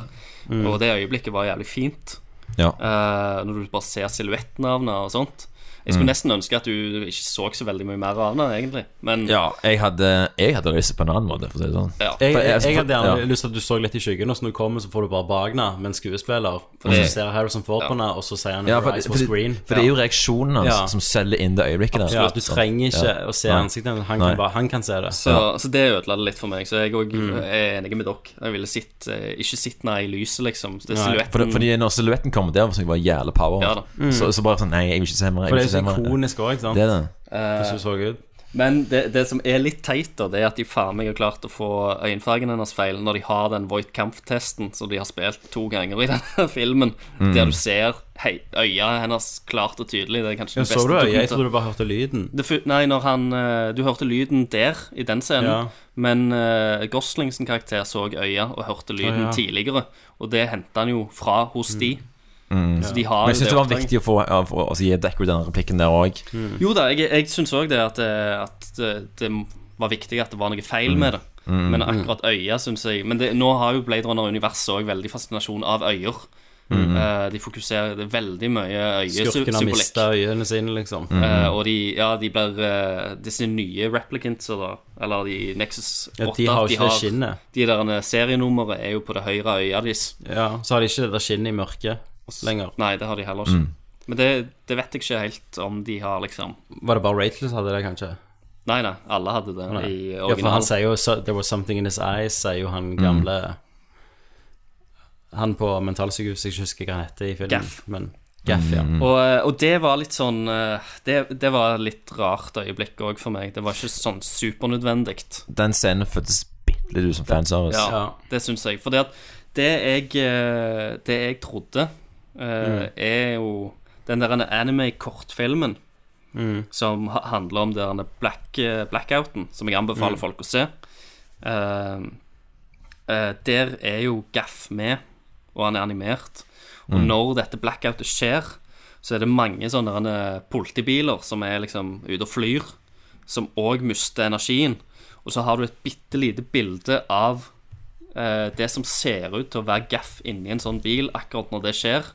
der Og det øyeblikket var jævlig fint. Ja. Uh, når du bare ser silhuettnavnet og sånt. Jeg skulle nesten ønske at du ikke så så veldig mye mer av den, egentlig. Men Ja, jeg hadde, jeg hadde lyst på en annen måte, for å si det sånn. ja. Jeg, jeg, jeg- jeg hadde gjerne ja. lyst til at du så litt i skyggen, og så når du kommer, så får du bare Bagna med en skuespiller. Og så det- ser Harrison Ford på henne, og så sier han Ja, for, 'Rise for, screen'. for det er jo reaksjonen hans Ja. som selger inn det øyeblikket der. Ja, du trenger ikke Ja. å se Nei. ansiktet. Han, kan bare- han kan se det. Så, så det ødela det litt for meg. Så jeg òg er enig med dere. Jeg ville sitt, eh, ikke sitte henne i lyset, liksom. Det er Nei, silhuetten For fordi når silhuetten kommer der, så var jævlig power. Så, så bare sånn Nei, jeg vil ikke se mer. Ikke er så ikonisk òg, sant? Det er det. Hvordan du så ut. Men det, det som er litt teit, da, det er at de faen meg har klart å få øyenfargen hennes feil når de har den Voight Kampf-testen som de har spilt to ganger i denne filmen, der du ser hei, øya hennes klart og tydelig. Det er kanskje Ja, det så beste du øya? Jeg trodde du bare hørte lyden. Det Nei, når han eh, Du hørte lyden der, i den scenen. Ja. Men uh, Goslings karakter så øya og hørte lyden ja. tidligere. Og det henta han jo fra hos de. Så de har Men jeg syns det var viktig å få ja, for, altså, gi Decker den replikken der òg. Jo da, jeg, jeg syns òg det at, eh, at det, det var viktig at det var noe feil med det. Men akkurat øya syns jeg Men det, nå har jo Blade Runner-universet òg veldig fascinasjon av øyer. Eh, de fokuserer det er veldig mye Skurken har øyesymbolikk. mista øynene sine, liksom. Eh, og de, ja, de blir uh, Disse nye replicants, da, eller de Nexus 8 Ja, de har jo ikke det skinnet. De der serienummeret er jo på det høyre øyet deres. Ja, så har de ikke det der skinnet i mørket lenger. Nei, det har de heller ikke. Men det, det vet jeg ikke helt om de har, liksom. Var det bare Rachel som hadde det, kanskje? Nei, nei, alle hadde det Nei. i Ja, for han sier jo so, 'There was something in his eyes', sier jo han gamle Han på mentalsykehuset, jeg ikke husker hva han heter i filmen. Gaff. Men Gaff, ja. Og, eh, og det var litt sånn eh, Det, det var litt rart øyeblikk òg for meg. Det var ikke sånn supernødvendig. Den scenen føltes bitte litt ut som fanservice. Ja, Ja. det syns jeg. For det, at det jeg eh, Det jeg trodde, eh, er jo den der anime-kortfilmen som handler om den black, eh, blackouten, som jeg anbefaler folk å se. Uh, uh, der er jo Gaff med, og han er animert. Og når dette blackoutet skjer, så er det mange sånne politibiler som er liksom ute og flyr, som òg mister energien. Og så har du et bitte lite bilde av uh, det som ser ut til å være gaff inni en sånn bil akkurat når det skjer,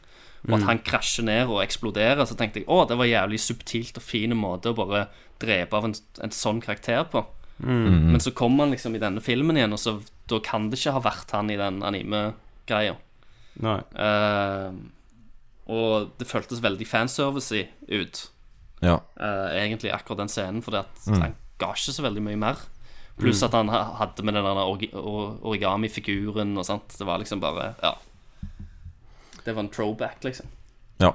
og at han krasjer ned og eksploderer, så tenkte jeg å, det var jævlig subtilt og fin måte å bare drepe av en, en sånn karakter på. Men så kommer han liksom i denne filmen igjen, og så da kan det ikke ha vært han i den anime-greia. Nei. Eh, og det føltes veldig fanservice ut, Ja. uh, egentlig, akkurat den scenen, fordi at han ga ikke så veldig mye mer. Pluss at han hadde med den der origami-figuren og sånt. Det var liksom bare Ja. Det var en throwback, liksom. Ja.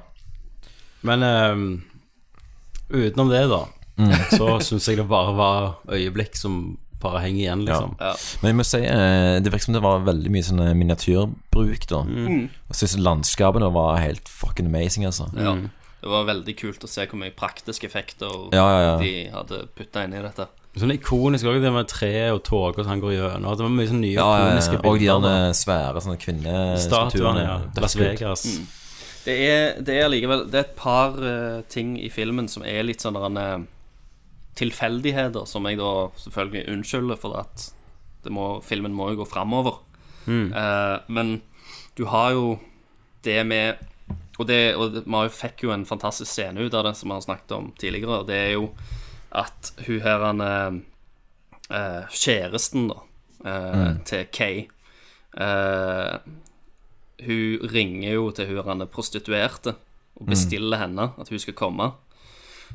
Men um, utenom det, da, Mm. så syns jeg det bare var øyeblikk som bare henger igjen, liksom. Ja. Men jeg må si eh, det virker som det var veldig mye sånn eh, miniatyrbruk, da. Mm. Jeg syns landskapene var helt fucking amazing, altså. Ja. Det var veldig kult å se hvor mye praktiske effekter Ja, ja, ja. de hadde putta inn i dette. Sånn ikonisk òg, det med tre og tog og sånn går gjennom. Det var mye sånn nye Ja, ikoniske bilder. Og de der svære sånne Statuene, ja. Las Vegas. Mm. Det er, det er likevel Det er et par uh, ting i filmen som er litt sånn tilfeldigheter, som jeg da selvfølgelig unnskylder, for at det må, filmen må jo gå framover. Mm. Uh, men du har jo det med Og, det, og det, vi fikk jo en fantastisk scene ut av det, som vi har snakket om tidligere. Det er jo at hun her han eh, eh, Kjæresten, da, eh, Mm. til Kay eh, Hun ringer jo til hun han er prostituerte og bestiller henne at hun skal komme.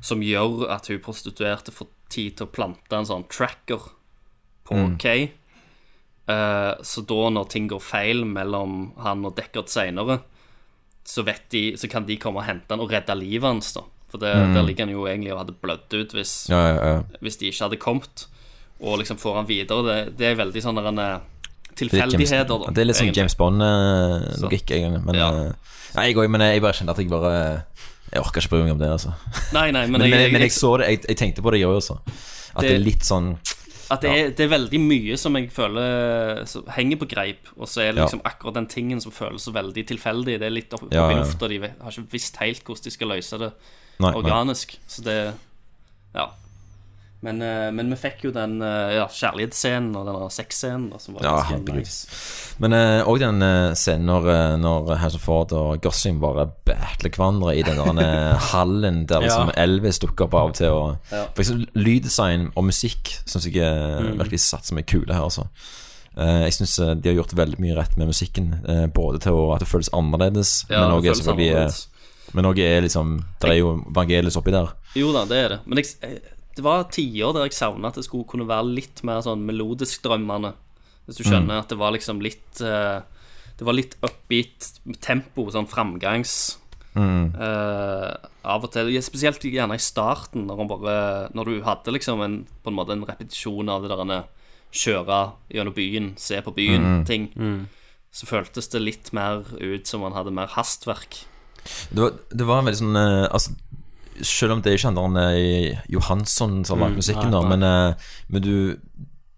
Som gjør at hun prostituerte får tid til å plante en sånn tracker på Mm. Kay. Eh, så da, når ting går feil mellom han og Deckard seinere, så, vet de, så kan de komme og hente han og redde livet hans. da For det, Mm. der ligger han jo egentlig og hadde blødd ut hvis, Ja, ja, ja. hvis de ikke hadde kommet. Og liksom får han videre. Det, det er veldig sånn der en eh, er tilfeldigheter, da. Det er litt sånn. James Bond-logikk, egentlig. Men, Ja. nei, jeg, men jeg bare kjente at jeg bare Jeg orker ikke bry meg om det, altså. Nei, nei, men Men, jeg- jeg- men jeg så det, jeg, tenkte på det, jeg også. At det, Det- er litt sånn At det, er, det er veldig mye som jeg føler som henger på greip, og så er det Ja. liksom akkurat den tingen som føles så veldig tilfeldig. Det er litt opp, opp Ja, i lufta, de har ikke visst helt hvordan de skal løse det Nei, nei. organisk. Så det Ja. Men, eh, men vi fikk jo den eh, ja, kjærlighetsscenen og den sexscenen som var Ja, herregud. nice. Men òg den uh, scenen når, eh, når Ford og Gossing bare battler hverandre i den eh, hallen der liksom Ja. Elvis dukker opp av og til. Og, Ja. For eksempel Lyddesign og musikk syns jeg eh, Mm. virkelig satt som er kule her, altså. Uh, jeg syns de har gjort veldig mye rett med musikken. eh, både til å, at det føles annerledes, Ja, men òg selvfølgelig eh, annerledes. Men noe er liksom Det er jo Vangelis oppi der. Jo da, det er det. Men jeg, jeg- det var tider der jeg savna at det skulle kunne være litt mer sånn melodisk drømmende. Hvis du skjønner at det var liksom litt eh, Det var litt upbeat tempo, sånn framgangs Mm. Uh, Av og til. Spesielt gjerne i starten, når, bare, når du hadde liksom en, på en måte en repetisjon av det der kjøre gjennom byen, se på byen-ting. Mm. Så føltes det litt mer ut som man hadde mer hastverk. Det var, det var en veldig sånn eh, Altså Selv om det ikke han der eh, Johansson som har lagd Mm, musikken, nei, da, men, eh, men du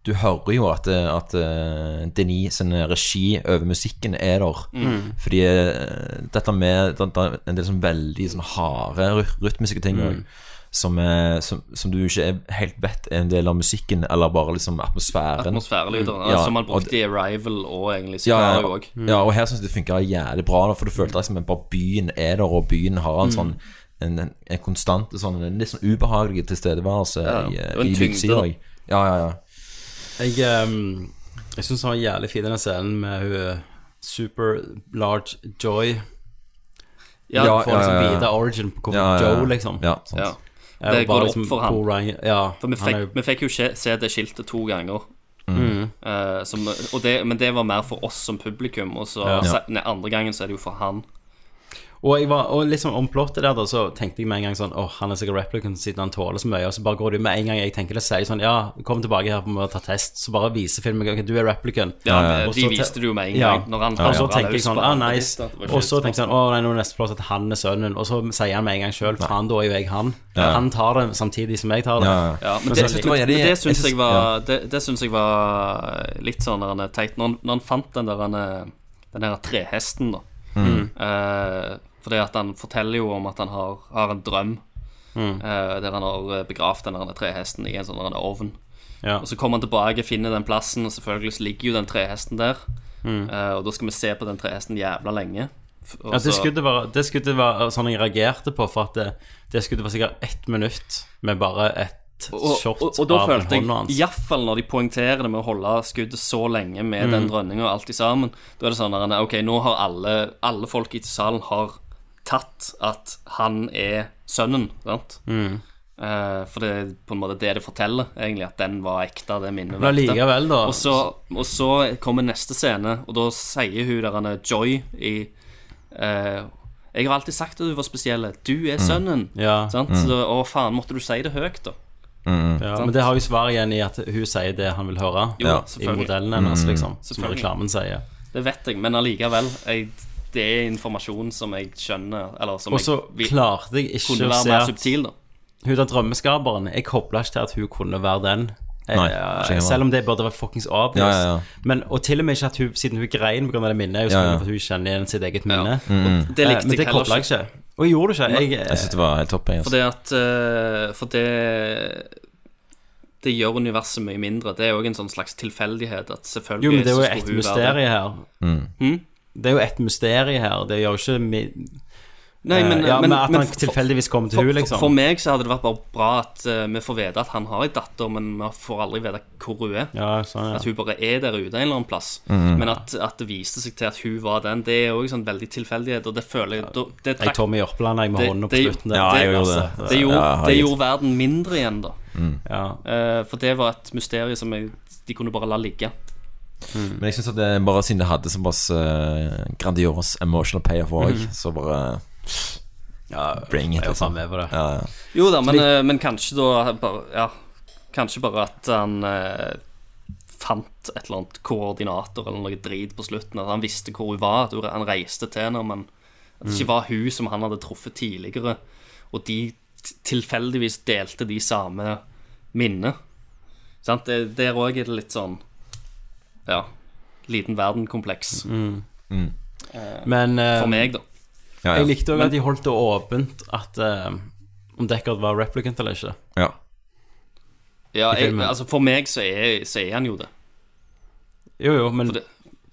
du hører jo at, at Denis sin regi over musikken er der. Mm. Fordi dette med det, det en del sånn veldig sånn harde ry- rytmiske ting Mm. Som, er, som, som du ikke er helt vet er en del av musikken, eller bare liksom atmosfæren. Atmosfærelyder. Mm. Ja, som man brukte i Arrival og egentlig ja, ja, Sicario òg. ja, og her syns jeg det funka jævlig bra, for du følte liksom at bare byen er der, og byen har en Mm. sånn en, en, en konstant sånn, en litt sånn ubehagelig tilstedeværelse Ja, i, en i lydsida. Ja, ja, ja. Jeg, um, jeg syns han var jævlig fin, den scenen med hun eh, super large Joy. Ja, ja, får ja, liksom ja, ja. vite origin på hvor Ja, ja, ja. Joe, liksom. Ja, sant. Det går liksom opp for han. Ryan, ja, For vi han fikk, er jo- vi fikk jo se, se det skiltet to ganger. Mm. Uh, som, og det, men det var mer for oss som publikum, og så Ja. andre gangen så er det jo for han. Og, jeg var, og liksom om plottet der, da, så tenkte jeg med en gang sånn Åh, han er sikkert replicant siden han tåler så mye. Og så bare går det med en gang jeg tenker det, sier sånn Ja, kom tilbake her for å ta test. Så bare viser filmen ok, du er replicant. Ja, Og de viste te- det jo med en Ja. gang. Når han og så tenker jeg sånn Ah, nice. det Og så tenker jeg sånn Å, nei, nå er neste plott at han er sønnen. Og så sier han med en gang sjøl, faen, da er jo jeg han. Ja. Han tar det samtidig som jeg tar det. Ja, ja. Ja, men Men det, men, det men det syns jeg var Det, det syns jeg var litt sånn der han er teit. Når, han- når han fant den der han er- Den her trehesten, da. Mm. Eh, fordi at han forteller jo om at han har, har en drøm Mm. eh, der han har begravd den trehesten i en sånn ovn. Ja. Og så kommer han tilbake, finner den plassen, og selvfølgelig så ligger jo den trehesten der. Mm. Eh, og da skal vi se på den trehesten jævla lenge. Og Ja, det skulle skuddet var, det skuddet var sånn jeg reagerte på, for at det, det skuddet var sikkert ett minutt med bare et og, og, og da følte jeg, iallfall når de poengterer det med å holde skuddet så lenge med den drønninga og alt i sammen, da er det sånn at, Ok, nå har alle, alle folk i salen har tatt at han er sønnen, sant? Eh, for det er på en måte det det forteller, egentlig, at den var ekte, det minnet var ekte. da. Og så, og så kommer neste scene, og da sier hun der han er Joy i uh, Jeg har alltid sagt at du var spesiell. Du er sønnen. Ja. Sant? Så, å, faen, måtte du si det høyt, da? Ja, men det har jo svar igjen i at hun sier det han vil høre. Jo, Ja. I modellen hennes, liksom. Som reklamen sier. Det vet jeg, men allikevel. Jeg, det er informasjon som jeg skjønner Eller som Og så jeg vil- klarte jeg ikke kunne å være se mer at subtil, da. hun der drømmeskaperen Jeg kobla ikke til at hun kunne være den. Jeg, Nei, jeg- selv om det burde være fuckings obvious. Ja, ja, ja. Men, og til og med ikke at hun, siden hun grein pga. det minnet, er jo Ja, ja. selvfølgelig for at hun kjenner igjen sitt eget minne. Og det Eh, likte Men det heller kobla jeg ikke. Og jeg gjorde det ikke. Jeg, Jeg syns det var helt topp. Jeg, altså. det at eh, For det Det gjør universet mye mindre. Det er òg en sånn slags tilfeldighet at selvfølgelig jo, men det er jo så et hun være mysterium her. Hm? Det er jo et mysterium her. Det gjør jo ikke mi... Nei, men, Eh, ja, men, men at han tilfeldigvis kommer til henne, liksom. For, for meg så hadde det vært bare bra at uh, vi får vite at han har ei datter, men vi får aldri vite hvor hun er. Ja, sånn, At hun bare er der ute en eller annen plass. Mhm. Men at, at det viste seg til at hun var den, det er òg sånn veldig tilfeldighet, og det føler jeg da- det Jeg trakk- Tommy Jørpeland jeg med hånda på det- slutten. Ja, jeg Det- gjorde det. altså, Det gjorde, Ja, det gjorde verden mindre igjen, da. Ja. Uh, for det var et mysterium som jeg, de kunne bare la ligge. Men jeg syns at det bare siden det hadde såpass uh, grandios emotional payoff òg, så bare ja, bring it, liksom. med på det. Ja, ja. Jo da, men, uh, men kanskje da bare, Ja, kanskje bare at han uh, fant et eller annet koordinator eller noe drit på slutten. At han visste hvor hun var, at han reiste til henne, men at det ikke var hun som han hadde truffet tidligere, og de tilfeldigvis delte de samme minnene. Sant? Der òg er det litt sånn Ja. Liten verden-kompleks. Men eh, For meg, da. Ja, ja. jeg likte òg at de holdt det åpent at eh, om Deckard var replicant eller ikke. ja. Ja, jeg, altså For meg så er, så er han jo det. Jo, jo, men For det,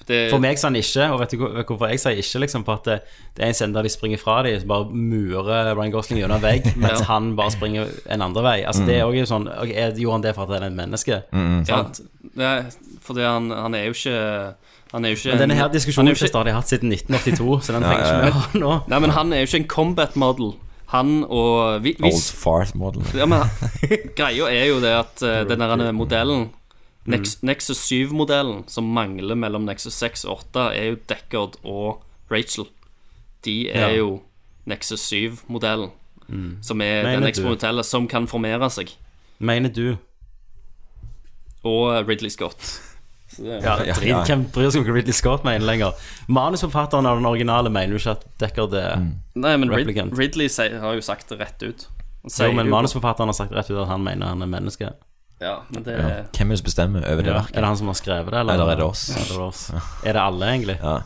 det For meg sa han ikke, og vet du hvor- hvorfor jeg sier ikke? liksom For at det, det er en scene der de springer fra dem, så bare murer Ryan Gosling gjennom en vegg, mens Ja. han bare springer en andre vei. Altså Det er også sånn ok, er- Gjorde han det for at han er et menneske? Ja, Sant? Nei, fordi han, han er jo ikke Han er jo ikke Men denne her diskusjonen er har de ikke hatt siden 1982, så den trenger ikke vi ha nå. Nei, men han er jo ikke en combat model. Han og vi, Old hvis, fart model. ja, men, Greia er jo det at uh, den der modellen Nex, Nexus 7-modellen som mangler mellom Nexus 6 og 8, er jo Deckard og Rachel. De er Ja. jo Nexus 7-modellen, som er Mener den eksperimentelle som kan formere seg. Mener du? Og Ridley Scott. Det- Ja, Ja, ja. Hvem bryr seg om hva Ridley Scott mener lenger? Manusforfatteren av den originale mener jo ikke at Deckard er Nei, men Replicant. Ridley har jo sagt det rett ut. Jo, men manusforfatteren har sagt rett ut at han mener han er menneske. Ja, men det Ja. Hvem er det som bestemmer over det Ja. verket? Er det han som har skrevet det, eller, Eller er det oss? Er det er, oss. er det alle, egentlig? Ja.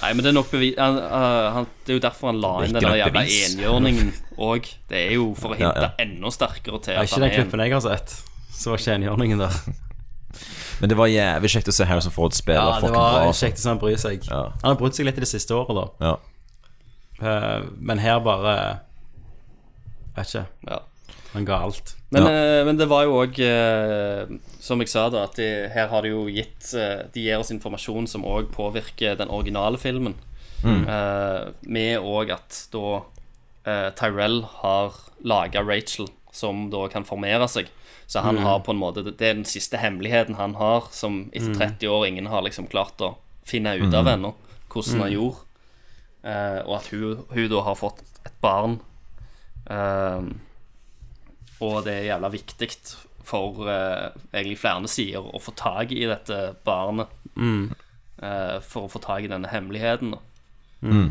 Nei, men det er nok bevis han, uh, han, Det er jo derfor han la er inn den jævla enhjørningen òg. Det er jo for å Ja, hinte ja. enda sterkere til Det er ikke den er klippen jeg har sett. Så var ikke enhjørningen der. Men det var jævlig kjekt å se Harrison Ford spille Ja, det var bra. altså. kjekt å se han bryr seg. Ja. Han har brutt seg litt i det siste året, da. Ja. Eh, Men her bare Vet ikke. ja. Han ga alt. men, Ja. eh, men det var jo òg, som jeg sa, da at de, her har de jo gitt eh, De gir oss informasjon som òg påvirker den originale filmen. Eh, med òg at da eh, Tyrell har laga Rachel, som da kan formere seg. Så han har på en måte Det er den siste hemmeligheten han har, som etter 30 år ingen har liksom klart å finne ut av ennå, hvordan han gjorde. Eh, og at hun, hun da har fått et barn. Eh, og det er jævla viktig for eh, egentlig flere sider å få tak i dette barnet. Eh, for å få tak i denne hemmeligheten. mm.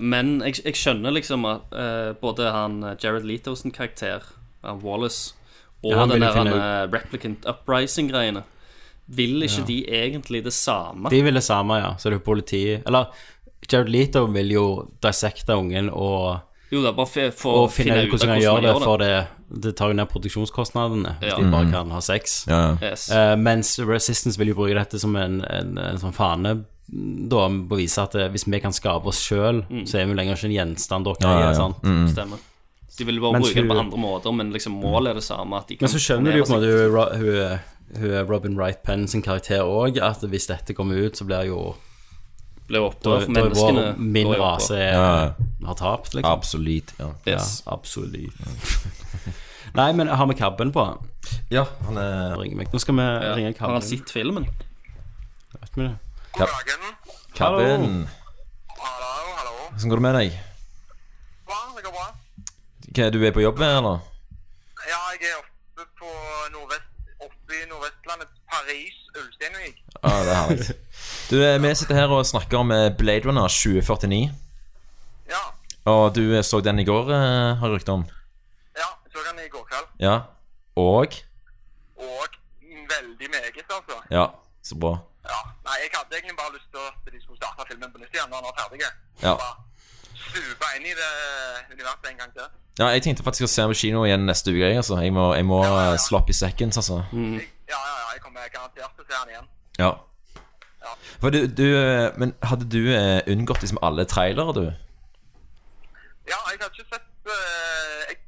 Men jeg, jeg skjønner liksom at både han Jared Leto sin karakter, Wallace, og Ja, den der finne Replicant Uprising-greiene Vil ikke de egentlig det samme? De vil det samme, ja. Så det er politi Eller Jared Leto vil jo dissekte ungen og, Jo da, bare for og finne ut hvordan han gjør det, for det. det, det tar jo ned produksjonskostnadene hvis Ja. de bare kan ha sex. Ja, ja. Yes. Uh, mens Resistance vil jo bruke dette som en, en, en sånn fane da, på å vise at eh, hvis vi kan skape oss sjøl, så er vi lenger ikke en gjenstand dere Ja, ja, er. ja. sant? Stemmer. De vil bare bruke det på andre måter, men liksom målet er det samme. At de kan Men så skjønner du jo på en måte hun, er hun, Robin Wright Penn sin karakter òg, at hvis dette kommer ut, så blir jo Blir oppover for da er menneskene. vår, min rase er, Ja. har tapt, liksom. Absolutt. Ja. Yes. Ja, absolutt. Nei, men har vi kabben på? ja, han er Nå skal vi Ja. ringe Har han sett filmen? Vet vi det? Kabben. Hallo, hallo. Hvordan går det med deg? Bra, det går bra. Hva, du er på jobb, her, eller? Ja, jeg er oppe på nordvest, oppe i Nordvestlandet, Paris, Ulsteinvik. Ja, det er herlig. Du, eh, vi sitter her og snakker om eh, Blade Runner 2049. Ja. Og du eh, så den i går, har jeg rykte om. Ja, jeg så den i går kveld. Ja. Og Og veldig meget, altså. Ja, så bra. Ja. Nei, jeg hadde egentlig bare lyst til at de skulle starte filmen på nytt igjen når den var ferdig. Ja. Supe inn i det universet en gang til. Ja, jeg tenkte faktisk å se den på kino igjen neste uke. Altså. Jeg må, jeg må ja, ja, opp i seconds, altså. Ja, ja, ja, jeg kommer garantert til å se den igjen. Ja. For du, du, eh, men hadde du eh, unngått liksom alle trailere, du? Ja, jeg har ikke sett eh, jeg,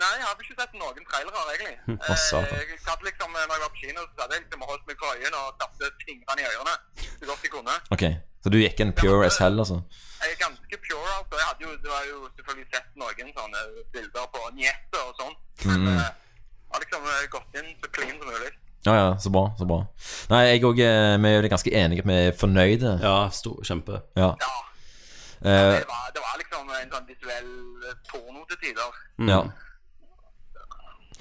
Nei, jeg har ikke sett noen trailere, egentlig. Hva sa du? jeg satt liksom, når jeg var på kino, så hadde jeg liksom holdt meg for øynene og tapte fingrene i ørene så godt jeg kunne. Ok, Så du gikk en pure as hell, altså? Jeg er ganske pure, altså. Jeg hadde jo, det var jo selvfølgelig sett noen sånne bilder på njetter og sånn. Men Mm. eh, jeg har liksom eh, gått inn så clean som mulig. Ja, ja, så bra. så bra Nei, jeg òg Vi er jo ganske enige. Vi er fornøyde. Ja, stor, kjempe. Ja. ja. Det var, det var liksom en sånn visuell eh, porno til tider. ja.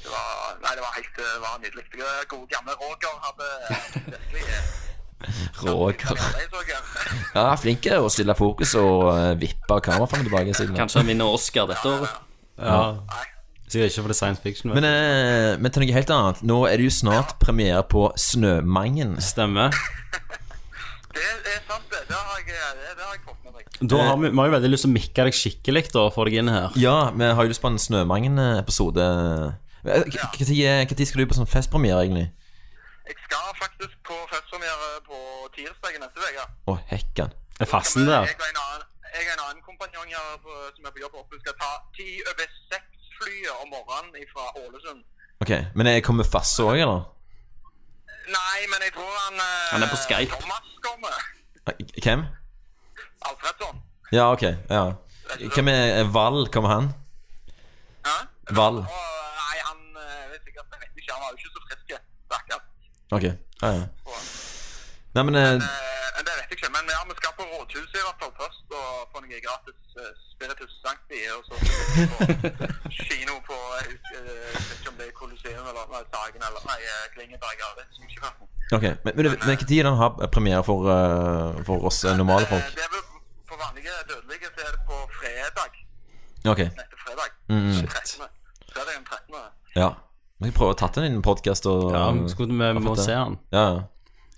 Det var, nei, det var helt det var nydelig. Det gode gamle Roger hadde virkelig eh, Roger. Ja, flink til å stille fokus og vippe kameraet tilbake. Siden. Kanskje han vinner Oscar dette året. Ja. Sikkert ikke for det science fiction. Men, eh, men til noe helt annet. Nå er det jo snart premiere på Snømangen. Stemmer. Det er sant, det. Det har jeg, det, har jeg fått med meg. Da har vi, vi har jo veldig lyst til å mikke deg skikkelig da, og få deg inn her. Ja, vi har jo lyst på en Snømangen-episode. Når skal du på sånn festpremiere, egentlig? Jeg skal faktisk på festpremiere på tirsdag neste uke. Å, hekken. Er fasten der? Jeg og en annen, jeg en annen kompanjong her på, som er på jobb oppe, skal ta ti over seks-flyet om morgenen fra Ålesund. Ok, Men jeg kommer fast òg, eller? Nei, men jeg tror han eh, Han er på Skype. Thomas kommer. Hvem? Alfredsson. Ja, ok. ja Hvem er Val? Kommer han? Val. Og, ikke, han var jo ikke så frisk. Stakkars. Ok. Ja, ja. Nei, men eh, men, det vet jeg ikke, men ja, vi skal på Rådhuset i hvert fall først og få noe gratis uh, Spiritus Sancti, og så på kino på uh, vet ikke om det er Colosseum eller nei, Sagen eller nei, eh, Klingeberg. Ja, det er Smykjeferten. Ok, Men, men, men hva tid den har premiere for, uh, for oss eh, normale folk? Det er vel for vanlige dødelige så er det på fredag. Ok. Neste fredag. Mm. Den 13. Fredag den 13. Ja. Vi prøve å tatt den inn i en podkast Ja, vi skulle- vi må det. se den. Ja, ja.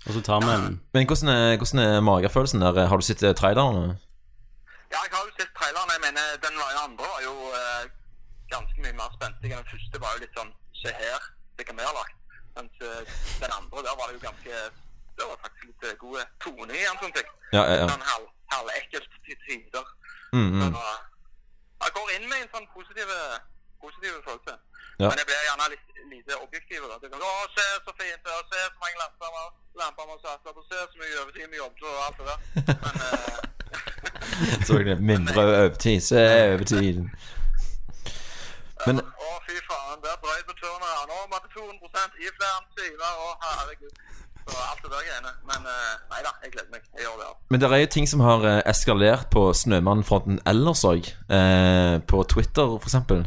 Og så tar vi en Men hvordan er, hvordan er magefølelsen der? Har du sett eh, trailerne? Ja, jeg har jo sett traileren. Jeg mener, den var jo andre var jo eh, ganske mye mer spent. den første. var jo litt sånn Se her, det kan vi ha lagt. Mens eh, den andre, der var det jo ganske Det var faktisk litt eh, gode tone i den, sånn ting. Ja, ja, ja. Sånn halv, halvekkelt til tider. Mm, mm. Så, jeg går inn med en sånn positiv positiv følelser. Ja. Men jeg blir gjerne litt lite objektiv. Da. Det kan, å, se så fint, og se så mange lamper lamper man satt opp, se så mye overtid vi jobbet og alt det der. Men eh, Så er det mindre overtid. Se overtiden. Men Å, fy faen, der brøt på turneren. Nå måtte 200 i flere timer. Å, herregud. Så alt det der greiene. Men eh, nei da, jeg gleder meg. Jeg gjør det. Ja. Men det er jo ting som har eh, eskalert på Snømannfronten ellers òg. Eh, på Twitter, for eksempel.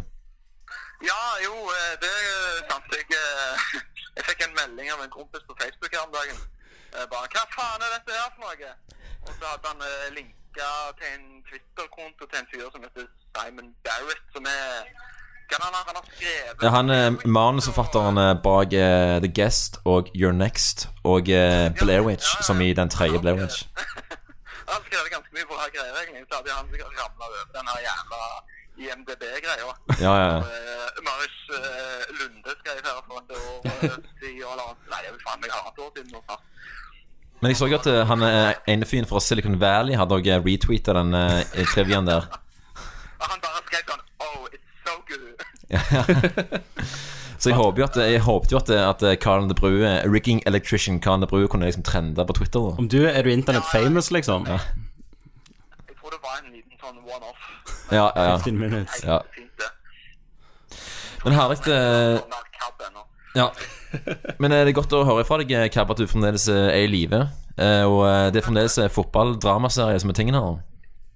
Ja, jo, eh, det er sant. Jeg, eh, jeg fikk en melding av en kompis på Facebook her om dagen. Eh, Bare 'Hva faen er dette her for noe?' Og så hadde han linka til en Twitter-konto til en fyr som heter Simon Barrett, som er Hva er han har han har skrevet? Ja, han er manusforfatteren bak uh, The Guest og You're Next og uh, Blair Witch, som i den tredje Blair Witch. Han har skrevet ganske mye bra greier, egentlig. Så hadde han sikkert ramla over den her jævla IMDb-greia. Ja, ja, ja. Marius eh, Lunde skrev her for et år uh, siden, eller Nei, det er vel faen meg halvannet år siden. Men jeg så at eh, han eh, ene fyren fra Silicon Valley hadde òg retweeta den uh, triviaen der. Og han bare skrev sånn Oh, it's so good. Så jeg håper jo at Jeg håpet jo at, at Karen De Brue, rigging electrician Karen De Brue kunne liksom trende på Twitter. da Om du er du internett famous, liksom? Ja, Jeg tror det var en liten sånn one-off. ja, ja, 15 minutes. ja. Men herlig eh. Ja. Men er det er godt å høre fra deg, eh, Kab, at du fremdeles eh, er i live. Eh, Og eh, det er fremdeles eh, fotball-dramaserie som er tingene her.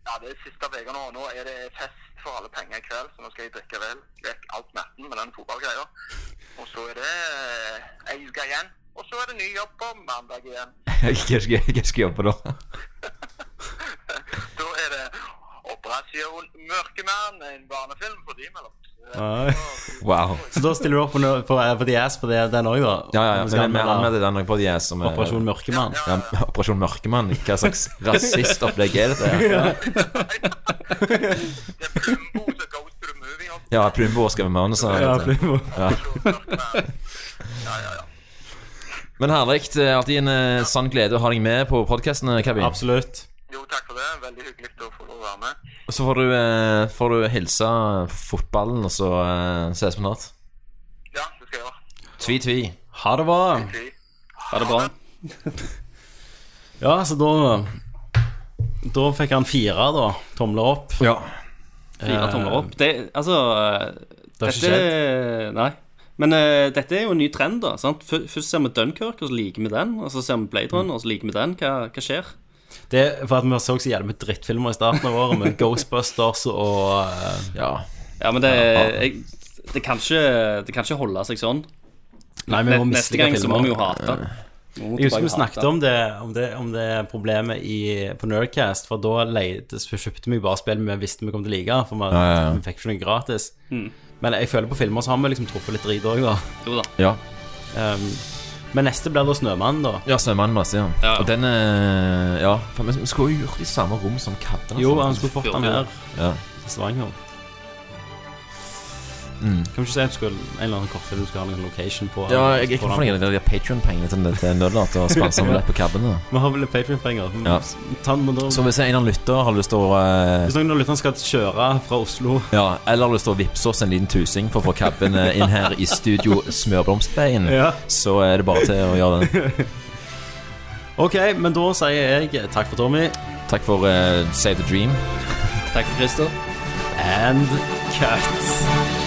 Ja, det er siste uka nå. Nå er det fest for alle penger i kveld, så nå skal jeg drikke vel vekk alt natten med den fotballgreia. Og så er det eh, ei uke igjen. Og så er det ny jobb på mandag igjen. Hva skal jeg jobbe da? Da er det Operasjon Mørkemann, en barnefilm for de mellom. Nei. Wow. Så da stiller du opp på, no- på, på The Ass på det, den òg, da? Ja, ja, ja. Vi vi anmelde anmelder den også på Ass. som er Operasjon Mørkemann. Ja, Operasjon Mørkemann. Hva slags rasistopplegg er dette? her? Ja, Plumbo skal være manuset. Ja, vet du. Plumbo. Ja. Men herlig. Det er alltid en eh, sann glede å ha deg med på podkasten, Kevin. Absolutt. Jo, takk for det. Veldig hyggelig å få lov å være med. Og Så får du, eh, får du hilse fotballen, og så eh, ses vi snart. Ja, det skal jeg gjøre. Tvi-tvi. Ha det bra. Ha det bra. Ja, så da Da fikk han fire, da. Tomler opp. Ja. Fire tomler opp. Det, altså Det har ikke skjedd? Nei. Men eh, dette er jo en ny trend, da. Sant? Fø- Først ser vi Dunkerque, og så liker vi den. Og så ser vi Blade Runner, og så liker vi den. Hva, hva skjer? Det er for at vi så så jævlig med drittfilmer i starten av året, med Ghostbusters og eh, Ja. Ja, men det, jeg, det, kan ikke, det kan ikke holde seg sånn. Nei, vi må miste Neste gang så må vi jo hate. Jeg husker vi snakket om det, om det, om det problemet i, på Nerdcast, for da leide, kjøpte vi bare spill vi visste vi kom til å like, for vi, Ja, ja, ja. vi fikk ikke noe gratis. Mm. Men jeg føler på filmer så har vi liksom truffet litt drit òg, da. Jo da. Ja. Um, men neste blir da Snømannen, da. Ja, Snømannen masse, ja. Ja. Og den eh, Ja, for vi vi skulle jo gjort det i samme rom som Kabben. Jo, han skulle fått den her Ja. Stavanger. Mm. Kan vi ikke si at du skal, en eller annen kortfilm du skal ha en location på? Ja, jeg, jeg kan få deg av de Patreon-pengene til, til Nødlat og sponse med på Kabben. Vi har vel Patrion-penger. Ja. Den, men da- Så hvis en eller annen lytter har lyst til å uh, Hvis noen av lytterne skal kjøre fra Oslo Ja, eller har lyst til å vippse oss en liten tusing for å få Kabben eh, inn her i studio Smørblomstveien, Ja. så er det bare til å gjøre det. Ok, men da sier jeg takk for Tommy. Takk for uh, Save the Dream. Takk for Christer. And cut.